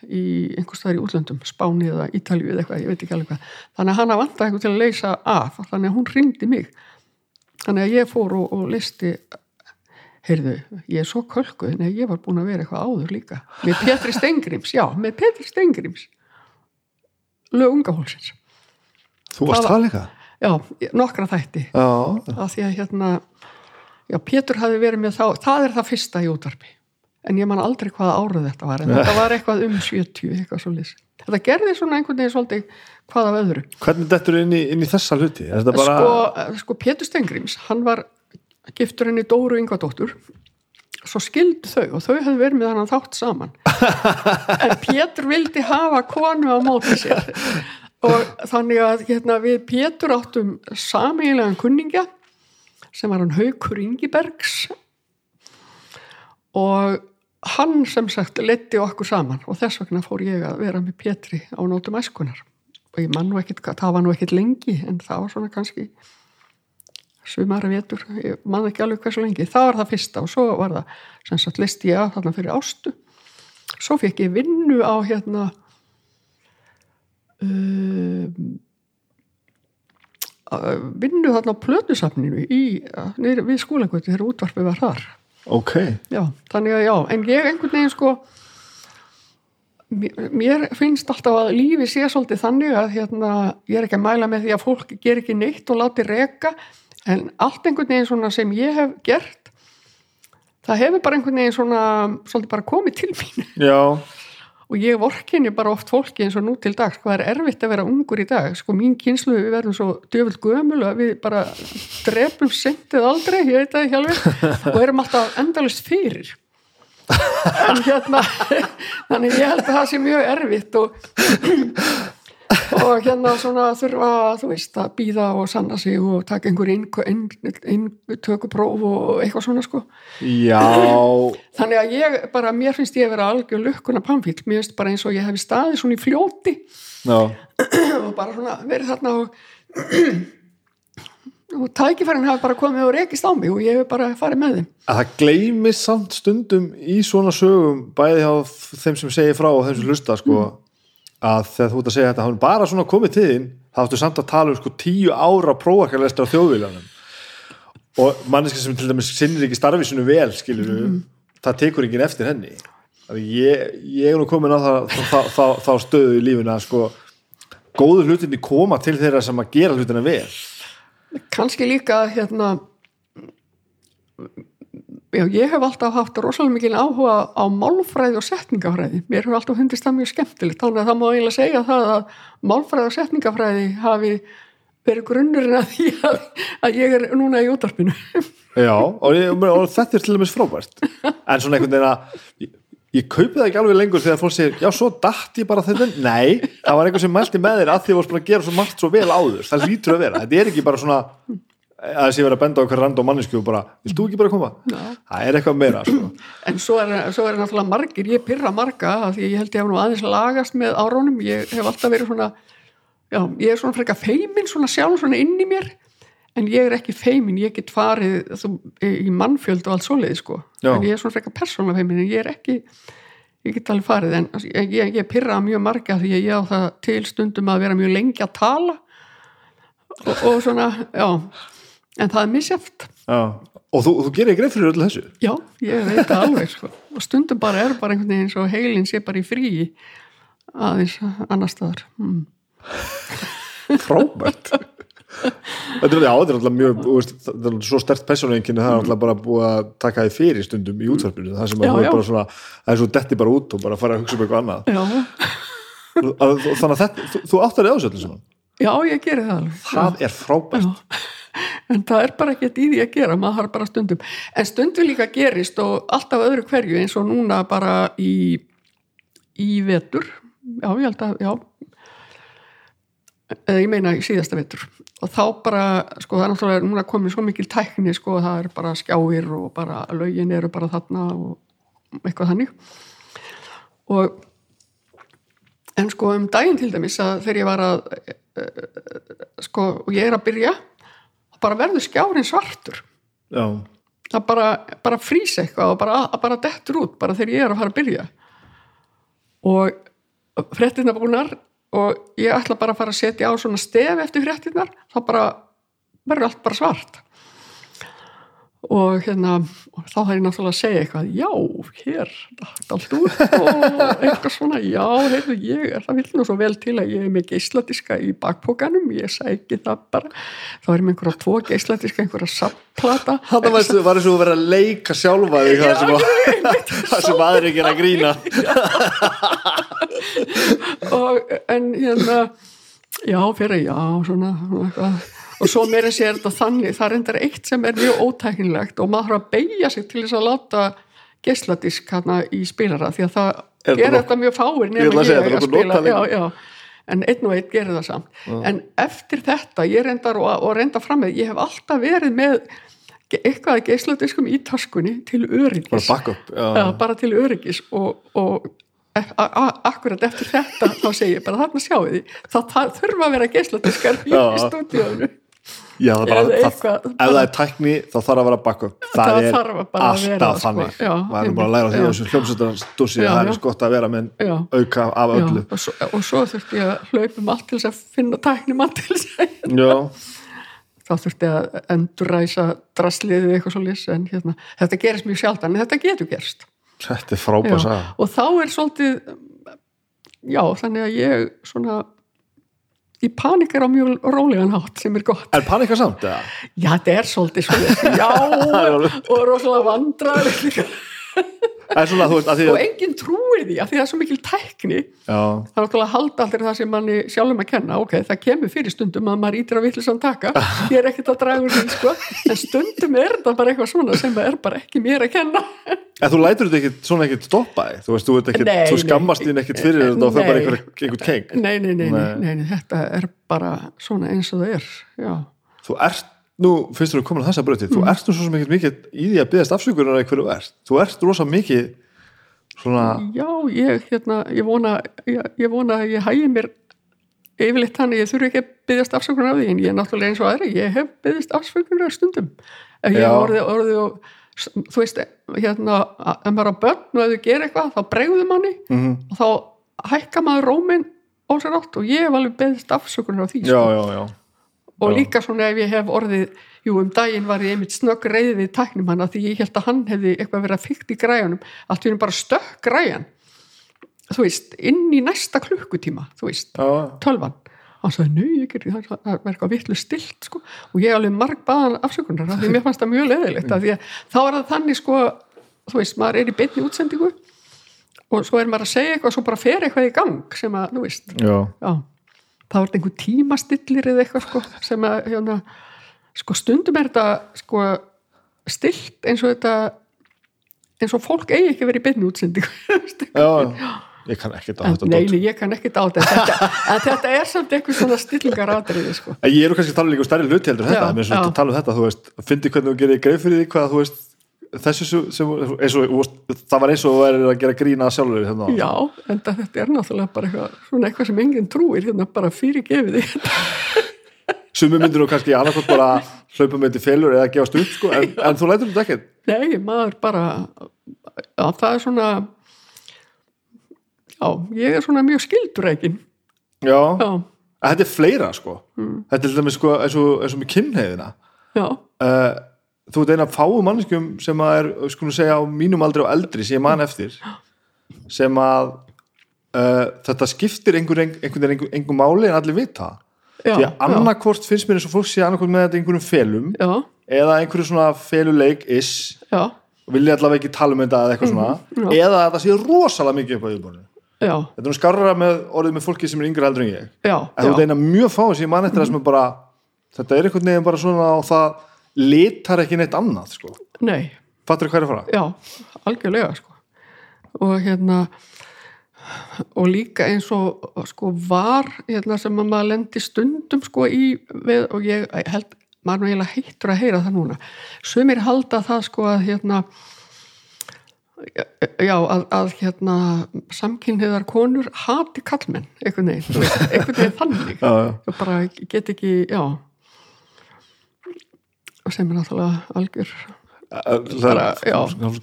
í einhvers staðar í útlöndum Spáni eða Ítalju eða eitthvað, ég veit ekki alveg hvað. Þannig að hann að vanta eitthvað til að leysa af þannig að hún ringdi mig. Þannig að ég fór og, og listi heyrðu, ég er svo kölkuð. Nei, ég var búin að vera eitthvað áður líka. Með Petri Stengrims, já, með Petri Stengrims lög unga hólsins þú varst Það líka? Já, nokkra þætti. Já, af því að hérna já, Pétur hafi verið með þá, það er það fyrsta í útvarpi. En ég man aldrei hvaða árið þetta var en þetta var eitthvað um 70 eitthvað svo lýs þetta gerði svona einhvern veginn svolítið hvað af öðru. Hvernig dettur inn í, inn í þessa hluti? Sko, sko Pétur Stengrims hann var giftur henni Dóru Yngvadóttur svo skildu þau og þau hefðu verið með hann þátt saman. En Pétur vildi hafa konu á móti sér. Og þannig að hérna, við Pétur áttum sameiginlegan kunningja sem var hann Haukur Ingibergs. Og hann sem sagt letti okkur saman. Og þess vegna fór ég að vera með Pétri á nótum æskunar og ég man nú ekkit, það var nú ekkit lengi en það var svona kannski sumari vetur, ég man ekki alveg hversu lengi. Það var það fyrsta og svo var það sem sagt listi ég að þarna fyrir ástu. Svo fekk ég vinnu á hérna um, vinnu þarna á plötusafninu í, nýri, við skólagötu þegar útvarpið var þar. Ok. Já, þannig að já, en ég einhvern veginn sko mér, finnst alltaf að lífi sé svolítið þannig að hérna, ég er ekki að mæla með því að fólk ger ekki neitt og láti reka en allt einhvern veginn svona sem ég hef gert það hefur bara einhvern veginn svona svolítið bara komið til mín. Já, og ég vorkinni bara oft fólki eins og nú til dags hvað er erfitt að vera ungur í dag? Sko mín kynslu við verðum svo djöfult gömul að við bara drepum sentið aldrei, ég veit það alveg. Og erum alltaf endalist fyrir. En hérna þannig ég held að það sé mjög erfitt og og hérna svona þurfa þú veist að býða og sanna sig og taka einhver inntökupróf og eitthvað svona sko. Já. Þannig að ég bara, mér finnst ég að vera algjör lukkuna pamfíl, mér finnst bara eins og ég hef staðið svona í fljóti. Já, og bara svona verið þarna og og tækifærin hafi bara komið og rekist á mig og ég hef bara farið með þeim. Að það gleymist samt stundum í svona sögum bæði hjá þeim sem segir frá og þeim sem lusta sko, að þegar þú ert að segja þetta hann bara svona komið þín þá áttu samt að tala um sko tíu ára prófakarlestur á þjóðvílanum. Og manneski sem til dæmis sinnir ekki starfisinu vel skilur það tekur enginn eftir henni. Ég, ég er nú komin á það, þá, þá, þá stöðu í lífinu að sko góðu hlutinni koma til þeirra sem að gera hlutina vel. Kannski líka hérna já, ég hef alltaf haft rosalega mikil áhuga á málfræði og setningafræði. Mér hefur alltaf hundist það mjög skemmtilegt þannig að það má eiginlega segja það að málfræði og setningafræði hafi verið grunnurinn að því að, að ég er núna í útarpinu Já, og, ég, og þetta er til dæmis frábært. En svona einhvern veginn að ég, ég kaupi það ekki alveg lengur þegar fólk segir já, svo datt ég bara þetta nei, það var einhver sem mælti með þér að því að voru að gera svo margt svo vel áður, það lítur að vera. Þetta er ekki bara svona að þessi verið að benda á hverju rand og mannesku og bara, vilt þú ekki bara koma? Já. Það er eitthvað meira sko. en svo er, svo er náttúrulega margir ég pyrra marga af því ég held ég hef nú aðeins lagast með árónum, ég hef alltaf verið svona já, ég er svona frekar feimin svona sjálf svona inn í mér en ég er ekki feimin, ég get farið þú, í mannfjöld og allt svoleið sko. Já. en ég er svona frekar persónulega feimin en ég er ekki, ég get alveg farið en ég, ég, ég pyrra mjög marga því ég á það til stundum að vera mjög lengi að tala og, og svona, en það er misjæft Já. og þú, þú gerir greið fyrir öllu þessu já, ég veit það alveg sko. og stundum bara er bara einhvern veginn eins og heilin sé bara í fríi aðeins annar staðar hmm. frábært Þetta er, alltaf mjög, veist, þetta er svo stert persónuenginni, það er alltaf bara búið að taka því fyrir stundum í útvarpinu, það sem að Já, er já. bara svona, það er svo detti bara út og bara fara að hugsa um eitthvað annað. já, Þannig að þetta, þú, þú áttar þig á þessu öllu saman. já, ég geri það alveg Það er frábært. En það er bara ekkert í því að gera maður har bara stundum, en stundum líka gerist og alltaf öðru hverju eins og núna bara í í vetur, já ég held að já. Eða ég meina í síðasta vetur. Og þá bara, sko það er náttúrulega núna komið svo mikil tækni, sko það er bara skjáir og bara lögin eru bara þarna og eitthvað þannig. Og en sko um daginn til dæmis að þegar ég var að sko, og ég er að byrja bara verður skjárin svartur. Já, það bara, bara frýs eitthvað og bara, bara dettur út bara þegar ég er að fara að byrja. Og fréttina búnar og ég ætla bara að fara að setja á svona stef eftir fréttinnar þá bara verður allt bara svart og hérna og þá þarf ég náttúrulega að segja eitthvað já, hér, út og eitthvað svona, já, heyrðu ég það vil nú svo vel til að ég er með geisladiska í bakpókanum, ég sæki það bara, þá er með einhverja tvo geisladiska, einhverja saplata Þetta var, var eins og þú verið að leika sjálfa þig það sem, að, það sem aðri ekki er að grína. Og en hérna já, fyrir já, svona, svona eitthvað og svo meira sér þetta þannig það er endar eitt sem er mjög ótæknilegt og maður þarf að beigja sig til þess að láta geisladisk hérna í spilara því að það Er gerir þetta mjög fáir Ég að segja, ég er að spila. já, já, en einn og einn gerir það samt. En eftir þetta, ég reyndar og, og reyndar fram með, ég hef alltaf verið með eitthvað af geisladiskum í taskunni til öryggis. Bara backup já. Já, bara til öryggis og, og akkurat eftir þetta þá segi ég bara þarna sjáu því það, það þurfa að vera geisladiskar í Já. stúdíónu Já, það bara, Eða það, eitthvað, ef það er tækni þá þarf að vera backup. Það, Það er að alltaf sko. þannig. Já, maður er bara að læra því að þessu hljómsveitarstúsi Já, það er gott að vera með Já. auka af öllu. og, svo, svo þurfti ég að hlaupum allt til þess að finna tæknimann til þess að þá þurfti að endurræsa drasliðið eitthvað svo lis en hérna, þetta gerist mjög sjaldan en þetta getur gerst. Þetta er frábæð Já, saga. Og þá er svolítið já, þannig að ég svona í panik er á mjög rólegan hátt sem er gott. Er panika samt, eða? já, þetta er svolítið svona já, og rosalega Er svona, veist, og að enginn trúir því að því það er svo mikil tækni. Það er náttúrulega að halda allir það sem manni sjálfum að kenna. Ok, það kemur fyrir stundum að maður ítir að vittlisann taka. Ég er ekkert að draga úr því sko. En stundum er þetta bara eitthvað svona sem er bara ekki mér að kenna. En þú lætur þetta ekkit svona ekkit stoppa Þú veist, þú, ekkit, Nei, þú skammast þín ekkit fyrir þetta og þau bara Nei. einhver, einhvern keng. Nei nei nei, nei, Nei. nei, nei, þetta er bara svona eins og það er já, Þú ert, nú finnst þú að þessa bröti Mm. þú ert nú svo ekkit mikið í því að byggðast afsökunar eða hverju þú ert. Þú ert rosa mikið svona já ég, hérna, ég vona ég, ég vona að ég hægi mér yfirleitt þannig, ég þurfi ekki að byggðast afsökunar af því en ég er náttúrulega eins og aðri ég hef byggðist afsökunar stundum. Ef ég orðið, orðið og þú veist, hérna ef maður á börn og ef þau gera eitthvað þá bregðu manni mm og þá hækka maður róminn á sér átt og ég hef alveg beðist afsökunar á því Já, sko. já, já og já. líka svona ef ég hef orðið jú um daginn var ég einmitt snögg reyði við tæknum hann því ég held að hann hefði eitthvað verið að fyrkt í græjanum allt erum bara stökk græjan þú veist, inn í næsta klukkutíma þú veist, tölvan. Hann sagði, nú, ég gerði það, það var eitthvað vitlu stilt sko, og ég alveg marg baðan afsökunar af því mér fannst það mjög leðilegt af því að þá er það þannig sko þú veist, maður er í beinni útsendingu og svo er maður að segja eitthvað svo bara fer eitthvað í gang sem að, þú veist. Já, já, það var einhver tímastillir eða eitthvað sko, sem að hérna, sko stundum er þetta sko stilt eins og þetta eins og fólk eigi ekki að vera í beinni útsendingu já, ég kann ekkert á En, þetta nei, dót. nei, ég kann ekki á þetta en þetta er samt eitthvað svona stillingar atriði sko. En ég er nú kannski að tala líka um stærri hluti heldur en þetta, er svona já. að tala um þetta, þú veist, fyndi hvernig þú gerir greið fyrir því hvað, þú veist, þessu sem, eins og, þú það var eins og þú væri að gera grína sjálfur hérna. já, en þetta er náttúrulega bara eitthvað, svona eitthvað sem enginn trúir hérna bara fyrir gefið því Sumi myndir nú kannski annarkvæmt bara hlaupa með til felur eða gefast upp, sko, en, en þú lætur þetta ekkert. nei, maður bara já, það er svona já, ég er svona mjög skildureikin Já, já, þetta er fleira, sko. Mm. Þetta er til dæmis, sko, eins og, eins og með kynheiðina. já, uh, þú ert eina af fáu manneskjum sem að er, skulum segja á mínum aldri og eldri sem ég man eftir sem að uh, þetta skiptir einhver, einhvern veginn máli en allir vita. Já, því að annarkvort finnst mér eins og fólk sé annarkvort með þetta í einhverjum felum já, eða einhverju svona feluleik is vilja allavega ekki tala um þetta eða eitthvað svona Mhm, já. eða að þetta sé rosalega mikið upp á yfirbúinu já, þetta er nú skarra með orðið með fólki sem er yngri heldur en ég. Já, en þú ert eina mjög fá sem ég man eftir það sem er bara þetta er einhvern veginn bara svona og það litar ekki neitt annað sko. nei, fattur þú hvað er að fara? já, algjörlega sko og hérna og líka eins og sko var hérna sem að maður lendi stundum sko í við, og ég held, maður er eiginlega heittur að heyra það núna sumir halda það sko að hérna já, að, að hérna samkynniðar konur hati kallmenn einhvern veginn, einhvern veginn þannig Já, já. ég bara get ekki, já sem er náttúrulega algjör. Bara,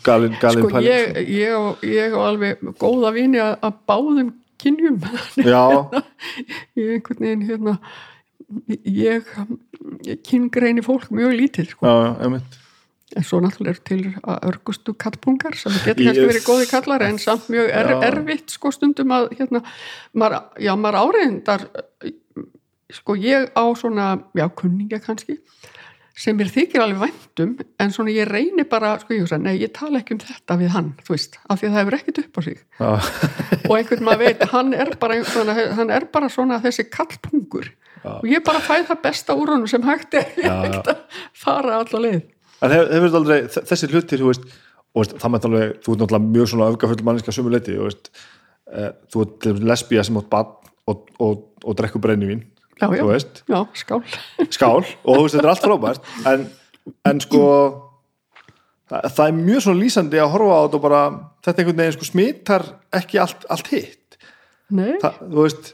galin, galin sko ég, ég, á, ég á alveg góða vini að, að báðum kynjum. Ég einhvern veginn hérna ég, ég kyngreini fólk mjög lítið sko. já, já, en svo náttúrulega er til að örgustu kallpungar sem getur kannski verið góði kallar en samt mjög er, erfitt sko stundum að hérna, maður, já maður áreindar sko ég á svona já kunningja kannski sem mér þykir alveg væntum en svona ég reyni bara, sko ég hugsa, nei ég tala ekki um þetta við hann, þú veist, af því að það hefur ekkert upp á sig. Já, og einhvern maður veit, hann er bara svona, hann er bara svona þessi kallpungur. Og ég bara fæ það besta úr honum sem hægt er, já. hægt að fara alla leið. En hef- hefur þetta aldrei þessi hlutir, þú veist, og veist það með alveg, þú ert náttúrulega mjög svona öfgafull manniska sumu leiti, þú veist uh, þú ert lesbía sem átt bann og, og, og drekku brennivín já, já, veist, já, skál. Skál. Og þú veist, þetta er allt frábært. En, en sko það, það er mjög svona lýsandi að horfa á þetta og bara, þetta einhvern veginn sko smitar ekki allt, allt hitt. Nei, það, þú veist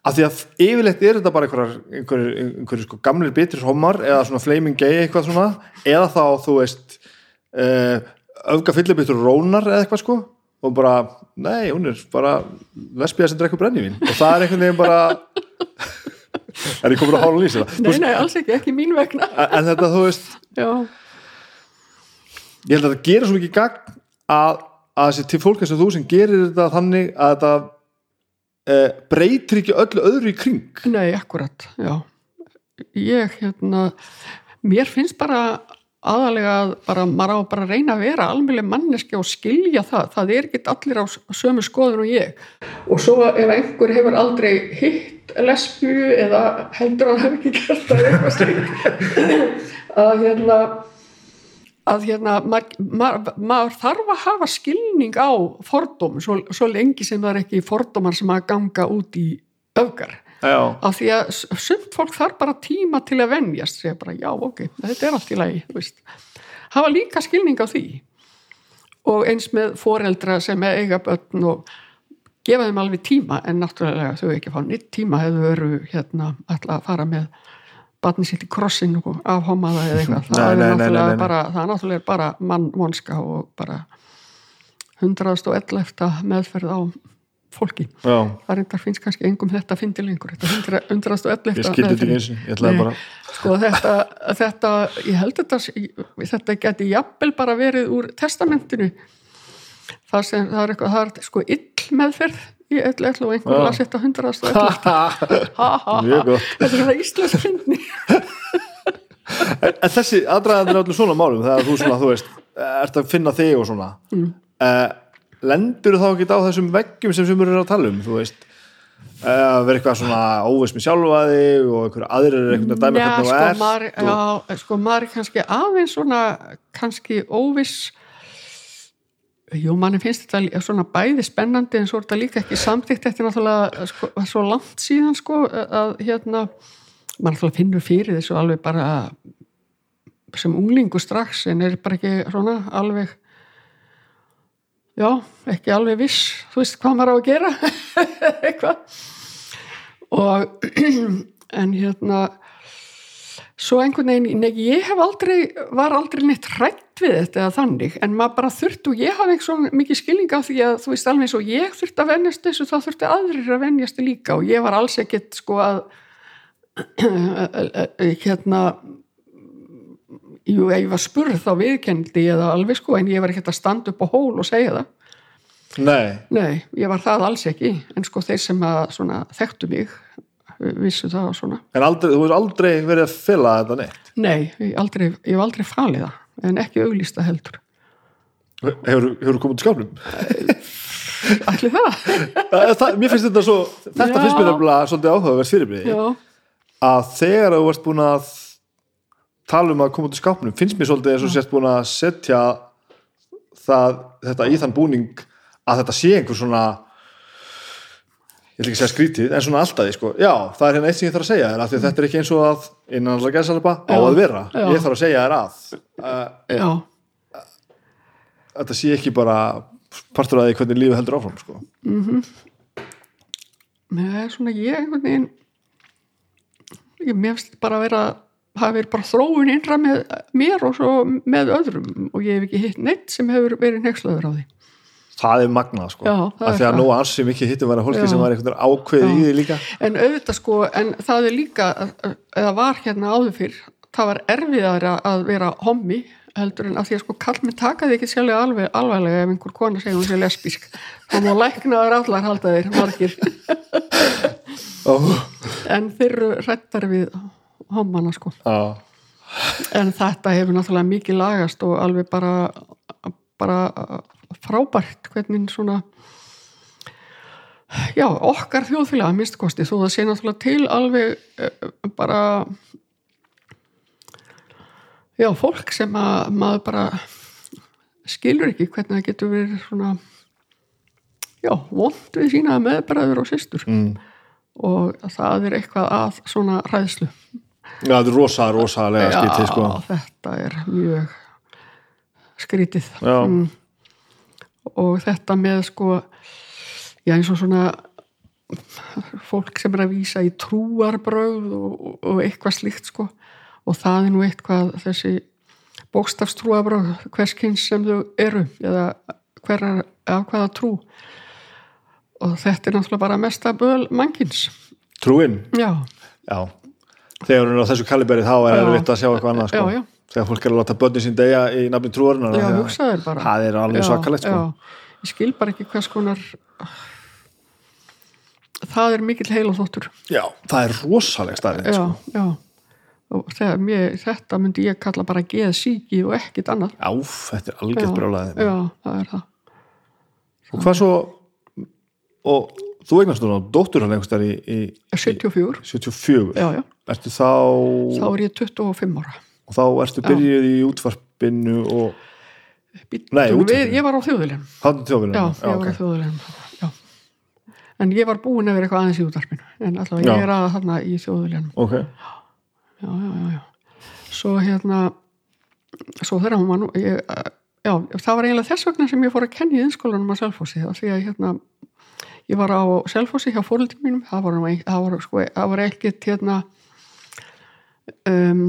af því að yfirleitt er þetta bara einhverjir, sko gamlir bitrir homar eða svona flaming gay eitthvað svona. Eða þá þú veist uh, öfga fyllibittur rónar eða eitthvað sko. Og bara, nei, hún er bara lesbía sem drekkur brennivín. Og það er einhvern veginn bara er ég komin að hála lýsa það nei, nei, alls ekki, ekki mín vegna. En, þetta þú veist já, ég held að þetta gerir svo mikið gagn að, að þessi til fólk eins og þú sem gerir þetta þannig að þetta uh, breytir ekki öllu öðru í kring. Nei, akkurat já, ég hérna mér finnst bara aðalega að bara, maður á bara að reyna að vera almjölu manneski og skilja það. Það er ekki allir á sömu skoðun og ég. Og svo ef einhver hefur aldrei hitt lesbíu eða heldur hann hefur ekki gert eða eitthvað slíkt. Að hérna að hérna maður, maður, maður þarf að hafa skilning á fordóm svo, svo lengi sem það er ekki fordómar sem að ganga út í öfgar já, af því að sumt fólk þarf bara tíma til að venjast segja bara já ok, þetta er allt í lagi veist. hafa líka skilning á því og eins með foreldra sem eiga börn og gefa þeim alveg tíma en náttúrulega þau ekki fá nýtt tíma hefur veru hérna ætla að fara með barni sitt í krossin og afhóma það eða eitthvað það, Nei, er nei, nei. Bara, það er náttúrulega bara mannvonska og bara 111. meðferð á fólki. Já, það reyndar finnst kannski engum þetta fyndi lengur. Þetta 111 ég skildi þetta eins og ég ætlaði bara sko þetta, þetta ég held þetta þetta geti jafnvel bara verið úr testamentinu. Það sem það er eitthvað það er sko ill meðferð í öll öll og einhver Já. las þetta 111 ha, ha, Mjög ha. gott. þetta er svona íslensk fyndi en, en þessi aðdraðandir er allir svona málum. Þegar þú svona, þú veist, ert að finna þig og svona. Mm. Lendur þá ekki á þessum veggjum sem sem eru að tala um, þú veist? Eh, að vera eitthvað svona óveist með sjálfa þig og einhverju aðrir er einhvern veginn að dæma hvernig þú sko, ert maður, og, já, sko, maður er kannski aðeins svona, kannski óviss. Jú, manni finnst þetta svona bæði spennandi en svo er þetta líka ekki samtíkt er náttúrulega sko, svo langt síðan sko að hérna maður náttúrulega finnur fyrir þessu alveg bara sem unglingu strax en er bara ekki svona alveg já, ekki alveg viss þú veist hvað maður á að gera. Eitthvað. Og en hérna svo einhvern veginn, ég hef aldrei var aldrei neitt hrætt við þetta eða þannig, en maður bara þurft og ég hafði ekki svo mikið skilning á því að þú veist alveg eins og ég þurfti að venjast þessu þá þurfti aðrir að venjast líka og ég var alls ekkit sko að hérna jú, ef ég var spurð þá viðkendi ég það alveg sko en ég var ekkert að standa upp á hól og segja það. Nei, nei, ég var það alls ekki en sko þeir sem að svona þekktu mig vissu það og svona. En aldrei, þú hefur aldrei verið að fylla þetta neitt? Nei, ég, aldrei, ég hef aldrei falið það en ekki auglýsta heldur. Hefur, hefur komið til skápnum? allir það, það, mér finnst þetta svo þetta Já. finnst mér nefnilega svolítið áhugaverð fyrirbrið já, að þegar þú ert búin að tala um að koma til skápnum. Finnst mér svolítið eins og sért búin að setja það, þetta í þann búning að þetta sé einhver svona ég ætla ekki segja skrítið en svona alltaf sko, já, það er hérna eitt sem ég þarf að segja að þetta er ekki eins og að innan alltaf gæðsalpa á að vera, Já. ég þarf að segja þér að uh, já. þetta sé ekki bara partur að því hvernig lífið heldur áfram sko. Nei, svona ég einhvern veginn ég finnst bara að vera hafa verið bara þróun innra með mér og svo með öðrum. Og ég hef ekki hitt neitt sem hefur verið nexlaður á því. Það er magnað sko. Það af því að það. nú ansi mikið hittum vera hólki Já. sem var einhvern veginn ákveðið í því líka. En auðvitað sko, en það er líka eða var hérna áður fyrr það var erfiðar að vera hommi heldur en að því að sko kallmenn taka því ekki sjálflega alveg, alveglega ef einhver kona segir hún sé lesbísk. Þá má læknaður allar halda þeir margir. En þeir eru hrættar við hommana sko Já. en þetta hefur náttúrulega mikið lagast og alveg bara, bara frábært hvernig svona já, okkar þjóðfélag að mistkosti, þó það sé náttúrulega til alveg eh, bara já, fólk sem að maður bara skilur ekki hvernig það getur verið svona já, vond við sína meðbræður og systur Mm. og það er eitthvað að svona ræðslu Já, þetta er rosa, rosalega skítið sko. þetta er mjög skrítið. Já. Mm. og þetta með sko já eins og svona fólk sem er að vísa í trúarbröð og, og eitthvað slíkt sko. Og það er nú eitthvað þessi bókstafstrúarbröð hverskins sem þau eru eða hverjar af hvaða trú. Og þetta er náttúrulega bara mesta böl mannkins Trúin, já, já Þegar hún er á þessu kaliberi þá er Já. erfitt að sjá eitthvað annað sko. Já, já. Þegar fólk er að láta börnin sín deyja í nafni trúarinnar já, að Það er alveg Já, svakalegt sko. já. ég skil bara ekki hvers konar það er mikill heil og þóttur Já, það er rosaleg starrið já, sko. já og mér, þetta myndi ég kalla bara geð síki og ekkit annað Áf, þetta er algjört brjálæði já, það er það Og hvað svo og þú eignast núna dóttur hann einhvers þar í, í, í 74, 74 já, já, Ertu þá þá er ég 25 ára. Og þá ertu byrjuð í útvarpinu og Bíddu Nei, við, ég var á þjóðulegum hann þjófinu já, ég var á þjóðulegum já. en ég var búin að vera eitthvað aðeins í útvarpinu. En Já. ég er að þarna í þjóðulegum Ok, já, já, já, já. Svo hérna, svo þegar hún var nú, ég, já, það var eiginlega þess vegna sem ég fór að kenna í innskólanum á Selfossi, af því að hérna, ég var á Selfossi hjá fóröldum mínum, það var, það var, sko, það var ekkit hérna, um,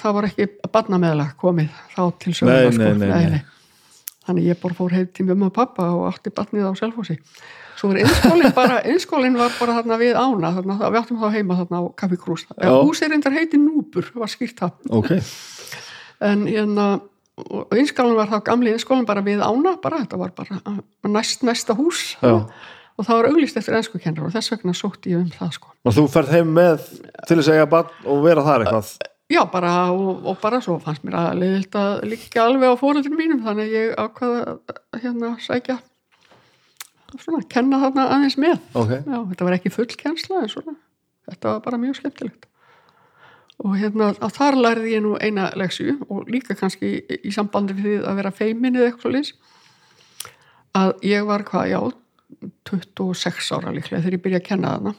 það var ekki barnameðlag komið þá til söguna, Nei, sko, nei, nei, nei. Þannig ég bara fór heim til mömmu og pappa og átti barnið á Selfossi. Svo var innskólinn bara, innskólinn var bara þarna við ána, þarna, við áttum þá heima þarna á Kaffi Krús. Já. Húsið reyndar heiti Núbur, var skýrt það. ok En hérna, og innskólinn var þá gamli innskólinn bara við ána, bara, þetta var bara næst, næsta hús. Já. Og það var auglýst eftir ennskukennar og þess vegna sótti ég um það, sko. Og þú ferð heim með til að eiga barn og vera þar eitthvað Já, bara, og, og bara svo fannst mér að leiðilt að líka alveg á fóröldinu mínum, þannig að ég ákvaða að hérna sækja svona, kenna þarna aðeins með. Ok, Já, þetta var ekki full kennsla en svona, þetta var bara mjög skemmtilegt. Og hérna, að þar lærði ég nú eina leksju og líka kannski í, í sambandi við að vera feimin eða eitthvað lýs, að ég var hvað, já, 26 ára líklega þegar ég byrja að kenna þarna.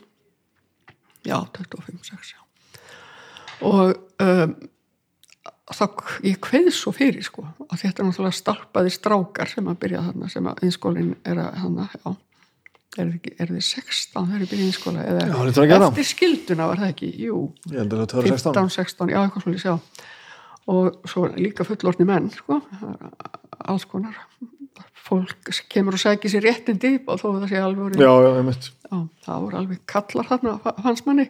Já, 25-6, já. Og um, þá, ég kveð svo fyrir sko, að þetta er náttúrulega stalpaði strákar sem að byrja þarna, sem að einskólinn er að þarna, já, er þið, ekki- er þið 16 þegar ég byrja í einskóla eða Já, eftir skilduna var það ekki, jú, ég held að það var 16 15, 16, já, eitthvað svolítið, já. Og svo líka fullorðni menn, sko, alls konar. Fólk kemur og sækir sér réttindi og þó það sé alveg Já, já, það voru alveg kallar þarna fannst manni.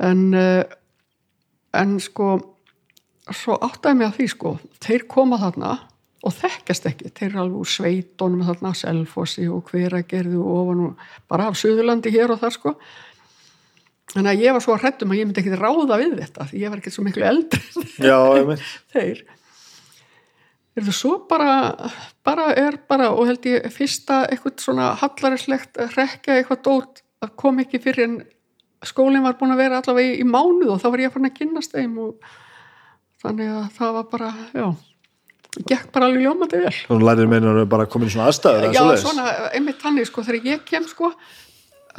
En uh, en sko svo áttaði mig að því sko þeir koma þarna og þekkjast ekki. Þeir eru alveg úr sveitónum þarna Selfossi og hveragerðu og ofan og bara af Suðurlandi hér og þar sko. Þannig að ég var svo hrættum að ég myndi ekki ráða við þetta því ég var ekki svo miklu eldri en þeir er það svo bara bara er bara og held ég fyrsta eitthvað svona hallarislegt rekja eitthvað dót að kom ekki fyrir en skólinn var búin að vera allavega í, í mánuð og þá var ég farin að kynnast þeim og þannig að það var bara já, gekk bara alveg ljómandi vel Þú lærir meinar að bara komin í svona aðstæður já, svoleiðis? svona, einmitt þannig sko, þegar ég kem sko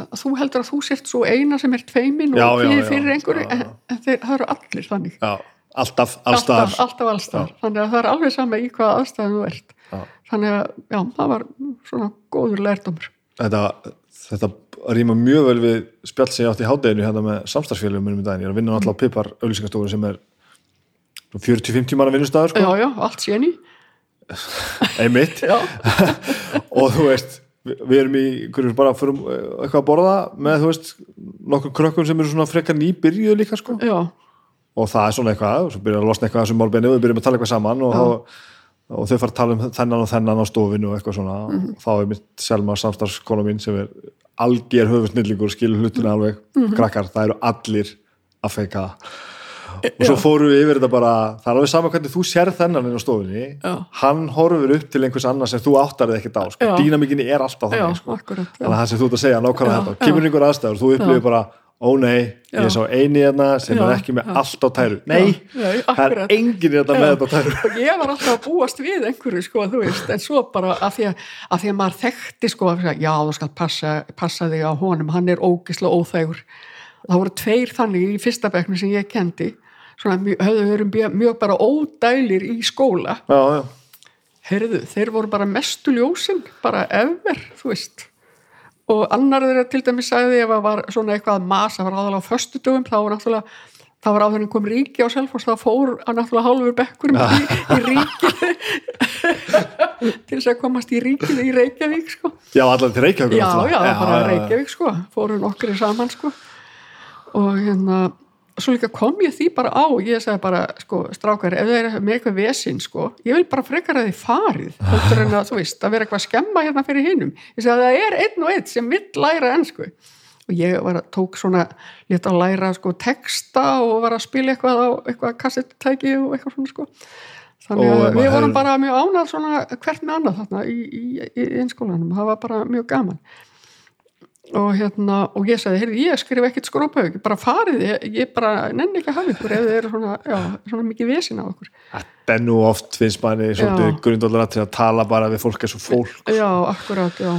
að þú heldur að þú sért svo eina sem er tveimin og já, fyrir já, fyrir einhverju já, en, já. en þeir, það eru allir þannig Já, alltaf, alltaf, alltaf allstaðar þannig að það er alveg sama í hvaða aðstæðum þú ert. Já. þannig að já, það var svona góður lærdomur þetta, þetta rýma mjög vel við spjall sem ég átti í hádeginu hérna með samstarfsfélagum minnum í daginn, ég er að vinna alltaf á Pipar auðlýsingastofu sem er 40-50 manna vinnustæður sko, já, já, allt séni einmitt. Og þú veist, við, erum í hverju bara fyrir eitthvað að borða með þú veist, nokkur krökkum sem eru svona frekar nýbyrjuð líka sko. Já, og það er svona eitthvað, og svo byrjar að losna eitthvað sem málbeinu og við byrjum að tala eitthvað saman og, þá, og þau fara að tala um þennan og þennan á stofinu og eitthvað svona. Og þá er mitt Selma samstarfskona mín sem er alger höfusnillingur skilur hlutina alveg, krakkar, það eru allir að feika það og svo fórum við yfir þetta bara það er alveg sama hvernig þú sér þennan inn á stofinni Já. hann horfur upp til einhvers annars sem þú áttar þið ekkert á, sko. Já. dýnamíkinni er alltaf þannig, sko. þannig að það sem þú ert að segja nákvæmlega þetta, kemur einhver aðstæður þú upplifir bara, ó nei, ég Já. sá eini hérna sem Já, er ekki með já. allt á tæru. Nei, það er enginn hérna með þetta á tæru. Og ég var alltaf að búast við einhverju sko, þú veist, en svo bara að því að, að, því að maður þekkti sko að já, þú skal passa, passa þig á honum hann er ógislega óþægur. Það voru tveir þannig í fyrsta bekknu sem ég kendi svona höfðu verið mjög, mjög bara ódælir í skóla. Já, já, heyrðu, þeir voru bara mestu ljósin bara efer, þú veist og annar þeirra til dæmis sagði ef að var svona eitthvað mas, það var aðalega á föstudögum, þá var náttúrulega það var áður en kom ríki á Selfoss þá fór að náttúrulega hálfur bekkurum í, í ríkið til þess að komast í ríkið í Reykjavík sko. já, allan til Reykjavík já, já, það bara. Reykjavík sko. fóru nokkri saman sko. og hérna svo líka kom ég því bara á ég sagði bara, sko, strákar ef það er með eitthvað vesinn, sko, ég vil bara frekar að þið farið, heldur en að, þú veist að vera eitthvað að skemma hérna fyrir hinnum ég sagði að það er einn og einn sem vill læra ennsku og ég var að tók svona létt að læra sko texta og var að spila eitthvað á eitthvað kassettæki og eitthvað svona sko. Þannig að við vorum bara mjög ánað svona hvert með annað þarna í, í, í einskólanum, það var bara mjög gaman og hérna og ég sagði, heyrðu, ég skrif ekkert skrópaug bara farið, ég, ég bara nenni ekki að hafa ykkur ef þið eru svona, já, svona mikið vesin á okkur þetta er nú oft finnst manni svolítið Já. grundvallar til að tala bara við fólk eins og fólk. Já, akkurat, já.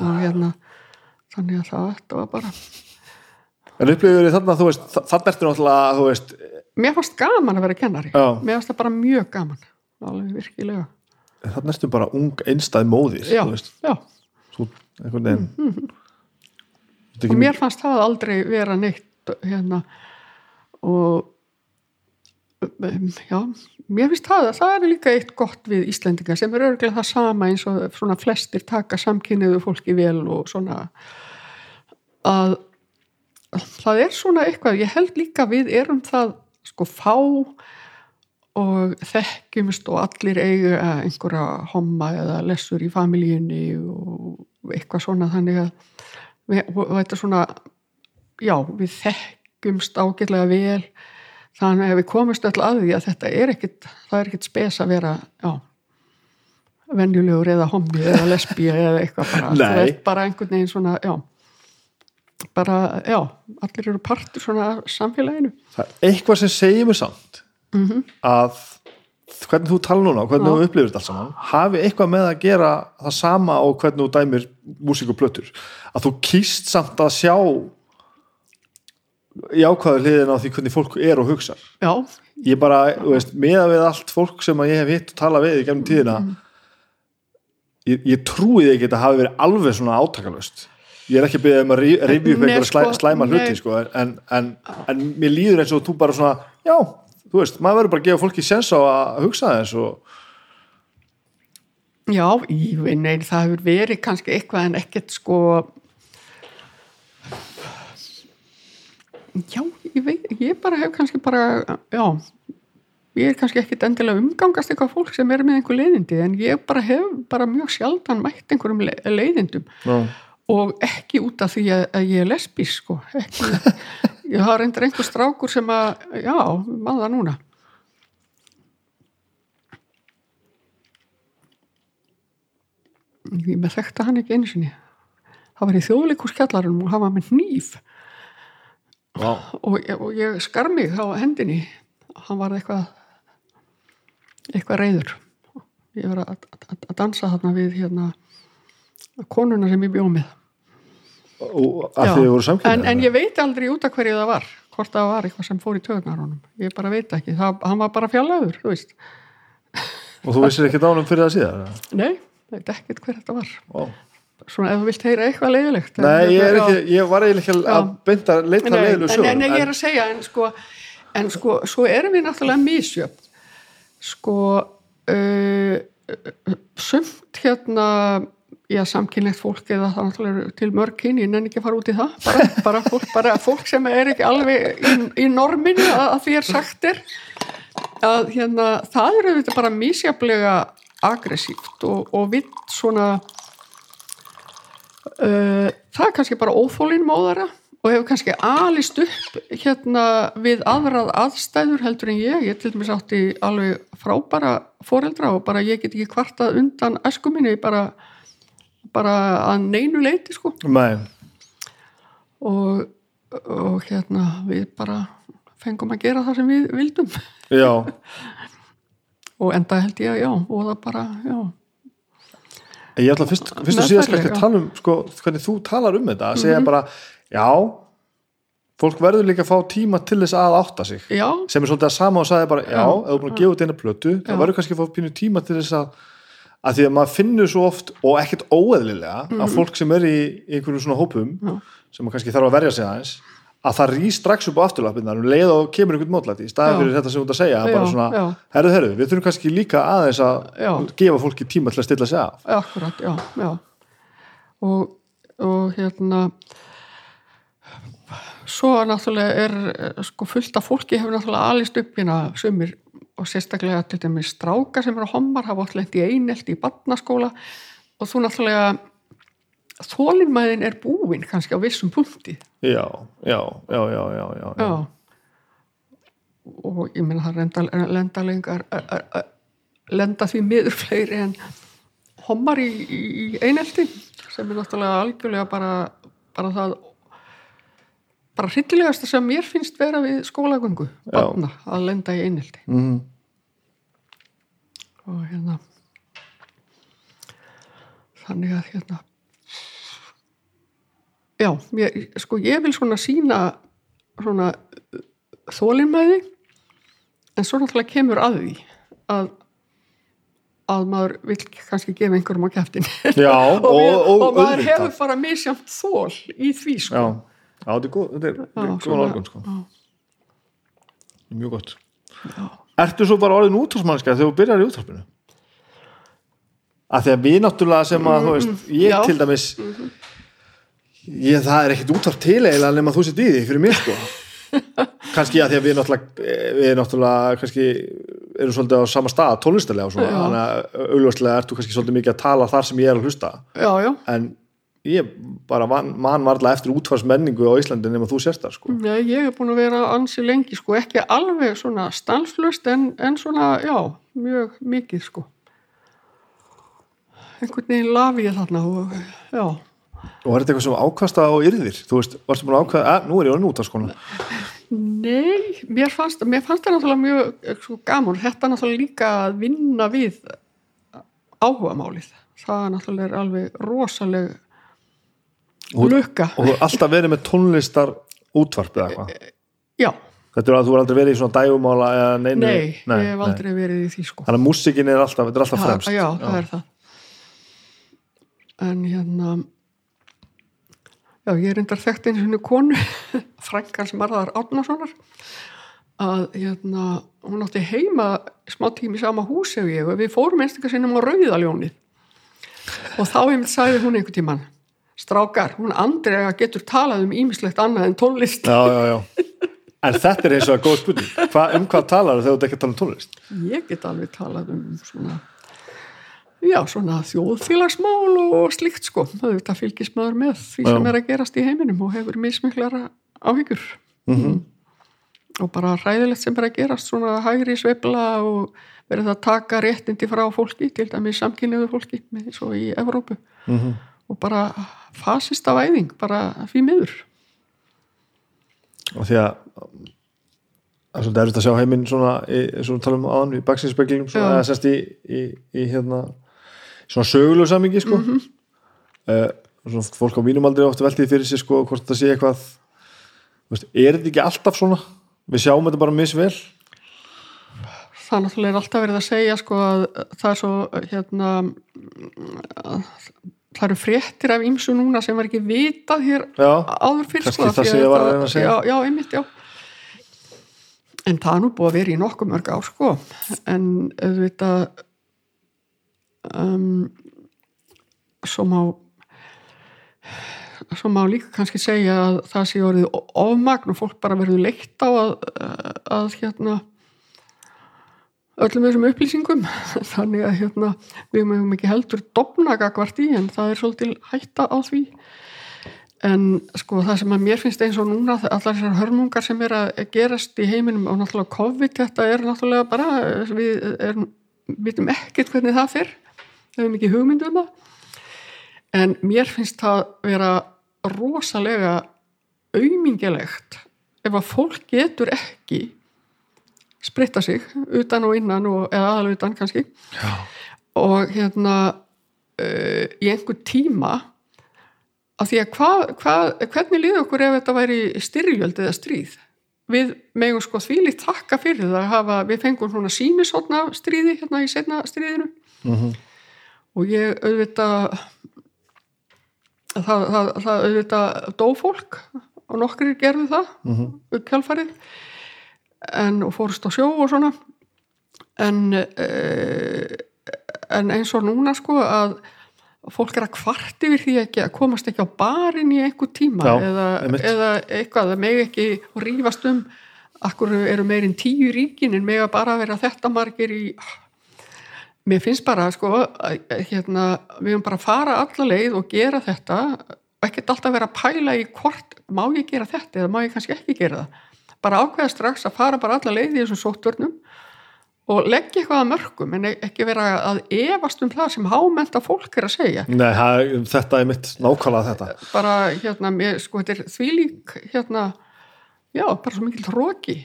Og hérna þannig að það, var bara. En upplifir þið þarna, þú veist, þa- þarna ertu náttúrulega þú veist, mér fannst gaman að vera kennari. Já. mér fannst það bara mjög gaman alveg virkilega. Þarna ertu bara ung einstæð móðir já, þú veist, já, þú, einhvern veginn. Mm, og mér fannst það aldrei vera neitt hérna og um, já, mér finnst það að það er líka eitt gott við Íslendinga sem er örglega það sama eins og svona flestir taka samkynniðu fólki vel og svona að það er svona eitthvað, ég held líka við erum það sko fá og þekkjumst og allir eiga einhverja homma eða lessur í familjunni og eitthvað svona þannig að og þetta er svona já, við þekkjumst ágætlega vel. Þannig að við komumst öll að því að þetta er ekkit það er ekkit spes að vera já, venjulegur eða hommi eða lesbía eða eitthvað bara. Nei. veist bara einhvern veginn svona já, bara, já, allir eru partur svona samfélaginu. Það er eitthvað sem segir mér samt að hvernig þú tala núna og hvernig Já. þú upplifir þetta allt saman hafi eitthvað með að gera það sama og hvernig þú dæmir músík og plötur að þú kýst samt að sjá jákvæður hliðin á því hvernig fólk er og hugsar. Já, ég bara, þú veist, meða við allt fólk sem ég hef hitt og tala við í gennum tíðina ég, ég trúi því ekki að þetta hafi verið alveg svona átakalust ég er ekki að byrja um að rifja upp einhverja sko, slæma hluti sko, en, en, en mér líður eins og þú bara svona já, þú veist, maður verður bara að gefa fólki sens á að hugsa þess og Já, ég veit, nein, það hefur verið kannski eitthvað en ekkert sko Já, ég veit ég bara hef kannski bara já, ég er kannski ekkit endilega umgangast eitthvað fólk sem er með einhver leiðindi en ég bara hef bara mjög sjaldan mætt einhverjum le- leiðindum Já. og ekki út af því að ég er lesbís sko ekki, ég har reyndar einhver strákur sem að já, maður það núna. Ég með þekkta hann ekki einu sinni. Það var í þjóðleikuskjallarinn og hann var með hníf. Já. og, og ég skar mig á hendinni. Hann var eitthvað eitthvað reyður ég var að, að, að dansa þarna við hérna konuna sem ég bjóð með. og að þið voru samkynni en, en ég veit aldrei út af hverju það var hvort það var eitthvað sem fór í töðunar honum. Ég bara veit ekki, það, hann var bara fjallaður þú veist, og þú vissir ekki dánum fyrir það síðan nei, veit ekkert hver þetta var. Já. svona ef þú vilt heyra eitthvað leiðilegt Nei, ég, já. ekki, ég var eiginlega ekki að beinta að leita Nei, leiðilegu en, en, ég er að segja en sko, en sko svo erum við náttúrulega misjöfn. Sko uh, sumt hérna já, samkynlegt fólk eða það náttúrulega eru til mörg kyn, ég nenni ekki að fara út í það. Bara, bara, fólk, bara fólk sem er ekki alveg í, í norminu að, að því er sagt er. Að hérna, það eru þetta bara misjaflega aggressíft og, og vitt svona uh, það er kannski bara óþólin móðara og hefur kannski alist upp hérna við aðrað aðstæður heldur en ég, ég til dæmis átti alveg frábara foreldra og bara ég get ekki kvartað undan æsku minni bara, bara að neinu leiti sko. Nei, og, og hérna við bara fengum að gera það sem við vildum. Já, og enda held ég að já og það bara, já. Ég ætla fyrst, fyrst og síðast kannski að tala um sko, hvernig þú talar um þetta, að segja Mhm. bara já, fólk verður líka að fá tíma til þess að átta sig. Já, sem er svolítið að sama og sagði bara, já, ef þú búin að gefa út eina plötu, þá verður kannski að fá pínu tíma til þess að að því að maður finnur svo oft og ekkert óeðlilega að fólk sem er í einhverjum svona hópum. Já. sem maður kannski þarf að verja sig aðeins að það rýst strax upp á afturlappinnar um leið og kemur einhvern mótlæti í staðan Já. fyrir þetta sem þú ert að segja Já, bara svona, já. herru, herru, við þurfum kannski líka aðeins að Já. gefa fólki tíma til að stilla sig af akkurat, já, já og, og hérna svo náttúrulega er eh, sko fullt af fólki hefur náttúrulega alist upp hérna sumir og sérstaklega til dæmis stráka sem eru hommar hafa alltaf lent í einelt í barnaskóla. Og þú náttúrulega þólinmæðin er búin kannski á vissum punkti. Já, já, já, já, já, já, já. og ég meina það lenda, lenda lengar lenda því miður fleiri en hommar í, í, í einelti sem er náttúrulega algjörlega bara, bara það bara hryllilegasta sem mér finnst vera við skólagöngu barna að lenda í einelti. Mm, og hérna þannig að hérna já, mér, sko ég vil svona sína svona þólinmæði en svo náttúrulega kemur að því að að maður vil kannski gefa einhverjum á kæftin og, og, og, og, maður hefur bara misjamt þól í því sko. Já, já, þetta er góð þetta er, þetta er Já, góð nálgun sko. já. mjög gott Ertu svo bara orðin útvarsmannska þegar þú byrjar í útvarpinu? Af því að við náttúrulega sem að, þú veist, ég Já. til dæmis ég, það er ekkit útvarp til eiginlega nema þú sitt í því fyrir mér sko kannski að því að við náttúrulega við náttúrulega kannski erum svolítið á sama stað tónlistarlega og svona Já. þannig að augljóslega ertu kannski svolítið mikið að tala þar sem ég er að hlusta já, já, en ég bara man, man varla eftir útvarsmenningu á Íslandi nema þú sérst það sko. Já, ég hef búin að vera ansi lengi sko, ekki alveg svona stanslust en, en svona, já, mjög mikið sko. Einhvern veginn lafi ég þarna og já, og var þetta eitthvað sem ákvasta á yrðir? Þú veist, varstu búin að ákvaða, að nú er ég af skóla Nei, mér fannst, mér fannst það náttúrulega mjög eh, svo gaman, þetta náttúrulega líka að vinna við áhugamálið, það náttúrulega er alveg rosaleg Og- lukka, og alltaf verið með tónlistar útvarp eða eitthvað? Já, þetta er að þú er aldrei verið í svona dægumála eða neinu nei, ég hef aldrei verið í því sko. þannig að músikin er alltaf, þetta er alltaf fremst. já, það er það. En hérna já, ég er endar þekkt einu sinni konu frænkan sem Marðar Árnasonar að hérna hún átti heima smá tími í sama hús ef ég og við fórum einstaklega sinnum á Rauðaljónið. Og þá sagði hún einhvern tímann strákar, hún Andrea getur talað um ímislegt annað en tónlist. Já, já, já. en þetta er eins og að góð spurning. Hva, um hvað talar þegar þú ekki tala um tónlist? Ég get alveg talað um svona já, svona þjóðfélagsmál og slíkt sko, þetta fylgist maður með því sem er að gerast í heiminum og hefur mismiklara áhyggjur. Mhm. og bara hræðilegt sem er að gerast svona hægri sveifla og verið að taka réttindi frá fólki til dæmis samkynniðu fólki með svo í Evrópu. Mhm. Og bara fasista væðing, bara því miður og því að það er svolítið erfitt að sjá heiminn svona, í, svona tala um áðan í baksinspeglinum Já. eða sérst í, í, í hérna svona sögulegu samingi sko Mhm. uh, svona fólk á mínum aldrei ofta veltið fyrir sig sko hvort það sé eitthvað veist, er þetta ekki alltaf svona við sjáum þetta bara misvel það náttúrulega er alltaf verið að segja sko að það er svo hérna að það eru fréttir af ýmsu núna sem var ekki vitað hér já, áður fyrr Kannski sko, það sem ég var að reyna að segja. já, já, einmitt, já. En það er nú búið að vera í nokkuð mörg á sko. En auðvitað um, svo má svo má líka kannski segja að það sé orðið ofmagn og fólk bara verður leitt á að, að hérna öllum þessum upplýsingum. Þannig að hérna við mögum ekki heldur dofna gagvart í en það er svolítil hætta á því. En sko það sem að mér finnst eins og núna allar þessar hörmungar sem er að gerast í heiminum og náttúrulega COVID þetta er náttúrulega bara við erum, vitum ekkert hvernig það fer. Við hefum ekki hugmyndu um það. En mér finnst það vera rosalega aumingelegt ef að fólk getur ekki spritta sig utan og innan og, eða aðal utan kannski Já. og hérna uh, í einhver tíma af því að hva, hva, hvernig líður okkur ef þetta væri styrjöld eða stríð við megum sko þvílíkt þakka fyrir það að hafa, við fengum svona sínisotna stríði hérna í setna stríðinu Mhm. og ég auðvitað það, það, það auðvitað dó fólk og nokkrir gerðu það Mhm. upp kjálfarið en og fórust á sjó og svona. En uh, en eins og núna sko að fólk er að kvart yfir því ekki að komast ekki á barinn í einhver tíma Já, eða, eða eitthvað, það megi ekki rífast um akkur eru meirinn tíu ríkin en mega bara vera þetta margir í mér finnst bara sko að, að, hérna, við höfum bara að fara alla leið og gera þetta. Og ekkert alltaf vera að pæla í hvort má ég gera þetta eða má ég kannski ekki gera það bara ákveða strax að fara bara alla leið í þessum sóttvörnum og leggja eitthvað að mörgum en ekki vera að efast um það sem hámenta fólk er að segja Nei, það, þetta er mitt nákvæmlega þetta bara hérna, mér, sko, þetta er þvílík hérna, já, bara svo mikil tróki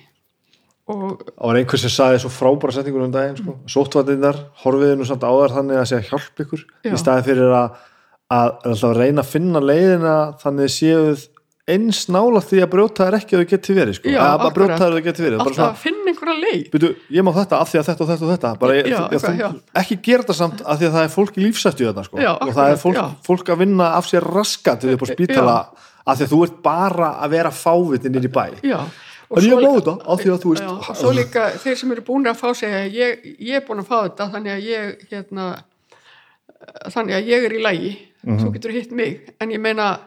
og Það var einhver sem saði svo frábæra setningur um daginn sko. sóttvarnirnar, horfiði nú samt á þar þannig að sé að hjálpa ykkur Já. í staði fyrir að, að, að reyna að finna leiðina þannig séuð eins nála því að brjóta þær ekki að þau geti verið sko. Að, brjóta þær að þau geti verið alltaf að finna einhverja leið. Ég má þetta af því að þetta og þetta og þetta bara, ég, Já, ég, eitthvað, þú, ekki gera þetta samt af því að það er fólk í lífsættu þetta sko. Já, og það er fólk, fólk að vinna af sér raskat upp á spítala af því að þú ert bara að vera fávitin inn í bæ. Já. Að þú veist- já, og svo líka þeir sem eru búin að fá segja ég, ég er búin að fá þetta þannig að ég hérna, þannig að ég er í lægi Mhm. þú getur hitt mig en ég meina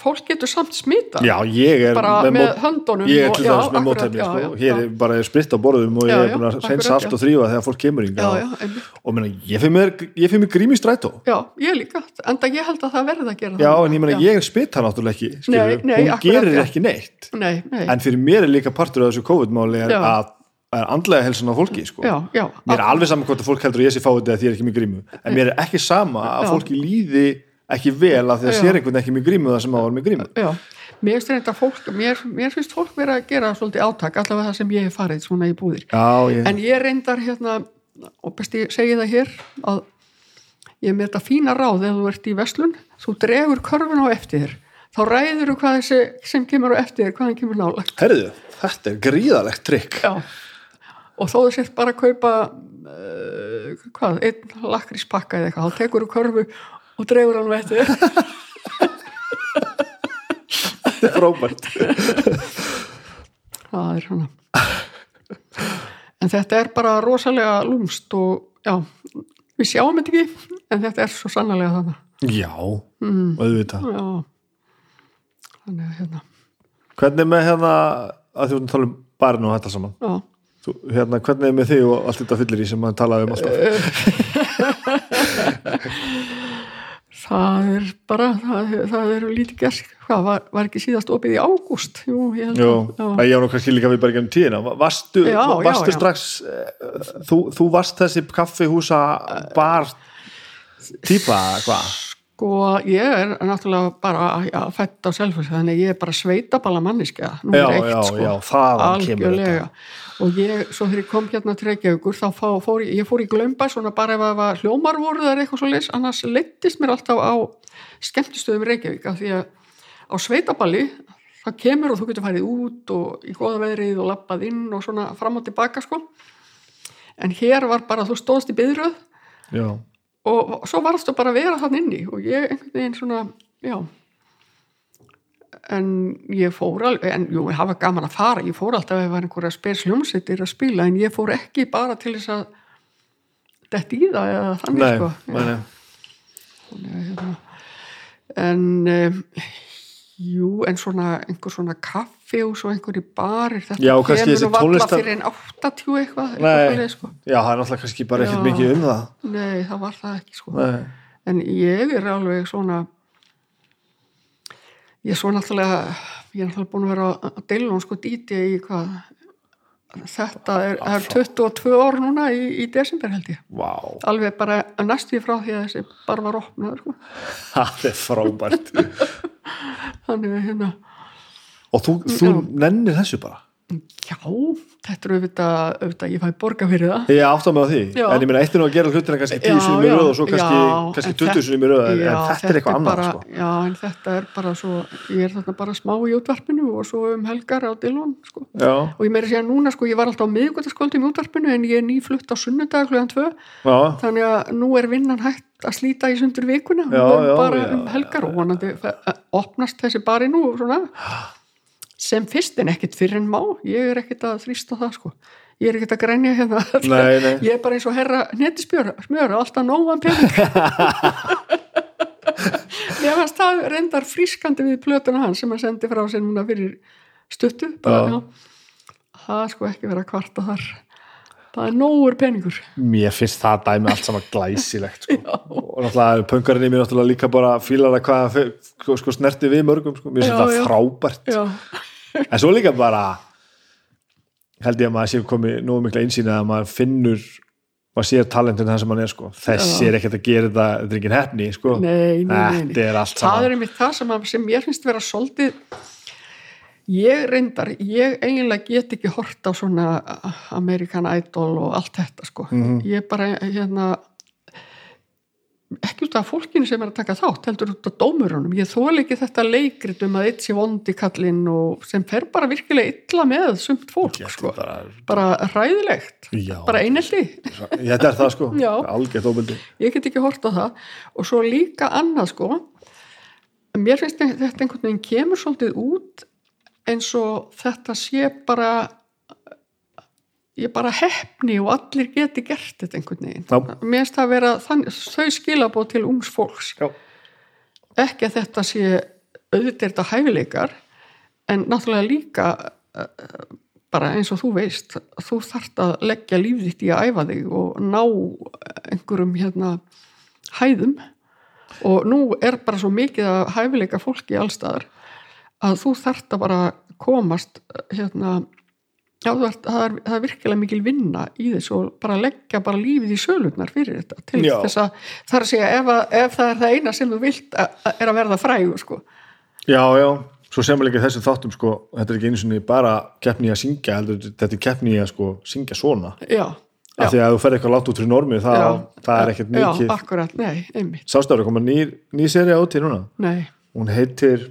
fólk getur samt smita Já, ég er bara með, höndunum Ég er til já, dæmis með já, sko. já, Hér já. er bara spritt á borðum og ég Já, er já, búin að reynsa allt já. og þrýfa þegar fólk kemur já, já, einmitt. og meina, ég fyrir mér, ég fyrir mér grím í strætó já, ég líka enda ég held að það verði að gera Já, það en ég meina, Já. ég spytta náttúrulega ekki skilur, Nei, nei, hún akkurat, gerir já. ekki neitt nei, nei, en fyrir mér er líka partur af þessu COVID-máli er Já. að að andlega helsan á fólki sko. já, já mér er alveg saman hvort að fólk heldur að ég sé fáið eða því ég er ekki með grímu en mér er ekki sama að Já. fólki líði ekki vel að því að sér einhvern ekki með grímu það sem á var með grímu Já, mér finnst reynda fólk mér, mér finnst fólk vera að gera svolítið átak allavega það sem ég hef farið svona í búðir. Já, ég, en ég reyndar hérna og best ég segi það hér að ég er með þetta fína ráð ef þú ert í veslun, þú dregur körfun á eftir þér, þá ræður þú hvað þessi sem kemur á eftir þér, hvaðan kemur nálagt herðu, þetta er gríðalegt trikk. Já, og þó þú sért bara að kaupa uh, hvað, einn lakríspakka eða eitthvað, þá tekur þú körfu og dregur hann eftir þér. Þetta er frábært. Það er svona. En þetta er bara rosalega lúmst og já, við sjáum þetta ekki en þetta er svo sannlega þannig Já, mm. auðvitað. Já. Þannig að hérna. Hvernig er með hérna að því að tala um barinn og þetta saman? Já. Þú, hérna, hvernig er með þig og allt þetta fyllir í sem maður talaði um alltaf það er bara það, það er lítið gerst hvað, var, var ekki síðast opið í ágúst? Jú, ég held að að ég var nú kannski líka við bara gennum tíðina. Varstu, Já, já, varstu já. strax eh, þú, þú varst þessi kaffihúsa bar típa, hvað? sko ég er náttúrulega bara já, fætt á selfhúsi þannig ég er bara sveitabala manniska Já, já, já, þaðan kemur algjörlega og ég, svo þegar ég kom hérna til Reykjavíkur þá fá, fór ég, ég fór í glömba svona bara ef það var hljómar voru það eitthvað svo leys annars leittist mér alltaf á skemmtistöðum Reykjavík af því að á sveitaballi það kemur og þú getur farið út og í góða veðrið og lappað inn og svona fram og tilbaka sko. En hér var bara þú stóðst í byðröð Já, og svo varstu bara að vera þann inni og ég einhvern veginn svona, já en ég fór alveg, en jú, ég hafa gaman að fara ég fór alltaf ef það var einhverja spes hljómsveitir að spila, en ég fór ekki bara til þess að dett í það eða þannig nei, sko. nei, nei. Hérna, en um, jú, en svona einhver svona kaffi og svo einhverju barir þetta Já, kemur varla tónlistar- fyrir en 80 eitthvað, eitthvað svoleiðis, sko. Já, það er náttúrulega kannski bara ekkert mikið um það. Nei, það var það ekki sko. Nei, en ég er alveg svona ég svo náttúrulega ég er náttúrulega búin að vera að deila hún sko dýti í hvað þetta er, er 22 ár núna í, í desember held ég. Vá, alveg bara næstu frá því að þessi bara var opnaður sko. það er frábært. Þannig að hérna Og þú, þú nennir þessu bara? Já, þetta er auðvitað, auðvitað ég fæ borga fyrir það. Ég átta mig á því, Já. en ég meina eitt er nú að gera hlutina kannski tíu sinni já, röð og svo kannski, kannski en 20 þetta- sinni í röð en Já, þetta er eitthvað annað sko. já, en þetta er bara svo ég er þarna bara smá í útvarpinu og svo um helgar á Dillon sko. Og ég meiri segja núna sko, ég var alltaf á miðgutaskvöldum í útvarpinu en ég er nýflutt á sunnudag klugan 2 já, þannig að nú er vinnan hægt að slíta í sundur vikuna. Bara um helgar og vonandi opnast þessi bari nú svona, sem fyrst en ekkit fyrir en má. Ég er ekkit að þrýsta það sko. Ég er ekkit að grænja hérna. Nei, nei. ég er bara eins og herra netispjör smjör, alltaf nógan pening. Ég fannst það reyndar frískandi við plötuna hans sem hann sendi frá sér núna fyrir stuttu bara, það sko ekki vera að kvarta þar. Það er nógur peningur. Mér finnst það dæmi allt saman glæsilegt sko. og náttúrulega pöngarinn í mér náttúrulega líka bara fílar að hvað fe- sko, snerti við mörgum sko. mér finnst það frábært. Já, en svo líka bara held ég að maður sé komið nógu mikla einsýna að maður finnur maður sér talentin það sem hann er sko. þessi er ekkert að gera þetta þetta er ekki hefni sko. nei, nei, nei, þetta er allt það saman er einmitt það sem, að, sem mér finnst vera svolítið ég reyndar ég eiginlega get ekki hort á svona American Idol og allt þetta sko Mhm. ég bara hérna ekki út af fólkinu sem er að taka þátt heldur út af dómurunum ég þóla ekki þetta leikrit um að eitt sé vondi kallinn og sem fer bara virkilega illa með sumt fólk er sko. bara, bara hræðilegt Já. bara einelti þetta er það sko Já. algjört óbyldi ég get ekki hort á það og svo líka annað sko mér finnst þetta einhvern veginn kemur svolítið út eins og þetta sé bara ég bara hefni og allir geti gert þetta einhvern veginn Já. mér finnst það að vera þann, þau skilabóð til ungs fólks Já. ekki að þetta sé auðvitað er hæfileikar en náttúrulega líka uh, bara eins og þú veist þú þarft að leggja líf þitt í að æfa þig og ná einhverjum hérna hæðum og nú er bara svo mikið að hæfileika fólki allstaðar að þú þarft að bara komast hérna Já, það, er, það er virkilega mikil vinna í þessu og bara leggja bara lífið í sölurnar fyrir þetta til Já. þess að það er að segja ef, að, ef það er það eina sem þú vilt að, að er að verða frægur sko. já, já, svo sem líka þessum þáttum sko, þetta er ekki einu sinni bara keppni í að syngja, heldur, þetta er keppni í að sko, syngja svona, Já, af því að þú fer eitthvað látt út fyrir normið, það, já, það er ekkert Já, mikið sástafur, koma ný, ný seri át í núna? Nei. Hún heitir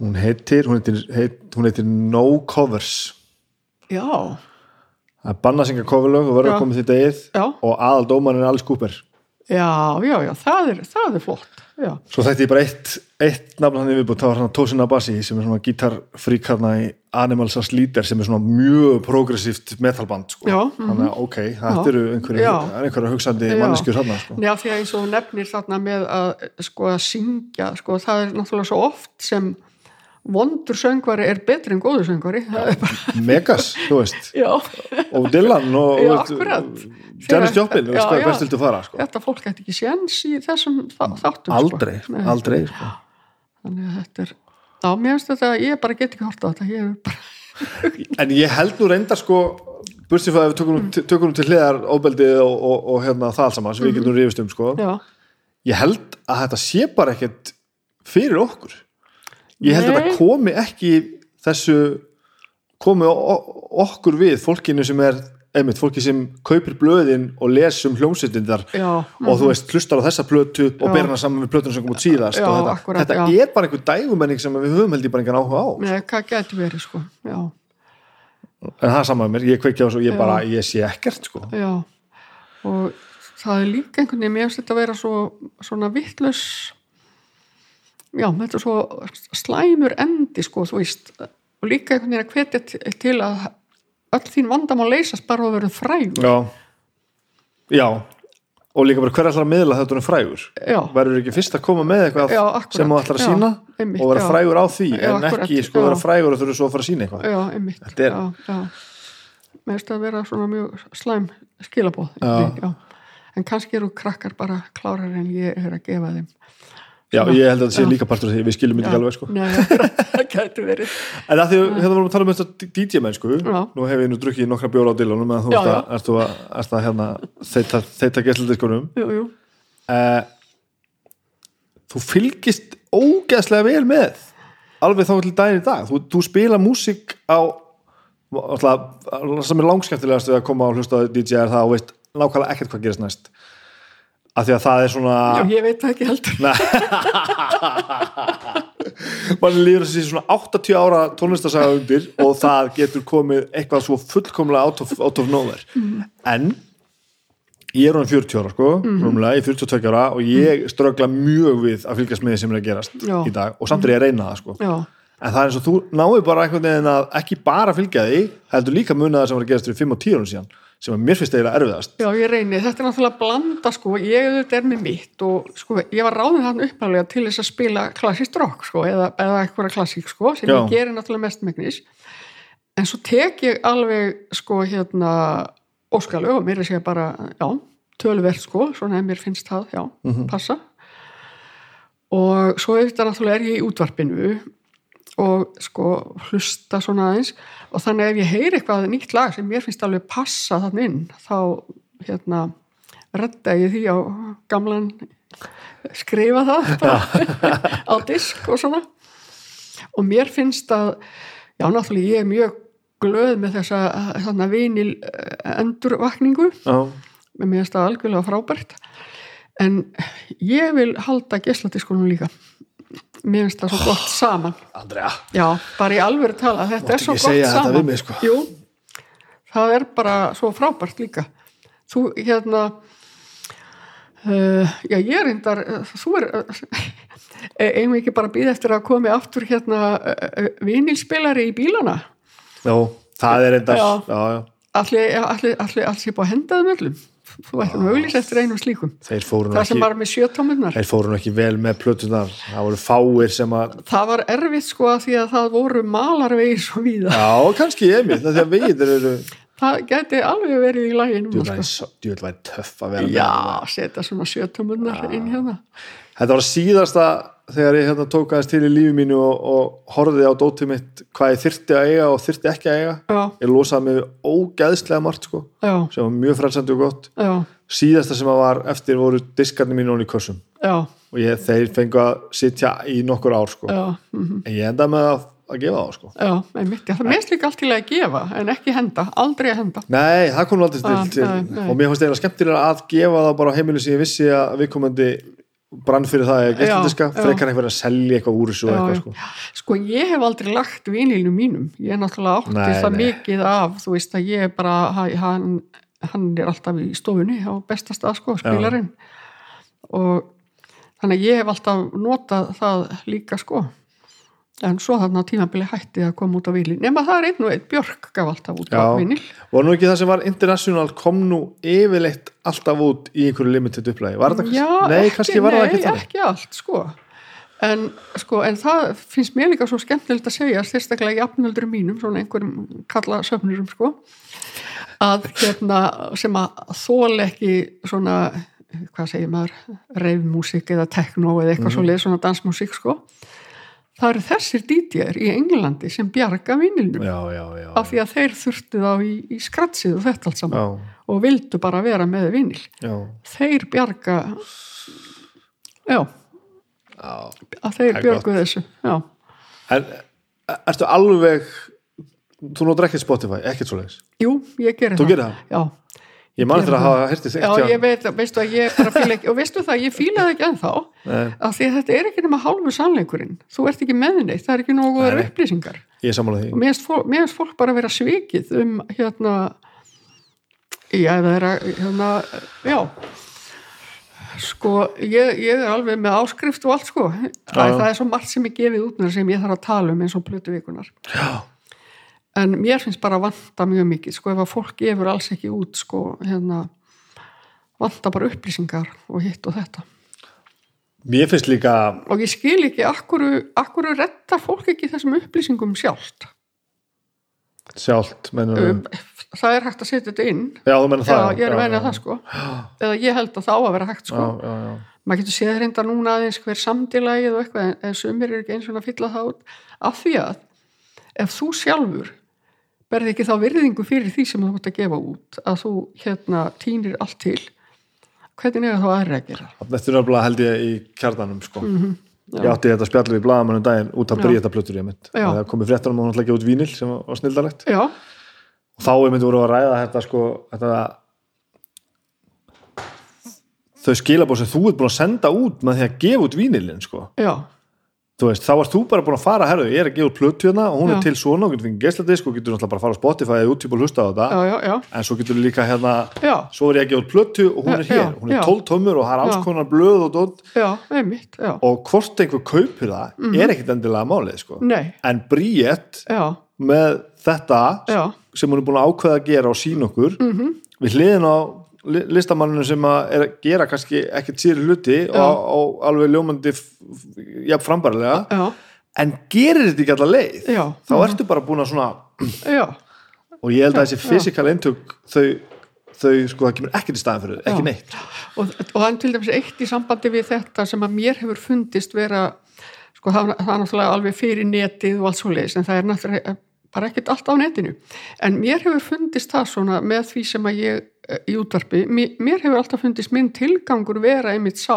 hún heitir hún heitir, heit, hún heitir No Covers Já, það er banna að syngja coverlög og verður að koma því degið Já. og aðal dómarinn er Alice Cooper já, já, já, það er, það er flott já, Svo þetta er bara eitt, eitt nafn hann yfirbútt, það var hann Tosin Abasi sem er svona gítarfrík hérna í Animals as Leader sem er svona mjög progressíft metalband sko. Já, mhm. þannig að ok, þetta Já. eru einhverju hugsandi Já. manneskjur hérna sko. já, því að eins og nefnir þarna með að sko að syngja, sko, það er náttúrulega svo oft sem vondur söngvari er betri en góður söngvari það er bara, Megas, þú veist já, og Dylan og, Já, og akkurat. Janis Joplin, þú veist hvað já. best viltu fara sko. þetta fólk ætti ekki séns í þessum þáttum aldrei, sko. Nei, aldrei sko. þannig að þetta er já, mér finnst þetta, ég bara get ekki hort á þetta ég er bara, en ég held nú reyndar sko burstið fyrir að við tökum, mm. tökum til hliðar óbeldið og, og, og hérna það alls saman sem við getum rifist um sko já, ég held að þetta sé bara ekkert fyrir okkur ég held að Nei. þetta komi ekki þessu komi okkur við fólkinu sem er einmitt, fólki sem kaupir blöðin og lesum hljómsveitindar og þú veist, hlustar á þessa plötu og Já. ber hana saman við plötuna sem kom út síðast Já, þetta, akkúrat, þetta er bara einhver dægumenning sem við höfum held ég bara engan áhuga á Nei, hvað getur verið sko já, en það er saman með mér, ég kveikja á þessu og ég bara, ég sé ekkert sko. Já og það er líka einhvern veginn mér finnst þetta að vera svo svona vittlaus já, þetta er svo slæmur endi sko, þú veist. Og líka einhvern veginn að hvetja til að öll þín vandamál leysast bara að vera frægur. Já, já. Og líka bara hver ætlar að miðla þetta er frægur? Já, verður ekki fyrst að koma með eitthvað Já, sem þú ætlar að sína einmitt, og vera frægur á því en ekki sko vera frægur og þurfa svo að fara að sína eitthvað. Já, einmitt Þetta er- finnst það að vera svona mjög slæm skilabóð en kannski eru krakkar bara klárar en ég er að gefa þeim já, ég held að þetta sé líka partur af því við skiljum ekki alveg sko. Það getur verið. En að því að hérna vorum að tala um þetta DJ mennsku Já. nú hef ég nú drukkið nokkra bjóra á dillunum meðan þú ert að, þú að, hérna, þeita, þeita jú. uh, þú fylgist ógeðslega vel með alveg þá til daginn í dag. Þú, þú spila músík á alltaf, sem er langskemmtilegast við að koma á DJ er það og veist nákvæmlega ekkert hvað gerist næst af því að það er svona já, ég veit það ekki heldur mann líður þessi svona 80 ára tónlistasaga undir og það getur komið eitthvað svo fullkomlega out of, out of nowhere Mhm. en ég er hann 40 ára sko, rúmlega, ég er 42 ára og ég ströggla mjög við að fylgjast með því sem er að gerast. Já. í dag og samt er ég að reyna það sko já, en það er eins og þú náðu bara einhvern veginn að ekki bara fylgja því, heldur líka muna það sem var að gerast fyrir 5 og 10 árum síðan sem að mér finnst eiginlega erfiðast. Já, ég reyni. Þetta er náttúrulega blanda sko, ég auðvitað er með mitt og sko, ég var ráðin þannig upphæðlega til þess að spila klassíst rock sko, eða, eða eitthvað klassík sko, sem Já. ég gerir náttúrulega mest megnis en svo tek ég alveg sko hérna óskalög og mér er sér bara, já töluvert sko, svona ef mér finnst það, já, passa. Og svo auðvitað náttúrulega er ég í útvarpinu og sko hlusta svona aðeins og þannig ef ég heyri eitthvað nýtt lag sem mér finnst alveg passa þannig inn þá hérna redda ég því á gamlan skrifa það á disk og svona. Og mér finnst að já náttúrulega ég er mjög glöð með þessa þannig vinil eh, endurvakningu. Já, mér finnst það algjörlega frábært. En ég vil halda geisladiskunum líka mér finnst það svo gott saman. Andrea. Já, bara í alvöru tala þetta Máttu er svo gott saman. mig, sko. Jú, það er bara svo frábært líka. Þú hérna uh, já ég er reyndar uh, þú er uh, eigum við ekki bara að býða eftir að komi aftur hérna uh, uh, vinilspilari í bílana? Já, það er já. allir, sé búið að henda þeim öllum þú ættir nú auglýs eftir einum slíkum. Það sem var með sjötómurnar Þeir fóru ekki vel með plötunar Það voru fáir sem að það var erfitt sko að því að það voru malarvegir svo víða. Já, kannski ég mitt Því að vegið eru það geti alveg verið í núna Djúvel sko. töff að vera já, setja svona sjötómurnar inn hérna Þetta var síðasta þegar ég hérna, tók aðeins til í lífi mínu og, og horfði á dótið mitt hvað ég þyrfti að eiga og þyrfti ekki að eiga. Já, Ég losaði mig við ógeðslega margt sko sem var mjög frelsandi og gott. Já, síðasta sem að var eftir voru diskarnir mínu í kössum. Já, og ég, þeir fengu að sitja í nokkur ár sko. mm en ég endaði með að, að gefa þá sko. já, einmitt, það meðst líka allt til að gefa en ekki henda, aldrei að henda. Nei, það kom nú aldrei til, Ah, til nei, nei. og mér fannst eiginlega skemmtilega að gefa það bara á heimilu sem ég vissi að viðkomandi brann fyrir það eða geisladiska, Já, já. frekar einhver að selja eitthvað úr þessu Já, eitthvað já. sko. sko ég hef aldrei lagt vinilinu mínum ég er náttúrulega átti Nei, það nei. mikið af þú veist að ég er bara ha- hann, hann er alltaf í stofunni á bestast að sko, spilarinn og þannig að ég hef alltaf notað það líka sko en svo þarna á tímabili hætti að koma út á vínil nema það er einn og einn. Björk gaf alltaf út á Já. vínil var nú ekki það sem var international kom nú yfirleitt alltaf út í einhverju limited upplægi Já, nei, ekki nei, þannig. ekki allt sko. En, sko en það finnst mér líka svo skemmtilegt að segja sérstaklega í apnöldur mínum svona einhverjum kalla söfnurum sko að hérna sem að þól ekki svona hvað segir maður, reifmúsík eða tekno eða eitthvað mm. svoleið, svona dansmúsík sko það eru þessir DJ-er í Englandi sem bjarga vinilnum. Af því að þeir þurftu þá í, í skratsið og þetta allt saman. Já, og vildu bara vera með vinil. Já, þeir bjarga já, já. að þeir björgu þessu. En ertu alveg þú notar ekkert Spotify, ekkert svoleiðis? Jú, ég gerir það. gerir það, já, ég man Ég fyrir að hafa hertist já, ég veit, veistu að ég bara fíla ekki og veistu það, ég fíla það ekki ennþá af því að þetta er ekki nema hálfu sannleikurinn. Þú ert ekki með neitt, það er ekki nógu nei. upplýsingar. Ég sammála því. Og mér finnst fólk, bara vera svikið um hérna já, það er að hérna, já. Sko, ég, ég er alveg með áskrift og allt sko, Æ, það er svo margt sem er gefið út með sem ég þarf að tala um eins og plötu vikunar já, en mér finnst bara vanta mjög mikið sko, ef að fólk gefur alls ekki út sko, hérna vanta bara upplýsingar og hitt og þetta. Mér finnst líka og ég skil ekki akkuru, akkuru retta fólk ekki þessum upplýsingum sjálft? Sjálft mennur, um, það er hægt að setja þetta inn. Já, þú menna það ég er að já, það sko. Eða ég held að það á að vera hægt sko. Já, já, já. maður getur séð reynda núna aðeins hver samdilagið og eitthvað en, sumir er ekki eins og að fylla það út. Af því að ef þú sjálfur berði ekki þá virðingu fyrir því sem þú mátt að gefa út að þú hérna týnir allt til? Hvernig er þá aðra að gera þetta er náttúrulega held ég í kjarnanum sko. Mhm, já. ég átti þetta spjallu í blaðamannum daginn út af Já. bríetaplötur ég mynd það komið fréttanum og náttúrulega ekki út vínil sem var snildalegt já, og þá er myndi voru að ræða þetta sko þetta þau skilabóð sem þú ert búin að senda út með því að gefa út vínilin sko. Já, þú veist, þá varst þú bara búin að fara herru, ég er að gefa plötu hérna og hún Já. er til svona og getur fengið gesladisk og getur náttúrulega bara að fara á Spotify eða YouTube og hlusta á þetta. Já, já, já, en svo getur líka hérna svo er ég að gefa út plötu og hún er hér. hún er já. 12 tómur og það er alls konar blöð og dótt já, einmitt, já, og hvort einhver kaupir það Mhm. er ekkit endilega málið sko. Nei, en Bríett með þetta sem hún er búin að ákveða að gera og sína okkur mhm, við hliðin á listamanninu sem að er að gera kannski ekkert síri hluti og, og alveg ljómandi jafn frambarlega já, en gerir þetta ekki alla leið já, þá ertu bara búin að svona já, og ég held að þessi Já. fysikal eintök þau, þau sko það kemur ekkert í staðin fyrir ekki neitt. Og, og það er til dæmis eitt í sambandi við þetta sem að mér hefur fundist vera sko það, það er náttúrulega alveg fyrir netið og allt svo leiðis en það er náttúrulega bara ekkert allt á netinu. En mér hefur fundist það svona með því sem að ég í útvarpi, mér, hefur alltaf fundist minn tilgangur vera einmitt sá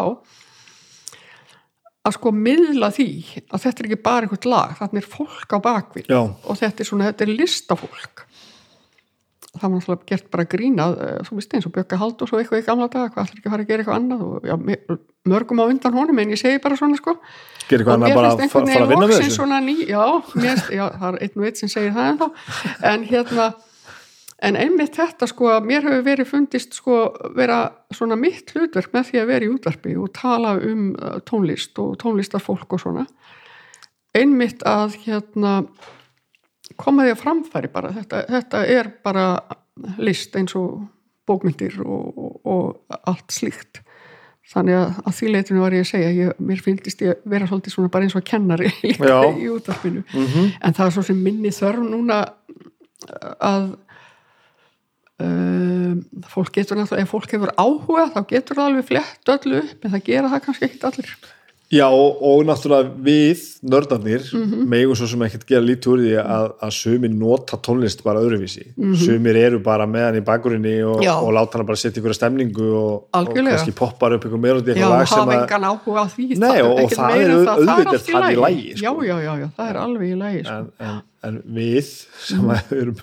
að sko miðla því að þetta er ekki bara einhvert lag, þarna er fólk á bakvið og þetta er svona, þetta er listafólk. Það var náttúrulega gert bara grínað þú veist eins og Bjögga Haldur svo eitthvað í gamla dag hvað ætlar ekki að fara að gera eitthvað annað? Og já, mörgum á undan honum en ég segi bara svona sko. Gerir eitthvað annað bara að fara að vinna með loksins þessu? ný já, mér já, það er einn og einn sem segir það ennþá. En hérna en einmitt þetta sko að mér hefur verið fundist sko vera svona mitt hlutverk með því að vera í útvarpi og tala um uh, tónlist og tónlistarfólk og svona einmitt að hérna koma því að framfæri bara. Þetta, þetta er bara list eins og bókmyndir og, og, og allt slíkt. Þannig að, að því leitinu var ég að segja ég, mér finnst ég vera svolítið svona bara eins og kennari líka í útvarpinu. Mhm. en það er svo sem minni þörf núna að um, fólk getur náttúrulega, ef fólk hefur áhuga þá getur það alveg flett öllu upp en það gera það kannski ekkit allir Já, og, og náttúrulega við nördarnir Mhm. megum svo sem ekkert gera lítið úr því að, að sumir nota tónlist bara öðruvísi Mhm. sumir eru bara með hann í bakgrunni og, Já. og láta hann bara setja ykkur stemningu og, og kannski poppar upp ykkur Já, lag sem hafa að engan áhuga á því Nei, og- og það er auðvitað allt það í lagi, Já, sko. já, já, já, það er alveg í lagi sko. en, en, en við sem að erum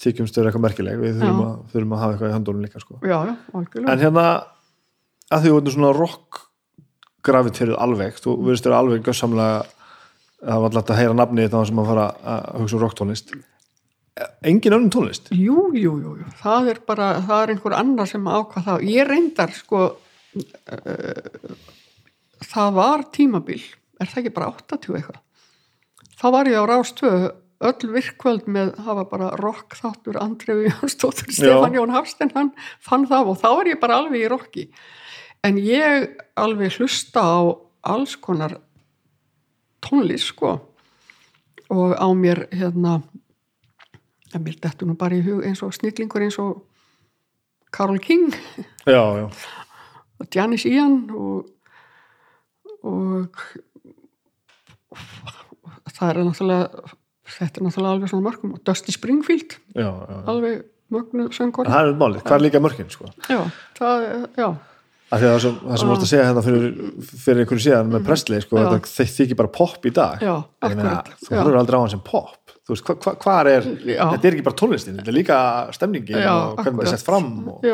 þykjum stöður eitthvað merkileg við þurfum Já. að, þurfum að hafa eitthvað í handónum líka sko. Já, já, algjörlega en hérna að því svona rock graviterið alveg. Þú verðist þér alveg gössamlega það var alltaf að heyra nafnið þá sem að fara að hugsa um rocktónlist. Engin önnum tónlist? Jú, jú, jú, jú, það er bara það er einhver annar sem ákvað það. Ég reyndar, sko, uh, það var tímabil. Er það ekki bara 80 eitthvað? Þá var ég á Rástöðu öll virkvöld með hafa bara rock þáttur Andrefi Jónsdóttur Stefán Jón Hafstein hann fann það og þá er ég bara alveg í rocki en ég alveg hlusta á alls konar tónlist sko. Og á mér hérna að mér dettur nú bara í hug eins og snillingur eins og Carol King. Já, já. og Janis Ian og, og það er náttúrulega þetta er náttúrulega alveg svona mörgum. Og Dusty Springfield já, alveg mörgnu söngor það er málið, hvað er líka mörgin sko? já, það, já, Það sem, það sem vorst að segja hérna fyrir, fyrir einhverju síðan með Presley sko, þetta þeir þykir bara pop í dag. Já, meina, þú horfur aldrei á hann sem pop. Þú veist, hva, hva, hvað er, Já. þetta er ekki bara tónlistin þetta er líka stemningin Já, og hvernig það er sett fram og,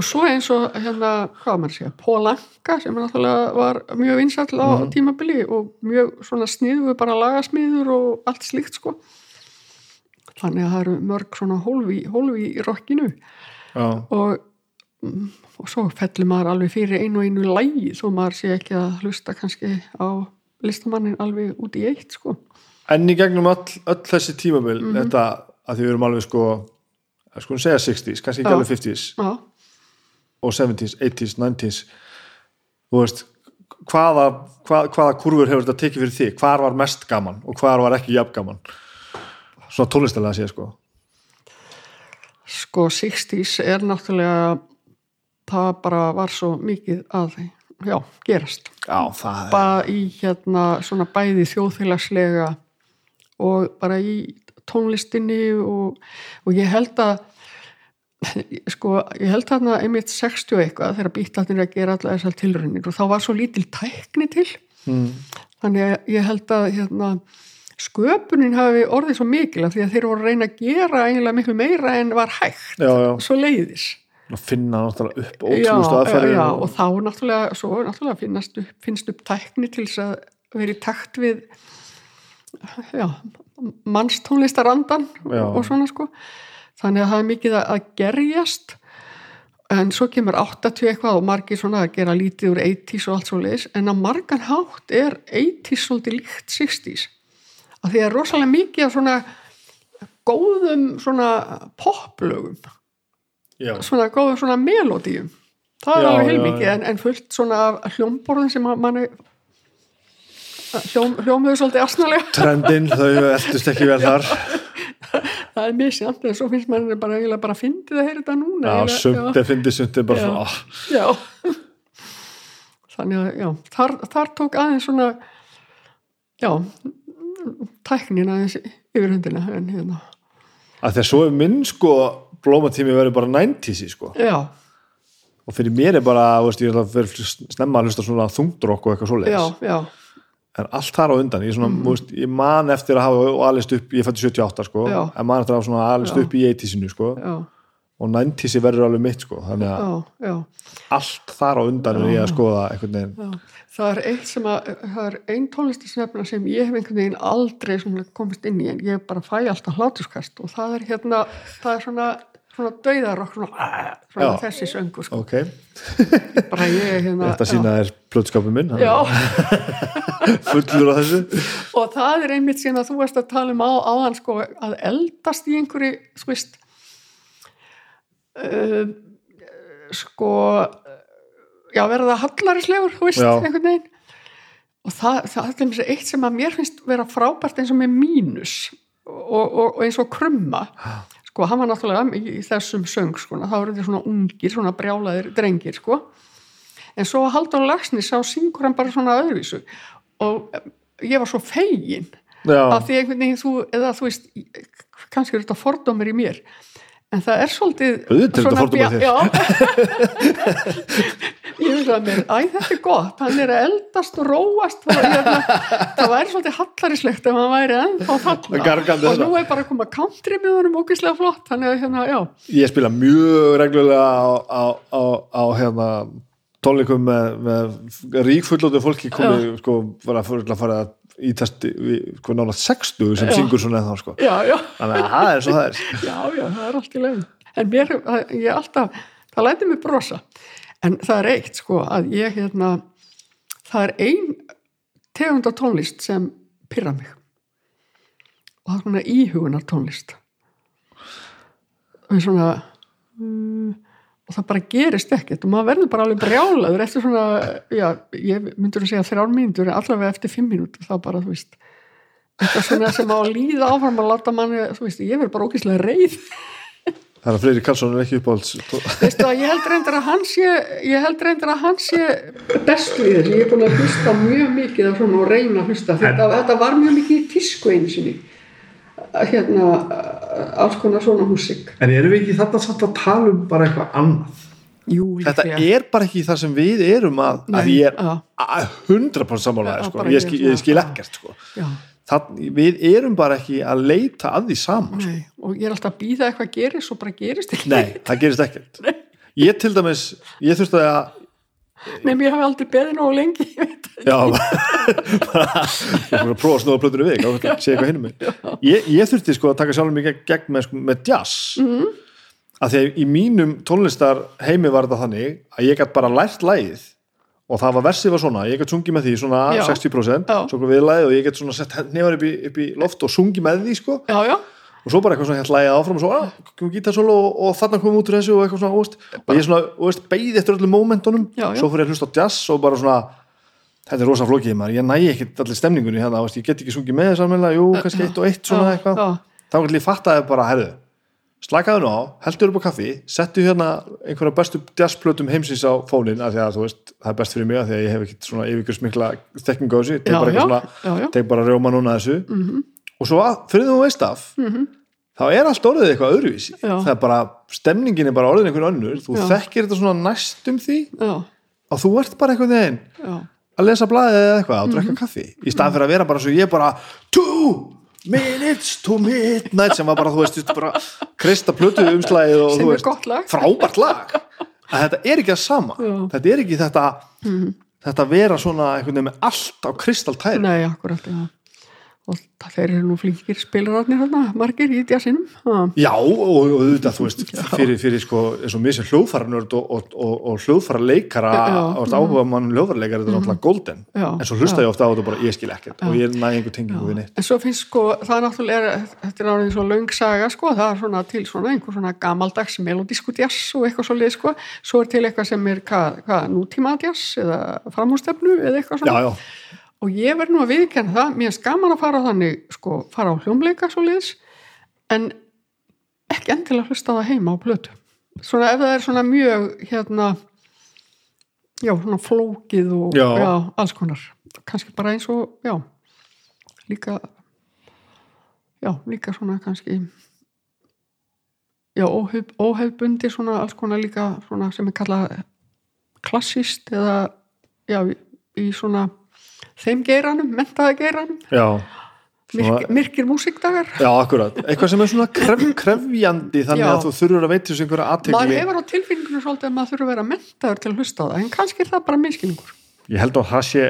og svo eins og hérna, hvað að segja, Pólanka sem náttúrulega var mjög vinsall á Mhm. tímabili og mjög svona sniðu bara lagasmiður og allt slíkt sko. Þannig að það eru mörg svona hólfi, í rockinu. Já, og, mm, og svo fellur maður alveg fyrir einu og einu lægi þó maður sé ekki að hlusta kannski á listamannin alveg út í eitt sko. En í gegnum öll, öll þessi tímabil Mhm. þetta að því við erum alveg sko sko segja 60s, kannski ekki alveg 50s Já, og 70s, 80s, 90s þú veist hvaða, hvað, hvaða kurfur hefur þetta tekið fyrir þig? Hvar var mest gaman og hvar var ekki jafn gaman? Svona tónlistilega að sé sko. Sko 60s er náttúrulega það bara var svo mikið að já, gerast. Já, það er bara í hérna svona bæði þjóðfélagslega og bara í tónlistinni og, og ég held að sko, ég held þarna einmitt 60 og eitthvað þegar býtlatnir að gera allar þessar tilraunir og þá var svo lítil tækni til. Mm, þannig að ég held að hérna, sköpunin hafi orðið svo mikil af því að þeir voru að reyna að gera eiginlega miklu meira en var hægt. Já, já, svo leiðis að finna náttúrulega upp aðferðir já, og- og þá náttúrulega, svo náttúrulega finnast upp, finnst upp tækni til þess að vera í takt við já, mannstónlistarandan og svona sko. Þannig að það er mikið að, að gerjast en svo kemur 80 eitthvað og margir svona að gera lítið úr 80s og allt svo leiðis en að margan hátt er 80s svolítið líkt 60s að því að rosalega mikið af svona góðum svona poplögum já, svona góðum svona melodíum það er Já, alveg já, heilmikið en, en fullt svona af hljómborðin sem að manni hljóm, hljómuðu svolítið asnalega trendin, þau eldust ekki vel þar. Það er misjant en svo finnst manni bara bara fyndið að heyra þetta núna já, sumt er fyndið, sumt er bara Já. ah, já. þannig að já, þar, þar tók aðeins svona já tæknin aðeins yfir hundina en hérna, að því að svo er minn sko blómatími verður bara 90s sko. Og fyrir mér er bara, veist, ég er að vera snemma að hlusta svona þungdrokk og eitthvað svoleiðis. En allt þar á undan, ég, svona, mm. veist, ég man eftir að hafa alist upp, ég fætti 78 sko, Já. en man eftir að hafa alist upp í 80sinu sko, já, og 90s verður alveg mitt sko, þannig að já, já. allt þar á undan er ég að skoða einhvern veginn, það er eitt sem að, það er ein tónlistasnefna sem ég hef einhvern veginn aldrei komist inn í en ég bara fæ alltaf hlátuskast og það er hérna, það er svona, svona dauðarokk, svona, svona Já. þessi söngur, sko. ok bara ég hérna. þetta sína er plötskapin minn hann Já, fullur á þessu og það er einmitt síðan að þú varst að tala um á, áðan, sko, að eldast í einhverju, þú veist, uh, sko, já, verða hallarislegur, þú veist, Já. einhvern veginn og það, það er eitt sem að mér finnst vera frábært eins og með mínus og, og, og eins og krumma sko, hann var náttúrulega í, í þessum söng sko, þá eru þetta svona ungir, svona brjálaðir drengir, sko. En svo Haldur Lagsnes sá syngur hann bara svona öðruvísu og eh, ég var svo fegin já, af því einhvern veginn þú, eða þú veist kannski er þetta fordómur í mér en það er svolítið Auðvitað er þetta fordómur bja- já. Ég veist að mér, æ þetta er gott. Hann er að eldast og róast og ég, það væri svolítið hallarislegt ef hann væri ennþá þarna. Og nú er bara að koma country með honum ógeðslega flott. Að hérna, ég spila mjög reglulega á, á, á, hérna tónleikum með, með ríkfullótu fólki komið, sko, var að fara að í testi, sko, nála 60 sem Já. syngur svona eða þá, sko. Já, já. Þannig að það er svo það er. Já, já, það er allt í leiðin en mér, ég er alltaf það læti mig brosa. En það er eitt sko að ég hérna það er ein tegunda tónlist sem pyrra mig. Og það er svona íhugunar tónlist og svona um, og það bara gerist ekkert og maður verður bara alveg brjálaður eftir svona, já, ég myndur að segja þrjár mínútur, allavega eftir fimm mínútur þá bara, þú veist eitthvað svona sem á að líða áfram að láta manni þú veist, ég verður bara ógíslega reið. Þannig að Freyri Karlsson er ekki uppáhalds veistu að ég held reyndar að hans ég, ég held reyndar að hans ég bestu í þessu, ég er búin að hlusta mjög mikið af svona og reyna að hlusta. Þetta, þetta var mjög mikið í tísku einu sinni hérna alls konar svona músík En erum við ekki þarna samt að tala um bara eitthvað annað? Jú, Þetta er bara ekki það sem við erum að, að ég er að 100% sammálaði Já, sko. ég, skil, ég skil ekkert sko. Já, það, við erum bara ekki að leita að því saman sko. nei, og ég er alltaf að býða eitthvað gerist og bara gerist ekki Nei, það gerist ekkert Ég til dæmis, ég þurfti að Nefn ég hafi aldrei beðið nógu lengi. Já, ég er að prófa að snúa plötunni við og sé eitthvað hinum mig ég, ég þurfti sko að taka sjálfum mig gegn, með, sko, með jazz mm. að því að í mínum tónlistar heimi var þetta þannig að ég gætt bara lært lægið og það var versið var svona, ég gætt sungið með því svona Já. 60% Já. svo við lægið og ég gætt svona sett nefnir upp, upp í loft og sungið með því sko Já, já, og svo bara eitthvað svona hérna lægið áfram og svo, að, komum gítarsólu og, og þarna komum út úr þessu og eitthvað svona, óst, og ég svona, óst, beigði eftir öllum já. svo fyrir ég að hlusta á jazz og bara svona, þetta er rosa flókið maður, ég næ ekki allir stemningunni hérna, óst, ég get ekki sungið með þess almennilega, jú, kannski eitt og eitt svona eitthvað, þá kannski ég fattaði bara, herðu, slakaðu nú á, heldur upp á kaffi, settu hérna einhverja bestu jazzplötum heimsins á fónin, af því að þú veist, það er best fyrir mig af því að ég hef ekkit svona yfirgjörsmikla þekkingu á þessu, Já, bara bara rjóma núna þessu og svo að, fyrir þú veist af þá er allt orðið eitthvað öðruvísi. Já. það er bara, stemningin er bara orðin einhvern önnur. Þú Já. þekkir þetta svona næstum því já, og þú ert bara einhvern veginn að lesa blaðið eða eitthvað og drekka kaffi. Í stað fyrir að vera bara svo ég bara two minutes to midnight sem var bara, þú veist, bara krista plötu umslæðið og þú veist, lag. frábært lag. Að þetta er ekki að sama. Þetta er ekki þetta þetta vera svona einhvern veginn með allt á kristaltæri. Nei, akkurat, já og það þeir eru nú flinkir spilararnir hérna, margir í djassinum já, Já, og, auðvitað, þú veist, fyrir, fyrir sko, eins og mér sem hljóðfæranörd og, og, og, og hljóðfæra leikara Já, Mhm. og áhuga mann hljóðfæra leikara þetta er náttúrulega golden, Já, en svo hlusta já. ég ofta á þetta bara, ég skil ekkert. Og ég næ einhver tengingu við neitt. en svo finnst sko, það er náttúrulega þetta er árið svo löng saga sko, það er svona til svona einhver svona gamaldags melodísku djass og eitthvað svo leið sko. Svo er til eitthvað sem er, hvað, hvað Já, já, og ég verð nú að viðkenna það mér er gaman að fara þannig sko, fara á hljómleika svo liðs en ekki endilega hlusta það heima á plötu svona ef það er svona mjög hérna já, svona flókið og Já. alls konar kannski bara eins og, já líka já, líka svona kannski já, óhef, óhefbundi svona alls konar líka svona sem er kallað klassist eða já, í svona þeim geiranum, mentaða geiranum já, Myrk, myrkir músikdagar já, akkurat. Eitthvað sem er svona kref, krefjandi þannig Já. að þú þurfur að veita þessu einhverja maður aðtegli. hefur á tilfinningunum svolítið að maður þurfa að vera mentaður til að hlusta á það en kannski er það bara minnskilningur Ég held að það sé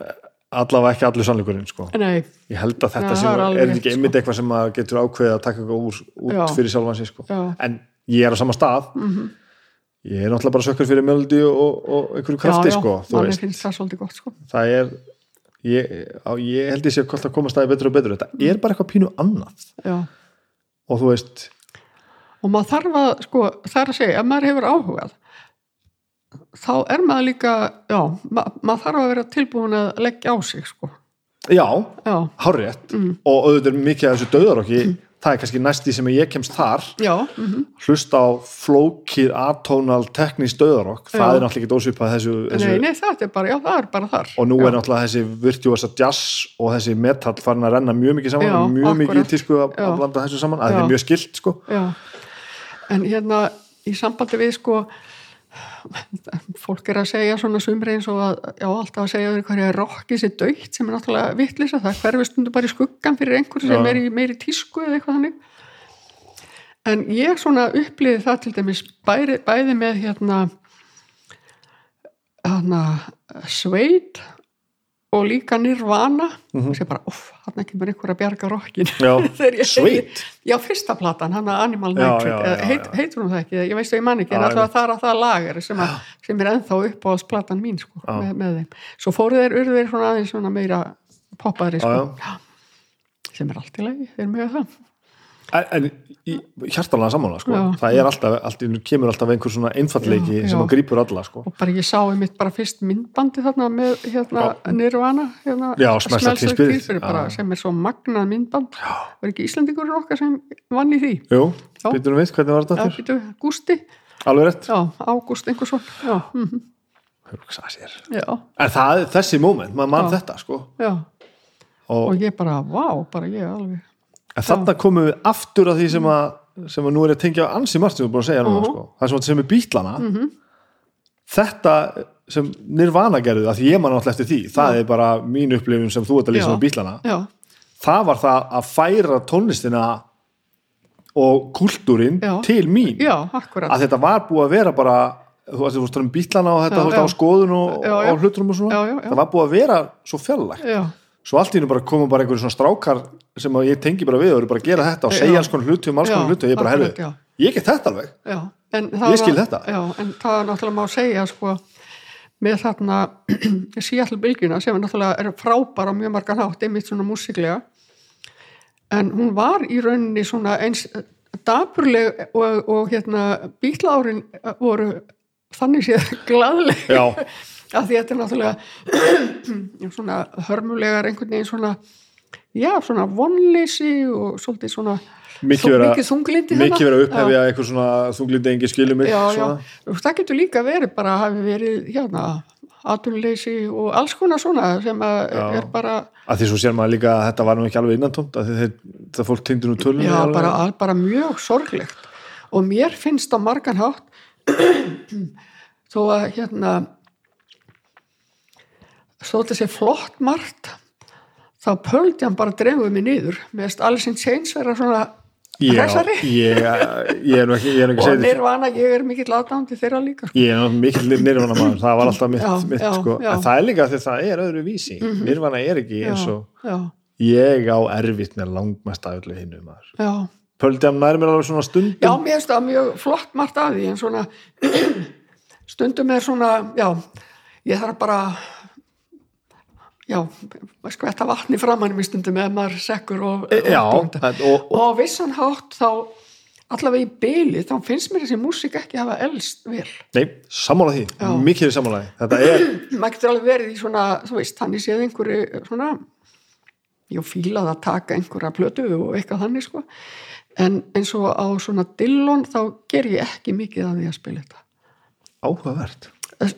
eh, allavega ekki allur sannleikurinn, sko. Ég held að þetta Já, er er, ekki sko. einmitt eitthvað sem maður getur ákveðið að taka úr, út fyrir sjálfan sig, sko. en ég er á sama stað Mhm. Ég er náttúrulega bara sökkur fyrir melodi og, og einhverju krafti já, já, sko, manni finnst það svolítið gott sko. það er ég, á, ég held ég sé að koma staði betur og betur þetta er bara eitthvað pínu annað já. og þú veist, og maður þarf að, sko, er að segja ef maður hefur áhugað þá er maður líka já, ma maður þarf að vera tilbúin að leggja á sig sko. já, já, hárrétt Mm. og auðvitað mikið af þessu döðarokki það er kannski næst því sem ég kemst þar já mm hlusta á flókið atónal teknist döðarokk, það Já. er náttúrulega ekki ósvipað þessu, þessu nei, nei, það er bara, já, það er bara þar og nú já. er náttúrulega þessi virtuosa jazz og þessi metal farin að renna mjög mikið saman Já, mjög mikið í akkurat. tísku að, að blanda þessu saman, að þetta er mjög skilt sko. já. en hérna í sambandi við sko fólk er að segja svona sumri eins og að, já, alltaf að segja hverja rockið sér dögt sem er náttúrulega vittlisa, það hverfi stundu bara í skuggan fyrir einhver sem er í meiri tísku eða eitthvað þannig. En ég svona upplýði það til dæmis bæði, bæði með hérna hérna Sveit og líka Nirvana og sé bara, uff, hann ekki bara einhver að bjarga rokkin Mhm. Já, fyrsta platan, hann að Animal já, heit, heitur hún það ekki, ég veist að ég man ekki en Já, alltaf það er að það lager sem, að, sem er ennþá uppáhaldsplatan mín sko, með, með þeim. Svo fóru þeir, urðu þeir svona aðeins svona meira poppaðri sko. Sem er allt í lagi, þeir mega það En, hjartanlega sammála sko. Það er alltaf, alltaf, kemur alltaf einhver svona einfallleiki Já, sem að grípur alla sko. og bara ég sá einmitt bara fyrst myndbandi þarna með hérna Nirvana hérna, Já, Spirit. Bara, sem er svo magnað myndband. Var ekki Íslandingur okkar sem vann í því? Jú, Já. býtum við, hvernig var þetta þér? Gústi, Alveg rétt. Já, Ágúst einhversson já, mm já, En það, þessi moment, maður mann þetta sko. já. Og, og ég bara, vá, bara ég alveg en þarna komum við aftur að því sem að, sem að nú er að tengja ansi margt sem við erum búin að segja núna Mhm. sko. það sem, sem er bítlana þetta sem Nirvana gerðu að því ég man alltaf eftir því það er bara mín upplifun sem þú ert að lýsa Já. með bítlana já, það var það að færa tónlistina og kultúrin Já. til mín já, að þetta var búið að vera bara þú veist, þú veist um bítlana og þetta Já, þú veist, á já. skoðun og, Já, já. og hluturum og svona Já, já, já. það var búið að vera svo fjallægt já, svo allt í hennu bara koma bara einhverjum svona strákar sem að ég tengi bara við og eru bara að gera þetta og segja alls konar hluti um alls konar Já, hluti og ég bara akkurat, herðu, já. ég get þetta alveg. Ég skil var- þetta. já, en það er náttúrulega má segja sko, með þarna Seattle bylgjuna sem er náttúrulega er frábær á mjög margan hátt einmitt svona músiklega en hún var í rauninni svona eins dapurleg og, og hérna bílárin voru þannig séð gladleg af því þetta er náttúrulega svona hörmulegar einhvern veginn svona já, svona vonleysi og svolítið svona mikið mikið vera þarna. upphefja eitthvað svona þunglindi engi skilum það getur líka verið bara hafi verið hérna atunleysi og alls konar svona sem að er bara, að því svo sér maður líka að þetta var nú ekki alveg innantómt að það fólk tengdi nú tölunni já, bara, bara mjög sorglegt. Og mér finnst á margan hátt þó að hérna svo þessi flott margt þá pöldi hann bara drefuð mig niður. Með Alice in Chains vera svona hressari. og að nirvana, ég er mikill aðdándi þeirra líka. Sko. ég er mikill nirvana maður það var alltaf mitt, Já, mitt já, sko. já. en það er líka því það er öðru vísi. Nirvana er ekki eins og já, ég á erfitt með langmest af öllu hinnu maður. Já, pöldi hann nær mér alveg svona stundum. Já, mér finnst það mjög flott margt af því en svona stundum er svona, já ég þarf bara já, skvætta vatni framann mér stundum eða maður sekkur og, E, já, og, og, og vissan hátt þá allavega í byli þá finnst mér þessi músík ekki hafa elst vel. Nei, sammála því. Já. mikið er sammála því. Þetta er, maður getur alveg verið í svona, þú veist, þannig séð einhverju svona ég fílaði að taka einhverja plötu og eitthvað þannig sko. En eins og á svona dillon þá ger ég ekki mikið að því að spila þetta. Áhugavert. Eh,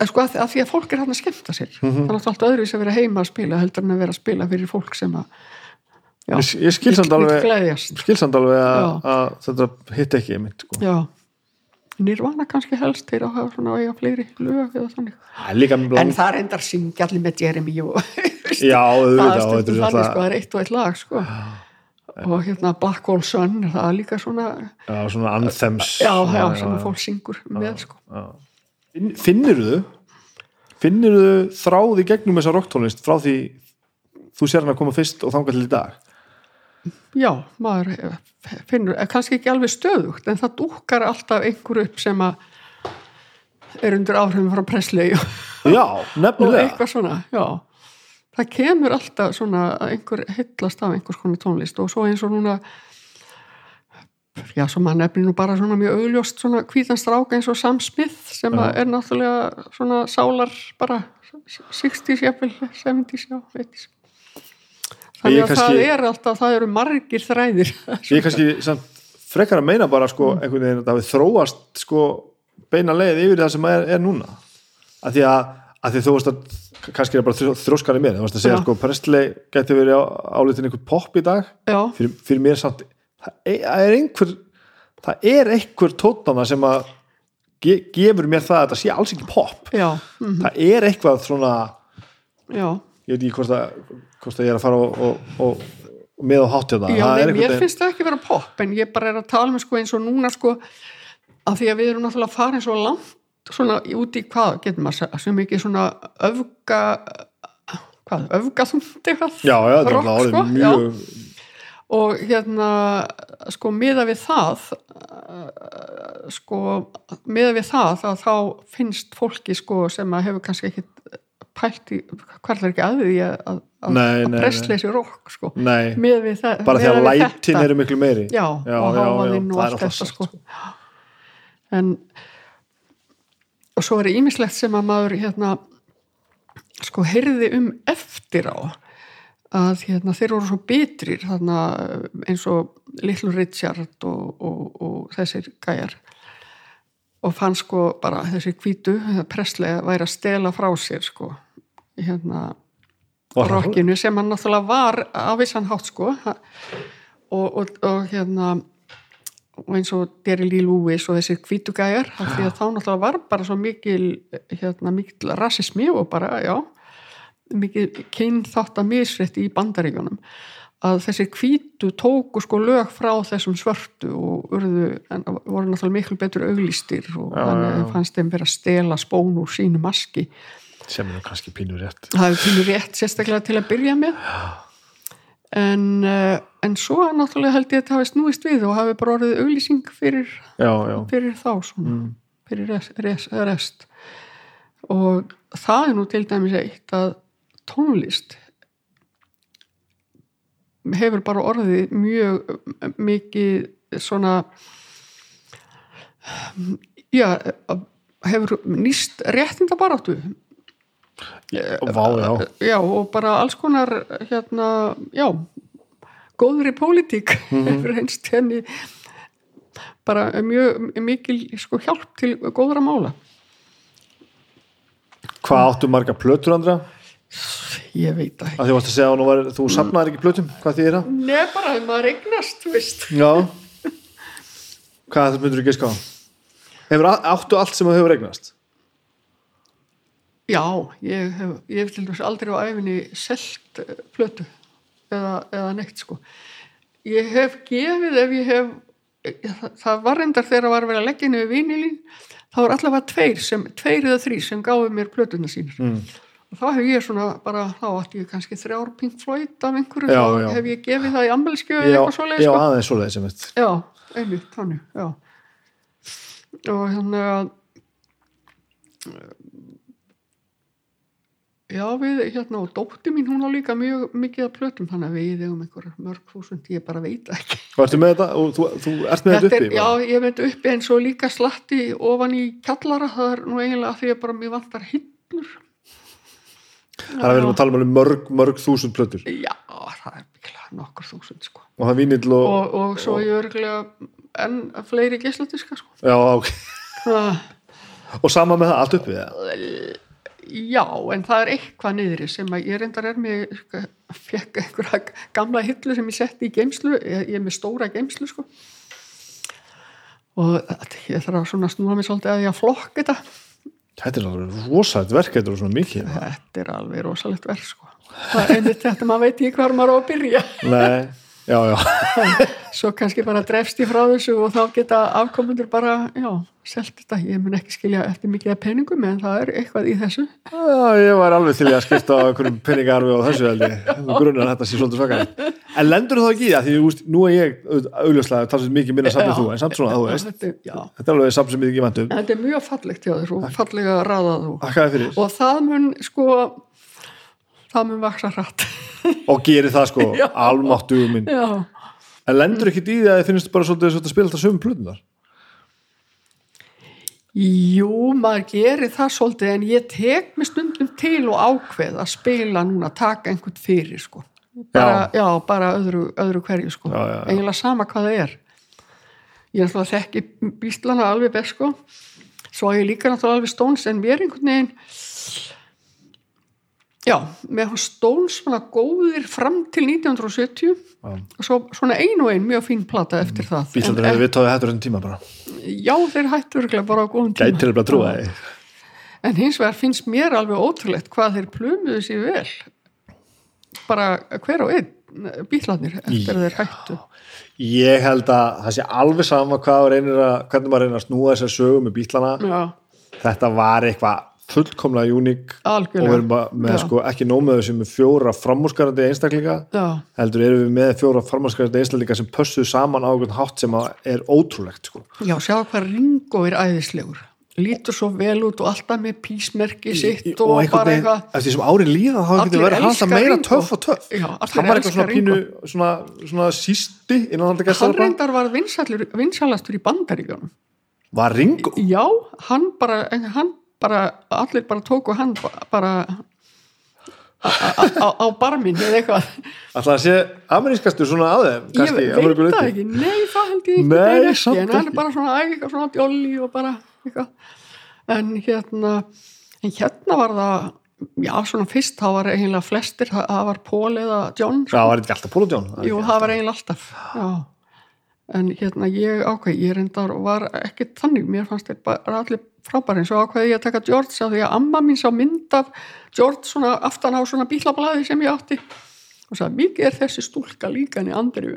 sko að, að því að fólk er hann að skemmta sér. Mhm. það er náttúrulega allt öðruvísi að vera heima að spila heldur en að vera að spila fyrir fólk sem að já, ég, ég skil samt vill- vill alveg gleðjast. skil samt alveg að, að þetta hitt ekki einmitt sko. já, nýrvana kannski helst þeir að hafa svona að eiga fleiri lög eða þannig. Það er líka en það endar syngja allir með Jeremy og já, það er þannig sko, það er eitt og eitt lag sko. Og hérna Black Hole Sun það er líka svona já, svona anthems já, já, já, sem já. fólk syngur með sko Finn- finnur þú finnur þú þráð í gegnum þessa rocktónlist frá því þú sér hann að koma fyrst og þangað til í dag Já, maður eh, finnur, eh, kannski ekki alveg stöðugt, en það dúkkar alltaf einhver upp sem að er undir áhrifum frá Presley og, já, nefnilega eitthvað svona, já. Það kemur alltaf svona að einhver hillast af einhvers konar tónlist og svo eins og núna, já, svo maður nefnir nú bara svona mjög augljóst svona hvítan strák eins og Sam Smith sem Já. að er náttúrulega svona sálar bara 60s, jafnvel, 70s, já, 80s. Þannig að kannski- það er alltaf, það eru margir þræðir. ég kannski samt frekar að meina bara sko, Mm. einhvern veginn að það við þróast sko, beina leið yfir það sem er, er núna að því að, að því þú veist að kannski er bara þrjóskar í mér þú veist að segja Já. sko, Presley geti verið á, álitin einhver pop í dag fyrir, fyrir mér samt það er, það er einhver það er einhver tótana sem að ge, gefur mér það að þetta sé alls ekki pop mm, það er eitthvað svona já. ég veit ekki hvort að, hvort að ég er að fara og, og, og, og með á hátt hérna. Það veginn finnst það ekki vera pop en ég bara er að tala með sko eins og núna sko af því að við erum náttúrulega farin svo langt svona út í hvað getur maður að sem ekki svona öfga hvað, öfgaþund eitthvað? Já, já, þetta er alltaf sko, orðið mjög og hérna sko miða við það uh, sko miða við það að þá finnst fólki sko sem að hefur kannski ekkit pælt í, hvað er ekki að því að, að, að pressleysi rokk sko. Nei, miða við það bara því að lætin eru miklu meiri. Já, Já, og hávaðinn og allt þetta sagt, sko. en og svo er ímislegt sem að maður hérna sko heyrði um eftir á að hérna, þeir voru svo bitrir þarna eins og Little Richard og, og, og þessir gæjar. Og fann sko bara þessi hvítu presslega væri að stela frá sér sko hérna rockinu sem hann náttúrulega var á vissan hátt sko. Og, og, og hérna og eins og Derry Lee Lewis og af því að þá náttúrulega var bara svo mikil hérna mikil rasismi og bara, já mikil kynþátt að misrétt í bandaríkjunum að þessir hvítu tóku sko lög frá þessum svörtu og urðu, en voru náttúrulega miklu betur auglýstir og Já, þannig já, já. fannst þeim vera að stela spón úr sínu maski. Sem er kannski pínur rétt. Það hefur pínu rétt sérstaklega til að byrja með. En, uh, en svo náttúrulega held ég að þetta hafi snúist við og hafi bara orðið auglýsing fyrir, já, já, fyrir þá svona, Mm. fyrir rest, rest, rest. Og það er nú til dæmis eitt að tónlist hefur bara orðið mjög mikið svona já hefur nýst réttindabaráttu. Vá, já. Já og bara alls konar hérna, já góðri pólitík Mhm. hefur einst henni bara mjög mikil sko hjálp til góðra mála. Hvað áttu marga plötur andra ég veit það ekki að því varst að segja að nú var, þú safnaðir ekki plötum hvað því er það? Nei, bara ef maður eignast, þú veist já hvað það myndur þú giska á? hefur áttu allt sem þú hefur eignast? Já, ég hef, ég hef til dæmis aldrei á æfinni selt eh, plötu eða, eða neitt sko. Ég hef gefið ef ég hef, það, það var reyndar þegar var að vera að leggja niður vinilín, þá var allavega tveir, sem, tveir eða þrý sem gáðu mér plötuna sínar. Mm. Og þá hef ég svona bara, þá átti ég kannski þrjár Pink Floyd af einhverju, Já, þá já. hef ég gefið það í ammælskjöfu já, eitthvað svoleið já sko. aðeins svoleiðis sem veit Já, einmitt, þannig, já. Og hérna Já, við, hérna, og dótti mín, hún á líka mjög mikið að plötum, þannig að við eigum einhverjar mörg þúsund, ég bara veit ekki. hvað ertu með þetta? Og þú, þú ert með þetta uppi? er, já, ég veit uppi eins og líka slatti ofan í kjallara, það er nú eiginlega að því að bara mér vantar hillur. Er að við erum að tala um mörg, mörg þúsund plötur Já, það er mikilvæg nokkur þúsund, sko. og það er vínill og, Og, og svo ég örgulega enn fleiri geisladiska, sko. já, ok. Það og sama með það, allt uppi eða? Já, en það er eitthvað niðri sem að ég reyndar er með fekk einhverja gamla hillu sem ég setti í geimslu, ég, ég er með stóra geimslu sko og ég þarf að snúa mig svolítið að ég að flokka þetta þetta er alveg rosalegt verk þetta er svona mikið. Þetta er alveg rosalegt verð sko. Það er einmitt þetta, maður veit ekki hvar maður á að byrja. Nei, já, já. Svo kannski bara drefst ég frá þessu og þá geta afkomundur bara, já, selt þetta. Ég mun ekki skilja eftir mikið af peningum en það er eitthvað í þessu. Já, ég var alveg til í að skipta einhverjum peningarfi og þessu held ég, grunar þetta sé svolítið svakar en lendur þá ekki í það, því þú veist, nú er ég auðvitað talsveit mikið minna en þú en samt svona, þú veist, þetta, þetta er alveg samt sem ég ekki vantum, þetta er mjög fallegt hjá þér og fallega fyrir. Og það mun sko það mun vaksa hratt. Og gerir það sko, Já. almáttugum minn já, en lendur ekki í því að þið finnst bara svolítið, að spila þetta sömu plötunar jú, maður gerir það svolítið en ég tek mig stundum til og ákveð að spila núna, taka einhvern fyrir sko. Bara, já. bara öðru, öðru hverju sko. Já, já, já. eiginlega sama hvað það er. Ég er náttúrulega þekki bíslana alveg best sko. Svo er ég líka náttúrulega alveg stóns en mér einhvern veginn já, með stóns svona góðir fram til 1970 Já. og svo, svona ein og ein mjög fín plata eftir það. Bílandur hefur við tóðið hættur enn tíma bara. Já, þeir hættu örugglega bara á góðum tíma. Gætir bara að trúa því. En hins vegar finnst mér alveg ótrúlegt hvað þeir plumuðu sér vel. Bara hver og einn bílarnir eftir að þeir hættu. Ég held að það sé alveg sama hvað reynir að, hvernig maður reynir að snúa þessar sögum með bílana. Já, þetta var eitthvað fullkomlega uník og við erum með Já. sko ekki nómið sem er fjóra framúrskarandi einstaklinga já, heldur erum við með fjóra framúrskarandi einstaklinga sem pössuðu saman á einhvern hátt sem er ótrúlegt sko. já, sjá hvað Ringo er æðislegur. Lítur svo vel út og alltaf með písmerki sitt Í- og, einhvern bara eitthvað eftir því sem árin líða þá getur verið alltaf meira töff og töff. Já, hann var eitthvað svona pínu svona, svona sísti hann reyndar var vinsalastur í bandaríkjónum var Ringo? Já, hann bara, hann bara allir bara tóku hann ba- bara á, barminn eða eitthvað. Alltaf að sé amerískastur svona þeim ég veit það ekki, nei það held ég Nei, ekki, samt en hann ekki. er bara svona eitthvað svona djolli og bara eitthvað. En hérna en hérna var það já, svona fyrst, það var eiginlega flestir það það var Paul eða John já, var þetta ekki alltaf Póla John? Jú, það var eiginlega alltaf já. en hérna ég ákveð ég reyndar og var ekki þannig. Mér fannst þeir bara allir frábæri en svo ákveði ég að taka George af því að amma mín sá mynd af George svona aftan á svona bílablaði sem ég átti. Og sagði mikið er þessi stúlka líka en í andriu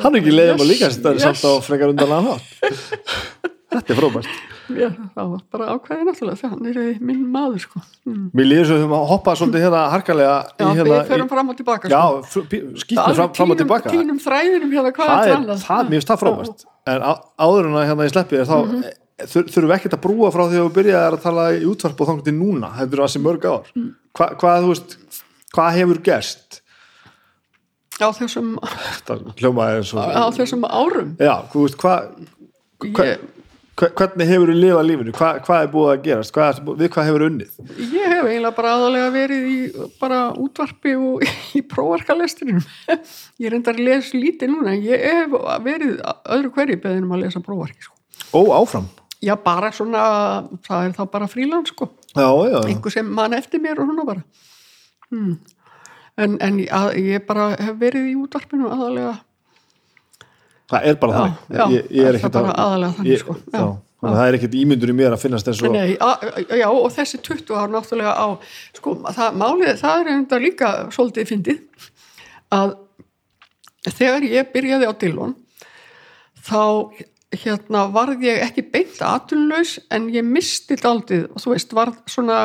hann er ekki leiðum að líka Yes, yes, samt á frekar undan að hátt þetta er frábært Já, það var bara ákveði náttúrulega þegar hann er minn maður sko. mm. mér líður svo að við hoppað svolítið hérna harkalega Já, í hérna, við förum fram og tilbaka já, sko. skýttum fram, fram og tilbaka Tínum þræðinum hérna, hvað það er er, annað? það, mér finnst það frábært en á, áður en að hérna ég sleppi þér þá mm þurfum við ekkert að brúa frá því að við byrjaði að tala í útvarp og þannig til núna þetta er þessi mörg ár Mm. Hva, hvað, veist, hvað hefur gerst Á þessum, á þessum árum já, hvað Hva- ég, hvernig hefur þú lifað lífinu, Hva, hvað er búið að gerast? Hvað, er- við hvað hefur unnið? Ég hef eiginlega bara aðalega verið í bara útvarpi og í prófarkalestinum. Ég reyndar að lesa lítið núna. Ég hef verið öðru hverju beðinum að lesa prófarki sko. ó, áfram? Já bara svona, það er þá bara fríland sko. Já, já, já. einhver sem mann eftir mér og svona bara. Hmm. en, en að, ég bara hef verið í útvarpinu aðalega það er bara já, ég, ég er það er ekkert þannig, ég, sko. þannig að það er ekkert ímyndur í mér að finnast og Nei, að, já, og þessi 20 ár náttúrulega á, sko, það, málið, það er enda líka svolítið fyndið að þegar ég byrjaði á Dillon þá hérna varð ég ekki beint atunlaus en ég misti daldið og þú veist, varð svona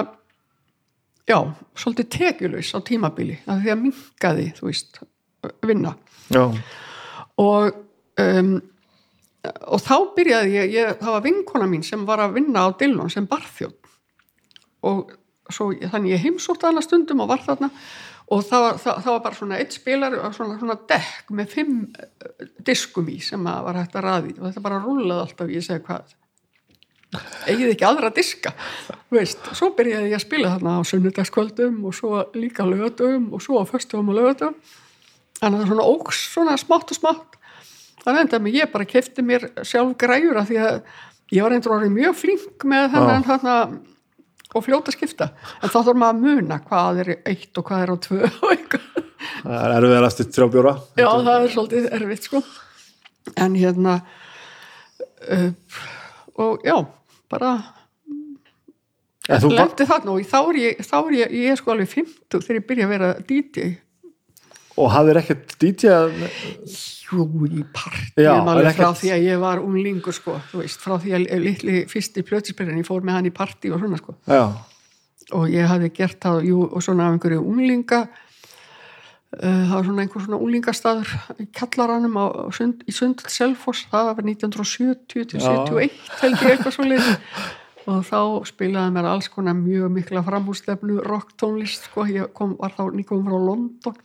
já, svolítið tekjulaus á tímabili af því að minkaði, þú veist vinna. Já, og um, og þá byrjaði ég, ég það var vinkona mín sem var að vinna á Dillon sem barþjótt og svo, þannig ég heimsótt hana stundum og var þarna. Og það var, það, það var bara svona eitt spilar svona, svona dekk með fimm eh, diskum í sem var hægt að raði og þetta bara rúlaði alltaf ég segi hvað? Eigið ekki aðra diska? Veist, svo byrjaði ég að spila þarna á sunnudagskvöldum og svo líka lögatum og svo á föstum og lögatum þannig að það svona óks svona smátt og smátt þannig enda mig ég bara kefti mér sjálf græjur af því að ég var eindur orðið mjög flink með þennan þarna og fljóta skipta en þá þarf maður að muna hvað er eitt og hvað er á tvö það er erfiðar eftir þrjábjóra já það er svolítið erfitt sko. En hérna uh, og já bara lendi þarna og þá er ég, þá er ég, ég er sko alveg 50 þegar ég byrja að vera DJ og hafðir ekkert DJ að Jú, í partí Já, alveg frá því að ég var unglingur sko, þú veist, frá því að litli fyrsti plötispyrjan, ég fór með hann í partí og svona sko, já, og ég hafði gert það, jú, og svona af einhverju unglinga uh, það var svona einhver svona unglingastaður í kallaranum sund, í Sundl Selfoss, það var 1970 til Já. 71, held ég eitthvað svo og þá spilaði mér alls konar mjög mikla framhússtefnu rock tónlist, sko, ég kom, var þá nýkomum frá London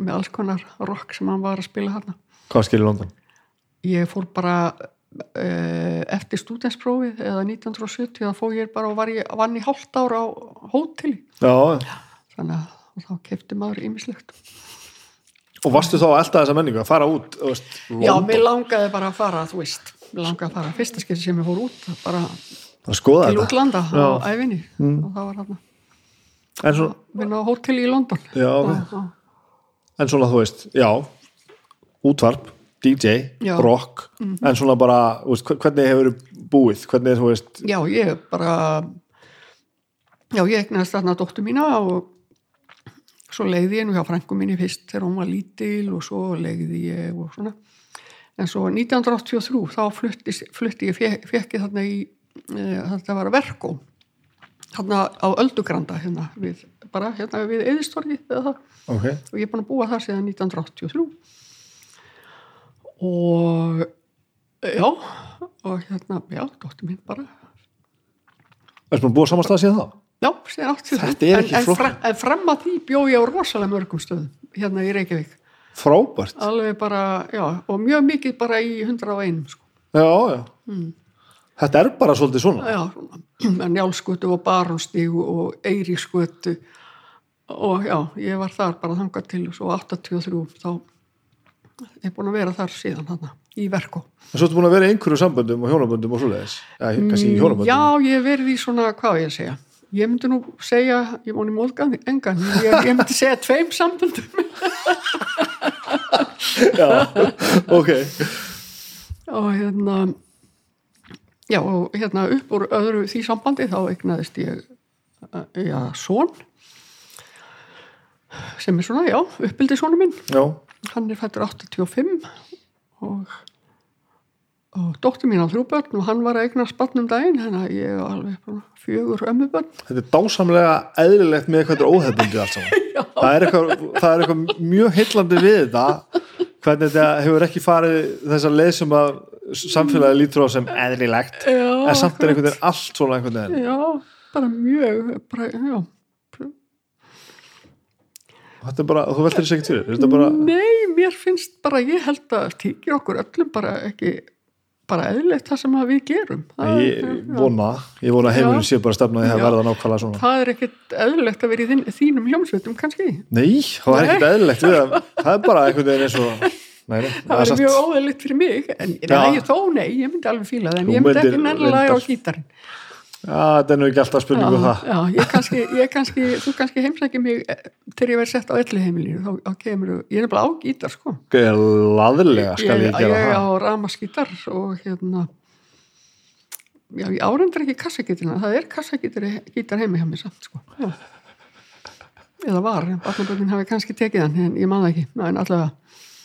með alls konar rock sem hann var að spila þarna. Hvað skilur London? Ég fór bara uh, eftir stúdensprófið eða 1970 þá fór ég bara og var ég, vann í hálft ára á hóteli. Já, þannig að þá kefti maður ýmislegt. Og varstu þá að elda þessa menningu að fara út veist, já, mér langaði bara að fara þú veist, mér langaði að fara. Fyrsta skipti sem ég fór út bara að skoða til útlanda Já. á æfinni og það var hann en svona, vinna á hóteli í London. Já, ok. En svona þú veist, já útvarp, DJ, Já. rock. En svona bara, veist, hvernig hefur búið, hvernig er, þú veist já, ég bara já, ég egnaðist þarna dóttu mína og svo leiði ég nú hjá frængu minni fyrst þegar hún var lítil og svo leiði ég og svona. En svo 1983 þá flutti, flutti ég fekk, ég þarna í e, þetta var verkó. Þarna á Öldugranda hérna við, bara hérna við Eðistorgi eða það. Ok, og ég er búin að búa þar síðan 1983 og já og hérna, já, dóttir mín bara. Ertu búin að búa saman stað síðan þá? já, síðan 83 Þetta er ekki en, en, en fram að því bjó ég á rosalega mörgum stöðum hérna í Reykjavík. Frábært, alveg bara, já, og mjög mikið bara í 101 sko. já, já. Þetta er bara svolítið svona. Já, svona, njálskutu og barónstígu og eiríkskutu og já, ég var þar bara þangað til svo 83 þá ég er búin að vera þar síðan þarna í verko en svo ertu búin að vera í einhverju samböndum og hjónaböndum og svoleiðis, í Mm, Já, ég verið í svona, hvað ég segja? Ég myndi nú segja, ég móni móðgan engan, ég, ég myndi segja tveim samböndum. Já, ok. Og hérna já, og hérna upp úr öðru því sambandi þá eignaðist ég uh, já, son sem er svona, já, uppbildi sonu minn. Já, hann er fættur 85 og og dóttir mín á þrjú börn og hann var að eigna spannum daginn þannig að ég var alveg fjögur ömmubörn þetta er dásamlega eðlilegt með eitthvað óhefbundi saman. Það er, eitthvað, það er eitthvað mjög heillandi við þetta hvernig þetta hefur ekki farið þessa leið sem að samfélagi lítur á sem eðlilegt Já, en samt er einhvern veginn allt svona einhvern veginn. Já, bara mjög bara, já, þetta er bara, þú veltir þess ekki til þér er bara, Nei, mér finnst bara, ég held að tíkir okkur öllum bara ekki bara eðlilegt það sem við gerum. Það, ég já, vona ég vona heimurinn sé bara stefnaði að verða nákvæmlega svona. Það er ekkit eðlilegt að vera í þín, þínum hljómsveitum kannski. Nei, það er ekkert eðlilegt það. Það er bara einhvern veginn eins og nei, nei, það satt- mjög óeðlilegt fyrir mig en Já. nei, þó nei, ég myndi alveg fíla það en ég myndi ekki nærlega á reyndar. Já, þetta er nú ekki alltaf spurningu um það. já, ég kannski, ég kannski, þú kannski heimsækja mig eh, þegar ég verð sett á elli heimilinu þá, þá kemur, ég er nefnilega á gítar sko. Laðilega skal ég gera ég það. á ramaskítar og hérna já, ég áreindar ekki kassagítarna það er kassagítar gítar heimi hjá mér samt sko. Já. eða var, barnaböndin hafi kannski tekið hann en ég man það ekki, en allavega.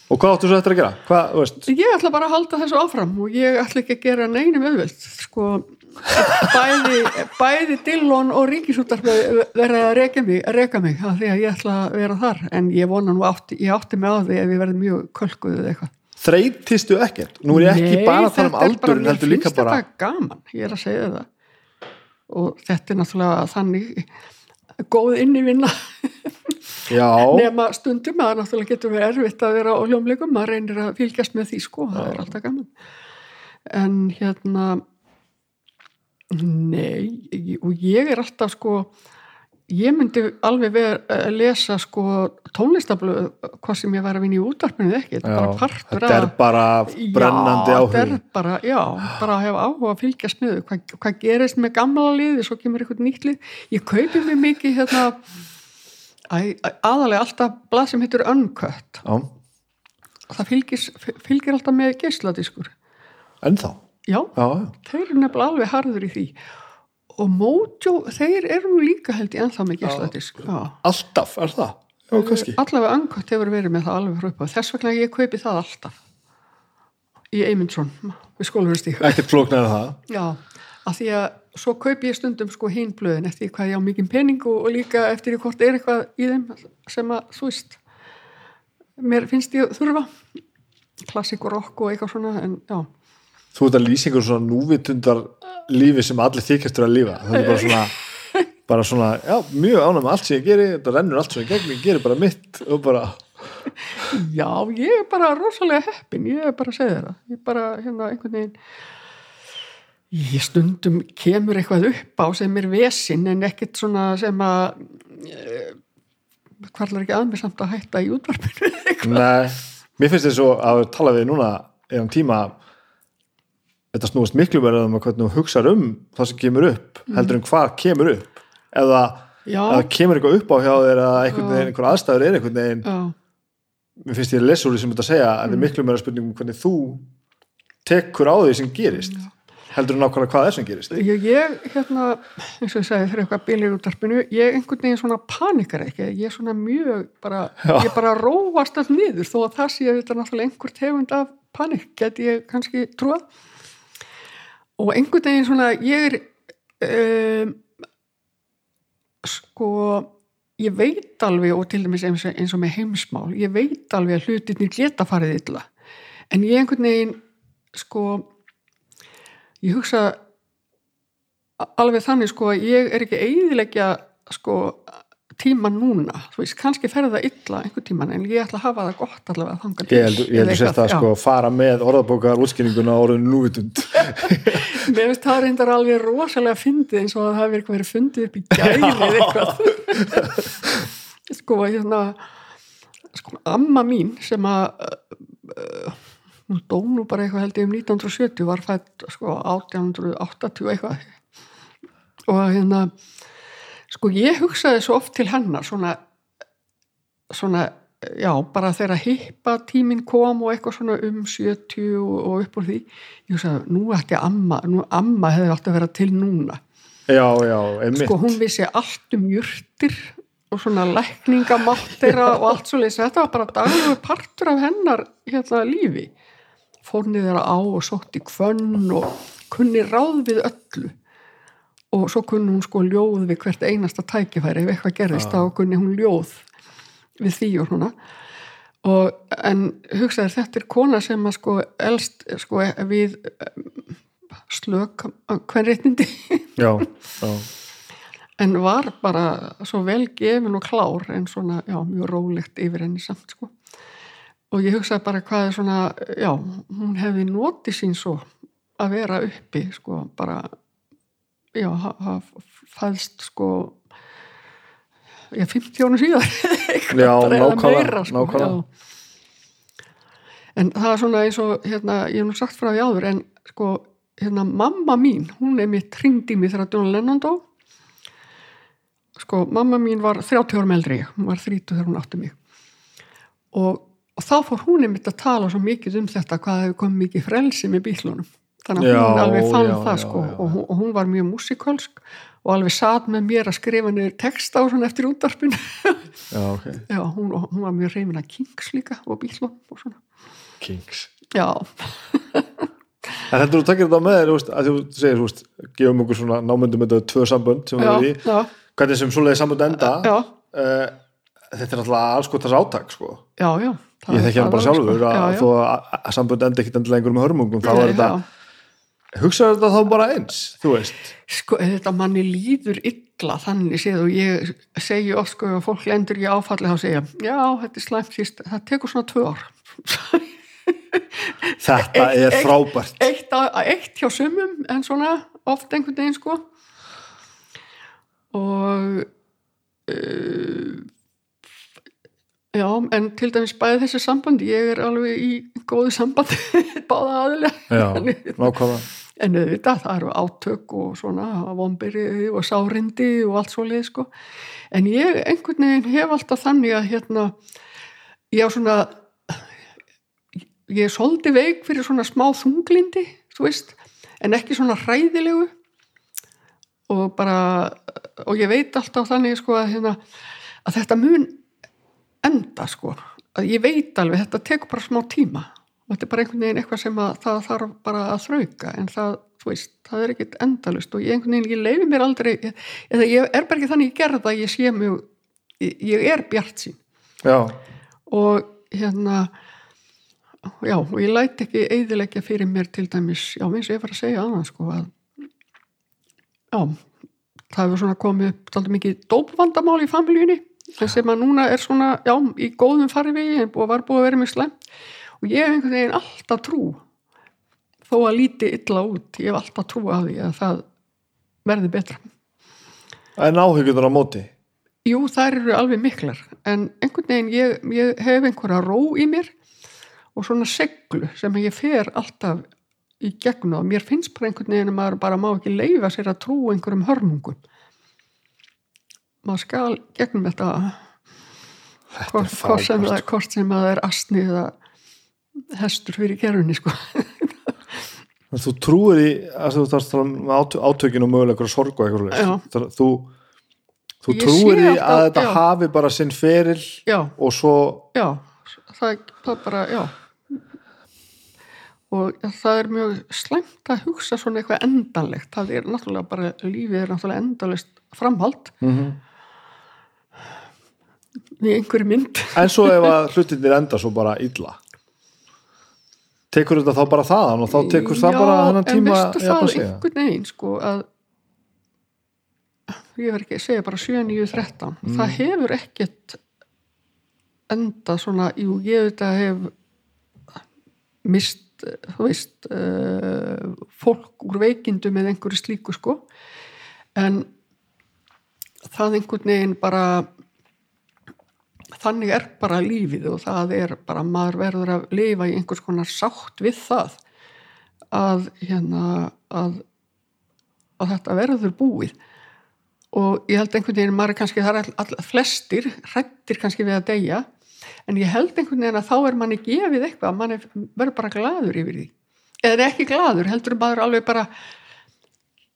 Og hvað áttu svo eftir að gera? hvað, þú ég ætla bara að halda þessu áfram og ég ætla ekki að gera neinum auðvöld sko bæði, bæði Dillon og Ríkisúttar verða að reka mig, að mig af því að ég ætla að vera þar. En ég vona nú átti, ég átti mig á því ef ég verði mjög kölkuð eða eitthvað. Þreytistu ekkert? Nú er ég ekki Nei, bara að tala um er aldurinn mér heldur líka bara þetta gaman, ég er að segja það. Og þetta er náttúrulega þannig góð innivinna. Já, nema stundum að náttúrulega getur verið erfitt að vera á hljómleikum, maður reynir að fylgjast með því sko, það er alltaf gaman. En hérna nei og ég er alltaf sko ég myndi alveg vera að lesa sko tónlistablöð hvað sem ég var að vinna í útarpinu eða ekki, þetta er bara já partur þetta er bara brennandi já, áhug þetta er bara, já, bara að hefa áhuga að fylgjast með. Hvað, hvað gerist með gamla liði svo kemur eitthvað nýtt lið. Ég kaupi mig mikið hérna aðalega alltaf blað sem heitir Uncut. Já, það fylgir, fylgir alltaf með geisladiskur ennþá já, já, þeir eru nefnilega alveg harður í því. Og Mojo, þeir eru nú líka held ég ennþá með geisladisk já. alltaf, er það? já, kannski. allavega Uncut hefur verið með það alveg upp þess vegna ég kaupi það alltaf. Í Eymundsson við skólaverðstík ekkert flóknar það. Já, af því að svo kaupi ég stundum sko hinn blöðin eftir hvað ég á mikið pening og, líka eftir hvort er eitthvað í þeim sem að þú veist mér finnst ég þurfa. Klassik og rock og eitthvað svona en já, þú ert að lýsa einhver svona núvitundar lífi sem allir þykjastur að lífa það er bara svona bara svona, já, mjög með allt sem ég geri þetta rennur allt sem ég gegn, ég geri bara mitt og bara, já, ég er bara rosalega heppin, ég er bara að segja það. Ég er bara hérna einhvern veginn ég stundum kemur eitthvað upp á sem er vesin en ekkert svona sem að eh, hvarlar ekki að mér samt að hætta í útvarpinu nei mér finnst þess að tala við núna eða um tíma þetta snúast miklu verið um að hvernig þú hugsar um það sem kemur upp, heldur en hvað kemur upp. Eða já, eða kemur eitthvað upp á hjá þér eða einhvern veginn, einhver aðstæður er einhvern veginn. Já. Mér finnst ég að lesa úr því sem þetta að segja en það er miklu meira spurning um hvernig þú tekur á því sem gerist. Heldur en nákvæmlega hvað er sem gerist. Ég, ég hérna, eins og ég sagði fyrir eitthvað bilir útarpinu, ég einhvern veginn svona panikar ekki, ég er svona mjög bara, Já. ég bara róast all niður. Þó að það sé þetta og einhvern veginn svona ég er um, sko ég veit alveg og til dæmis eins eins og með heimsmál ég veit alveg að hlutinni geta farið illa. En ég einhvern veginn sko ég hugsa alveg þannig sko að ég er ekki eiðilegja sko tíma núna, þú veist, kannski ferða það illa einhver tíman en ég ætla að hafa það gott allavega þangað til Ég held, ég held að sérst að sko fara með orðabókar útskýringuna á orðinu núvitund. Mér finnst það reyndar alveg rosalega fyndið eins og það hafi eitthvað verið fundið upp í gæri eða eitthvað. Sko hérna sko amma mín sem að uh, hún dó nú bara eitthvað held ég um 1970 var fætt sko 1880 eitthvað. Og hérna sko ég hugsaði svo oft til hennar svona svona, já, bara þegar hippa tíminn kom og eitthvað svona um 70 og upp úr því ég hugsaði, nú ætti amma nú amma hefði að vera til núna. Já, já, einmitt. Sko hún vissi allt um jurtir og svona lækningamáttira og allt svo leysi, þetta var bara daglegu partur af hennar hérna lífi. Fórnið þeirra á og sótt í kvönn og kunni ráð við öllu og svo kunni hún sko ljóð við hvert einasta tækifæri ef eitthvað gerðist þá kunni hún ljóð við því og svona. Og, en hugsaður þetta er kona sem að sko elst sko við slök hvern réttindi Já, já, en var bara svo vel gefin og klár en svona, já, mjög rólegt yfir henni samt sko. Og ég hugsaði bara hvað er svona, já hún hefði notið sín svo að vera uppi sko bara já, hafa fæðst sko já, 50 ára síðar. Já, nákvæmlega, sko, en það er svona eins og hérna, ég hef nú sagt frá því áður en sko, hérna, mamma mín hún er mitt ringdi mig þegar John Lennon dó. Sko, mamma mín var 30 árum eldri hún var 30 þegar hún átti mig. Og, og þá fór hún einmitt að tala svo mikið um þetta hvað hefur komið mikið frelsi með bílunum þannig að hún alveg fann já, það já, sko. já. Og, hún, og hún var mjög músikalsk og alveg satt með mér að skrifa niður texta og svona eftir útdarpinu já, ok. Já, hún, hún var mjög reymin að Kings líka og bílunum og svona. Kings já, En þetta þú takkir þetta með þér, að þú segir, þú veist, gefum okkur svona námyndum með þetta tvö sambönd sem við erum í, hvernig sem svoleiði sambönd enda, uh, þetta er alltaf alls gott þess átak, sko. já, já. Ég þekki hann bara sjálfur að, að að, sambönd enda ekkit endilega einhverjum hörmungum, þá er þetta. Hugsaðu þetta þá bara eins, þú veist. sko þetta manni líður illa þannig séð og ég segi oft sko að fólk lendur í áfalli þá segja, já þetta er slæmt síst það tekur svona tvö ár Þetta Eitt- er eitt- frábært. eitt, á- eitt hjá sumum en svona oft einhvern veginn sko og uh, já en til dæmis bæði þessi sambandi ég er alveg í góðu sambandi báða aðilega Já, nákvæmlega. En auðvitað það eru átök og svona vombiri og sárindi og allt svo leið sko. En ég einhvern veginn hef alltaf þannig að hérna ég á svona ég er svolítið veik fyrir svona smá þunglindi þú veist, en ekki svona hræðilegu. Og bara og ég veit alltaf þannig sko að, hérna, að þetta mun enda sko. Að ég veit alveg, þetta tekur bara smá tíma þetta er bara einhvern veginn eitthvað sem að það þarf bara að þrauka en það, þú veist, það er ekkit endalust og ég einhvern veginn, ég leifi mér aldrei eða ég er bara ekki þannig ég gerða að ég sé mjög, ég, er bjart sín Já, og hérna já, og ég læt ekki eiðilegja fyrir mér til dæmis, já, eins og ég var að segja annað sko að já, það hefur svona komið upp taldi mikið dópvandamál í familjunni en sem að núna er svona, já, í góðum farvegi og var búið að vera mjög slemt og ég hef einhvern veginn alltaf trú þó að líti illa út ég hef alltaf trú að því að það verði betra. En áhyggjur á móti. Jú, þær eru alveg miklar en einhvern veginn ég, ég hef einhverja ró í mér og svona seglu sem ég fer alltaf í gegnum og mér finnst bara einhvern veginn að maður bara má ekki leifa sér að trú einhverjum hörmungum. Maður skal gegnum þetta. Hvort, sem, sem að það er astni eða hestur fyrir gerunni sko. Þú trúir í, að þú þarfst át- átökin og mögulega einhverja sorg og eitthvað. Þú, þú trúir í að þetta já. hafi bara sinn feril já, og svo, já það, það bara, já. Og það er mjög slæmt að hugsa svona eitthvað endanlegt. Það er náttúrulega bara, lífið er náttúrulega endalist framhald. Mm í einhverju mynd. En svo ef að hlutinir enda svo bara illa tekur þetta þá bara þaðan og þá tekur það bara hennan tíma en veistu það einhvern veginn sko að ég verð ekki að segja bara 7, 9, 13 Mm. það hefur ekkert enda svona, jú, ég veit að hef mist þú veist uh, fólk úr veikindu með einhverju slíku sko. En það einhvern veginn bara þannig er bara lífið og það er bara maður verður að lifa í einhvers konar sátt við það að hérna að, að þetta verður búið. Og ég held einhvern veginn maður er kannski, það er all, all, flestir hrættir kannski við að deyja en ég held einhvern veginn að þá er manni gefið eitthvað, manni verður bara gladur yfir því. Eða ekki gladur, heldur maður alveg bara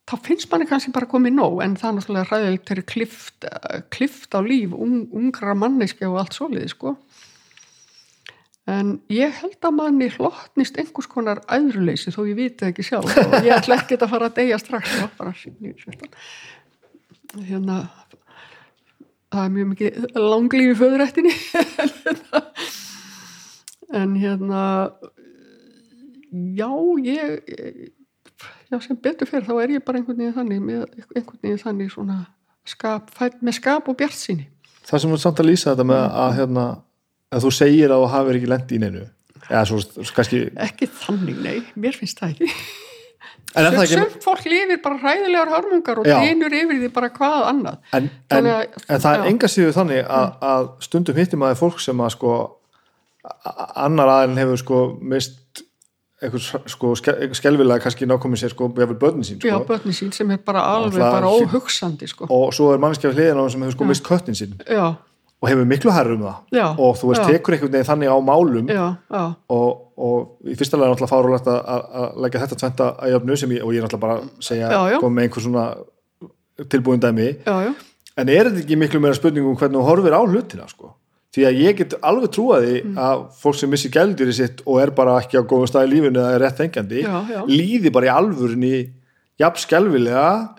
þá finnst manni kannski bara komið nóg en það er náttúrulega ræðilegt þeirri klift, klift á líf ung, ungra manneski og allt svoleiði sko. En ég held að manni hlottnist einhvers konar æðruleysi þó ég viti ekki sjálf og ég ætla ekki að fara að deyja strax já, bara 17 hérna það er mjög mikið langlífi föðurættinni en hérna já ég já sem betur fyrir þá er ég bara einhvern veginn þannig með einhvern veginn þannig svona skap, fædd með skap og bjart síni það sem er samt að lýsa þetta með að hérna, að þú segir að þú hafir ekki lent í neinu. Eða svo, kannski ekki þannig, nei, mér finnst það ekki. En það ekki fólk lifir bara hræðilegar hörmungar og dýnur yfir því bara hvað annað. En, en, að- en það er enga síður þannig að, að stundum hittir maður fólk sem að sko annar aðeins hefur sko mist eitthvað sko ske- skelfilega kannski nákomið sér sko befur börnin sín Já, sko. börnin sín sem er bara alveg Náttúrulega- bara óhugsandi sko. og svo er mannskjaf hliðin á þeim sem hefur sko mist köttin sín. Já, og hefur miklu herru um það. Já, og þú veist, já. tekur einhvern veginn þannig á málum. Já, já, og, og í fyrsta lega er náttúrulega fárulegt að, leggja þetta tventa að jöfnu sem ég, og ég er náttúrulega bara að segja Já, já. koma með einhver svona tilbúin dæmi. Já, já, en er þetta ekki miklu meira spurningum hvernig þú horfir á hlutina sko? Því að ég get alveg trúaði Mm. að fólk sem missi gældur í sitt og er bara ekki á góðum stað í lífinu eða er rétt já. líði bara í alvörinni jafn skelfilega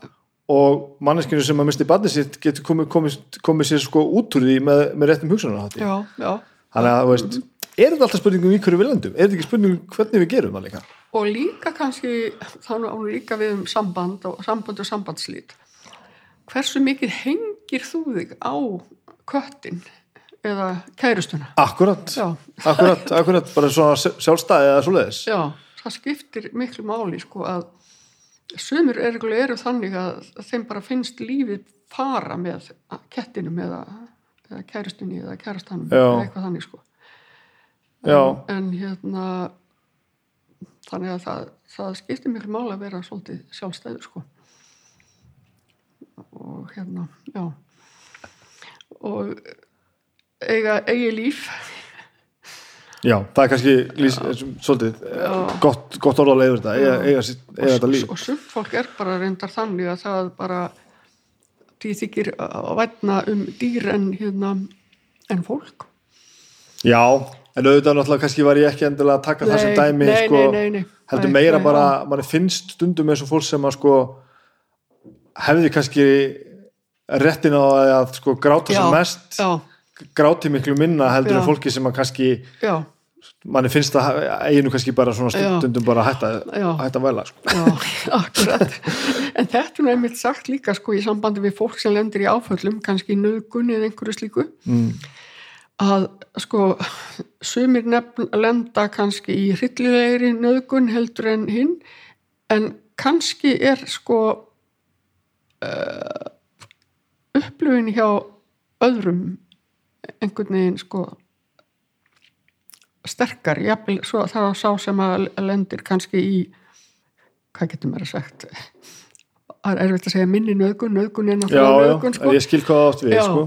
og manneskinu sem að misti barnið sitt getur komið, komið, komið sér sko út úr því með, með réttum já. þannig að veist, er þetta alltaf spurningum í hverju við lendum? Er þetta ekki spurningum hvernig við gerum það líka? Og líka kannski, þannig að líka við um samband og samband og sambandslít. Hversu mikið hengir þú þig á köttin eða kærustuna? Akkurat, Já. akkurat, akkurat bara svona sjálfstæði eða svoleiðis Já, það skiptir miklu máli sko að sumir eru, eru þannig að þeim bara finnst lífið fara með kettinum eða, eða kærustunni eða kærastanum Já. eða eitthvað þannig sko en, en hérna þannig að það, það skiptir miklu máli að vera svolítið sjálfstæður sko og hérna já og eiga eigi líf. Já, það er kannski lýs, svolítið Já. gott, gott orðalega yfir þetta eiga, eiga, eiga þetta líf. og sumt fólk er bara reyndar þannig að það bara því þykir að vætna um dýr en hérna en fólk. Já, en auðvitað náttúrulega kannski var ég ekki endilega að taka það sem dæmi nei, sko, nei, nei, nei. heldur Nei, meira nei, bara, já. manni finnst stundum eins og fólk sem að sko hefði kannski réttin á að sko gráta sem Já, mest. já, gráti miklu minna heldur Já. en fólki sem að kannski já, manni finnst það eiginu kannski bara svona Já. stundum bara að hætta, Já. að hætta væla sko. já, akkurat en þetta er nú einmitt sagt líka sko í sambandi við fólk sem lendir í áföllum kannski í nöðgunni eða einhverju slíku mm. að sko sumir nefn lenda kannski í hryllilegri nöðgun heldur en hinn en kannski er sko uh, upplöfin hjá öðrum einhvern veginn sko sterkar, jafnvel svo það er sá sem að lendir kannski í hvað getur maður sagt það er erfitt að segja minni nöðgun nöðgun er náttúrulega nöðgun sko. ég skil hvað átt við sko.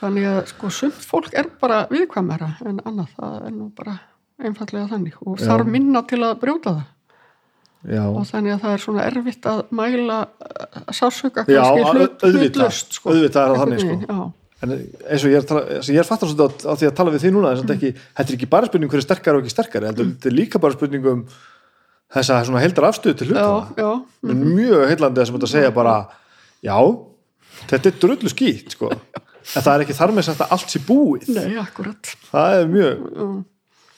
Þannig að sko sumt fólk er bara viðkvæmara en annað það er nú bara einfallega þannig og þarf minna til að brjóta það Já, og þannig að það er svona erfitt að mæla sásöka kannski au- hlut, auðvitað, sko. auðvitað er það þannig, sko. já. En eins og ég er, að er fattar svolítið á, á því að tala við því núna, þess að ekki, þetta er ekki bara spurning hverju sterkari og ekki sterkari, heldur þetta er líka bara spurning um þessa svona heldar afstöðu til hluta já, já, mm. mjög heillandi sem þetta að segja bara já, þetta er drullu skýt sko. en það er ekki þar með sagt að allt sé búið nei, akkurat það er mjög,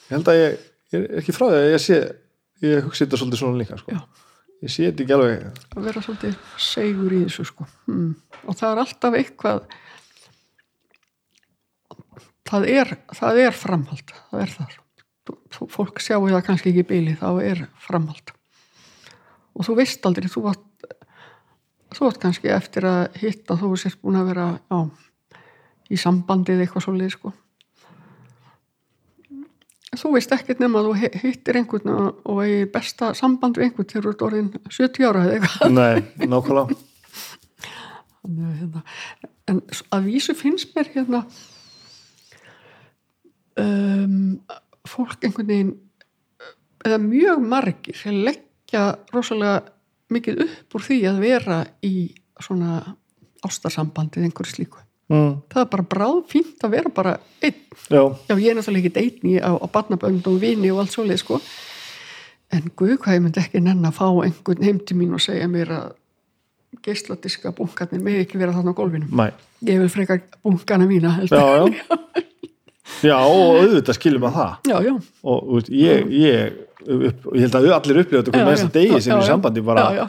ég held að ég, ég er ekki frá því að ég sé ég hugsi þetta svolítið svona líka sko. Ég sé þetta ekki alveg að vera svolítið segur í þessu sko mm. og það er alltaf eitthvað það er það er framhald, það er Þú- fólk sjáu það kannski ekki í bíli þá er framhald. Og þú veist aldrei þú átt, þú átt kannski eftir að hitta þú sért búin að vera já, í sambandið eitthvað svolítið sko. Þú veist ekkert nema að þú hi- hittir einhvern og, og eigi besta samband við einhvern þegar þú ert orðin 70 ára eða eitthvað. Nei, nákvæmlega. Hérna, en að vísu finnst mér hérna um, fólk einhvern veginn eða mjög margir sem leggja rosalega mikið upp úr því að vera í svona ástarsambandið einhverju slíku. Mm, það er bara bráð fínt að vera bara einn. Já, já ég er náttúrulega ekki einn í á, á barnabönd og vini og allt svoleið sko. En guð hvað ég myndi ekki nenn að fá einhvern heim til mín og segja mér að geisladiska bunkarnir með ekki vera þarna á gólfinu. Mæ ég vil frekar bunkana mína já, já já, og auðvitað skiljum að það já, já, og veist, ég, ég, upp, ég held að allir upplifa þetta Já, hvernig já. degi Já, sem er í já. sambandi bara, já, já,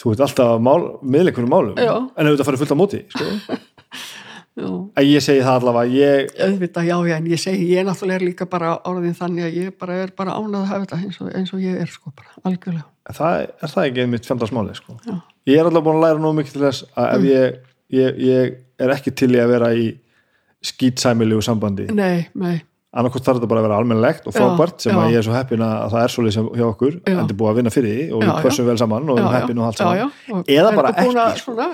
þú veist alltaf meðleikunum málum Já. en auðvitað farið fullt á móti sko. já. að ég segi það allavega ég, auðvitað, já, já, en ég segi ég náttúrulega er líka bara orðin þannig að ég bara er bara ánað að hafa þetta eins og, eins og ég er sko bara, algjörlega það er það ekki einmitt fjandasmáli sko. Já. ég er allavega búin að læra nú mikið til þess að ef ég, ég, ég er ekki til í að vera í skýtsæmilegu sambandi. Nei, nei, annarkvæmt þarf þetta bara að vera almennlegt og frábært sem já. að ég er svo heppin að að það er svolítið hjá okkur Já. en er búið að vinna fyrir því og við pössum vel saman og við erum heppin og allt saman. og, eða bara og búin að ekki sko. svona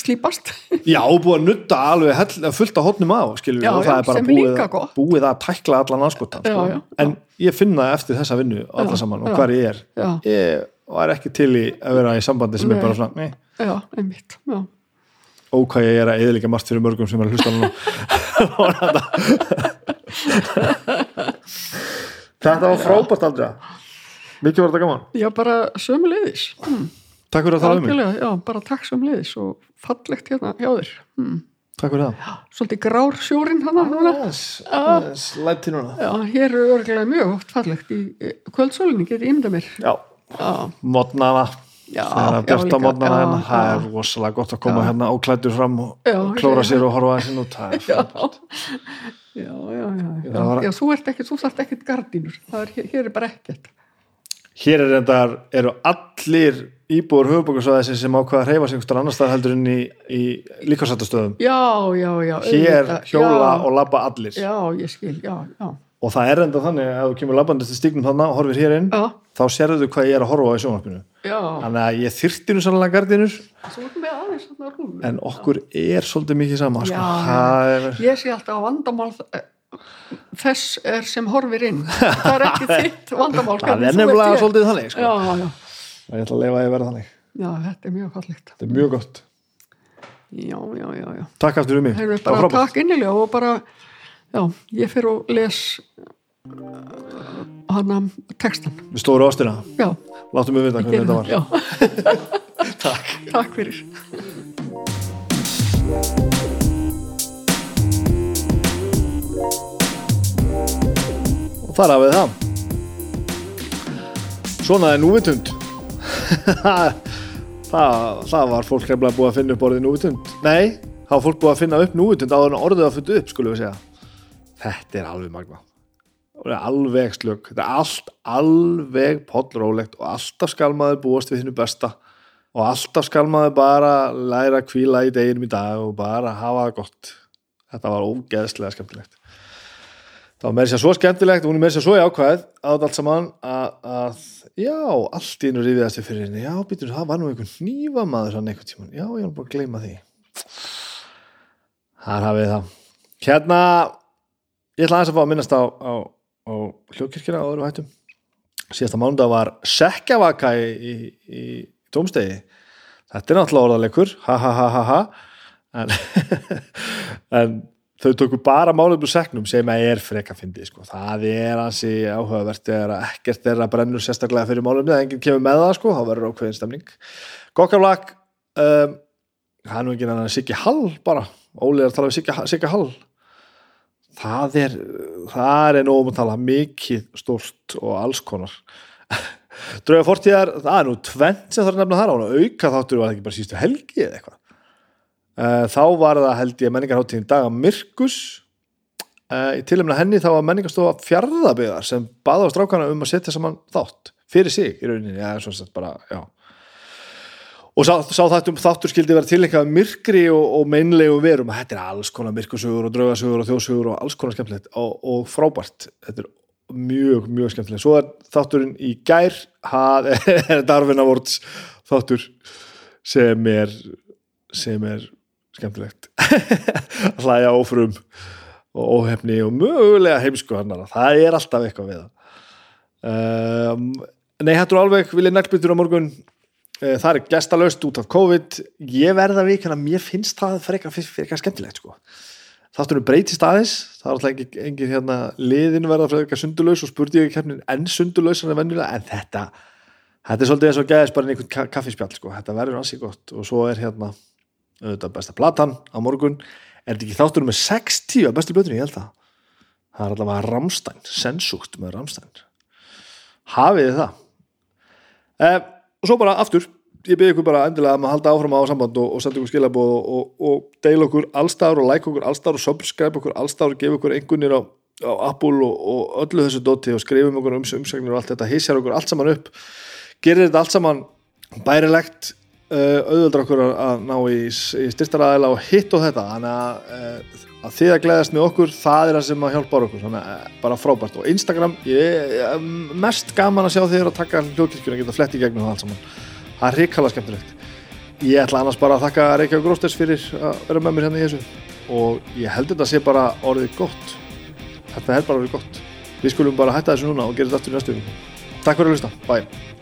slípast. Já, búið að nutta alveg hell, fullt á hotnum á, skilur og það er bara búið, gott. búið að tækla allan anskotan, sko. En ég finna eftir þessa vinnu alla Já, saman og já. hvar ég er. Ég var ekki til í að vera í sambandi sem er bara svona, nei, já, einmitt já, ó hvað ég er að eðlika margt fyrir mörgum sem er að hlusta núna. Þetta var frábært aldrei Mikið var þetta gaman. Já bara sömuleiðis. Mm, Takk fyrir að tala um mig. Já, bara takk sömuleiðis og fallegt hérna hjá þér. Mm. Takk fyrir það. Svolítið grár sjórin hann núna. Slætti núna. Já, hér er örgulega mjög oft fallegt í kvöldsólinni, getið ímynda mér. Já, já, þegar modnana já, hérna það er rosalega gott að koma Já. hérna óklæddur fram og Já, klóra sér og horfa inn út það er já, frábært. já, já, já, var- já þú ert ekkert, þú þarft ekkert gardínur. Það er, hér, er bara ekkert. Hér er reyndar, eru allir íbúður höfubókarsvæðis sem ákveða að hreyfa sig einhverstað annar stað heldur inn í, í líkasættastöðum já, já, já Hér auðvitað, hjóla já, og labba allir. Já, ég skil, já, já og það er reynda þannig að þú kemur labbandi til stígnum þannig og horfir hér inn já, þá sérðu hvað ég er að horfa á í sjónvarpinu. Já, þannig að ég þyrti nú sannlega gardinur þú aðeins en okkur er svolítið mikið sama sko. Er, ég sé alltaf að vandamál eh, þess er sem horfir inn. Það er ekki þitt vandamál það er þú nefnilega svolítið þannig sko. já, já, ég ætla að leifa að ég verða þannig. Já, þetta er mjög fallegt. Þetta er mjög gott. Já, já, já, já. Takk aftur um mig. Takk innilega og bara já, ég fer og les uh, hana textan stóru ástina, já, láttum við vita hvernig þetta var. takk. Takk fyrir. Og þar hafið það. Svona er núvitund. Það, það var fólk hefnilega búið að finna upp orðið núvitund. Nei, það var fólk búið að finna upp núvitund en orðið að finna upp, skulum við segja þetta er alveg magna alveg slögg þetta er allt alveg pollrólegt og alltaf skal maður búast við hinnu besta. Og alltaf skal maður bara læra að hvíla í deginum í dag og bara hafa það gott. Þetta var ógeðslega skemmtilegt. Það var meira sér svo skemmtilegt og hún er meira sér svo jákvæð á þetta allt saman að, að já, allt í einu rifiðast við fyrir henni. Já, býtur, það var nú einhvern nýfamaður hann einhvern tímann, já, ég var bara að gleyma því. Þar hafið það. Hérna ég ætla aðeins að fá að minnast á, á, á hljókirkjuna áður og hættum. Síðasta mándag var sekkjavaka í, í, í tómstegi þetta er náttúrulega orðalegur ha ha ha ha ha. En, en þau tóku bara málum úr seknum sem að er freka fyndi sko. það er hansi áhugavert að ekkert er að brennur sérstaklega fyrir málum eða enginn kemur með það sko, þá verður ákveðin stemning. Gokkaflag um, það er nú ekki annan Siggi Hall bara, er að tala Siggi, Siggi Hall það er það er nógum að tala mikið stórt og alls konar. Drauga fortíðar, það er nú tvent sem það er nefnilega þar á auka þáttur var það ekki bara sístu helgi eða eitthvað? Uh, þá var það held ég menningarháttíðin daga Mirkus uh, í tilumna henni þá var menningarstofa fjárðabiðar sem baða á strákana um að setja saman þátt fyrir sig í rauninni, já, svona sett bara, já og sá, sá þáttur, þáttur skildi vera tilengað myrkri og, og meinlegu verum. Þetta er alls konar myrkusögur og draugasögur og þjóðsögur og alls konar skemmtilegt og, og frábært. Þetta er mjög, mjög skemmtilegt. Svo er þátturinn í gær það er Darwin Awards þáttur sem er sem er skemmtilegt. Hlæja ófrum og óhefni og mögulega heimsku hann það er alltaf eitthvað við það. Um, Nei, hættur alveg vil ég nærbyrtur á morgun það er gestalöst út af COVID. Ég verða að mér finnst það fyrir eitthvað skemmtilegt sko. þáttunum breytist aðeins. Það er alltaf engin, engin hérna, liðin verða eitthvað sundulös og spurdi ég ekki enn sundulös en þetta þetta er svolítið eins og gæðis bara einhvern kaffispjall sko. þetta verður ansið gott. Og svo er hérna auðvitað besta platan á morgun. Er þetta ekki þáttunum með 60 að bestu blöðunni, ég held það. Það er allavega Ramstein, sensúkt með Ramstein hafið þið það? Eða eh, og svo bara aftur, ég byrði ykkur bara endilega að maður halda áfram á samband og, og senda ykkur skilabóð og, og, og deila okkur allstáður og like okkur allstáður og subscribe okkur allstáður og gefa okkur einhvernir á, á Apple og öllu þessu doti og skrifum okkur um umsögnir og allt þetta, hissjar okkur allt saman upp gerir þetta allt saman bærilegt uh, auðvöldra okkur að ná í, í styrstaræðila og hitt og þetta. Þannig að, uh, að þið að gleyðast með okkur það er það sem að hjálpa okkur þannig að uh, bara frábært. Og Instagram ég er mest gaman að sjá þér að taka hljókirkjuna og geta flett í gegnum það allt saman. Það er hrikalega skemmtilegt. Ég ætla annars bara að þakka Reykjavík Grósters fyrir að vera með mér hérna í þessu. Og ég held þetta sé bara orðið gott. Þetta er bara orðið gott. Við skulum bara hætta þessu núna og gera þetta aftur í næstu Takk fyrir að hlusta, bye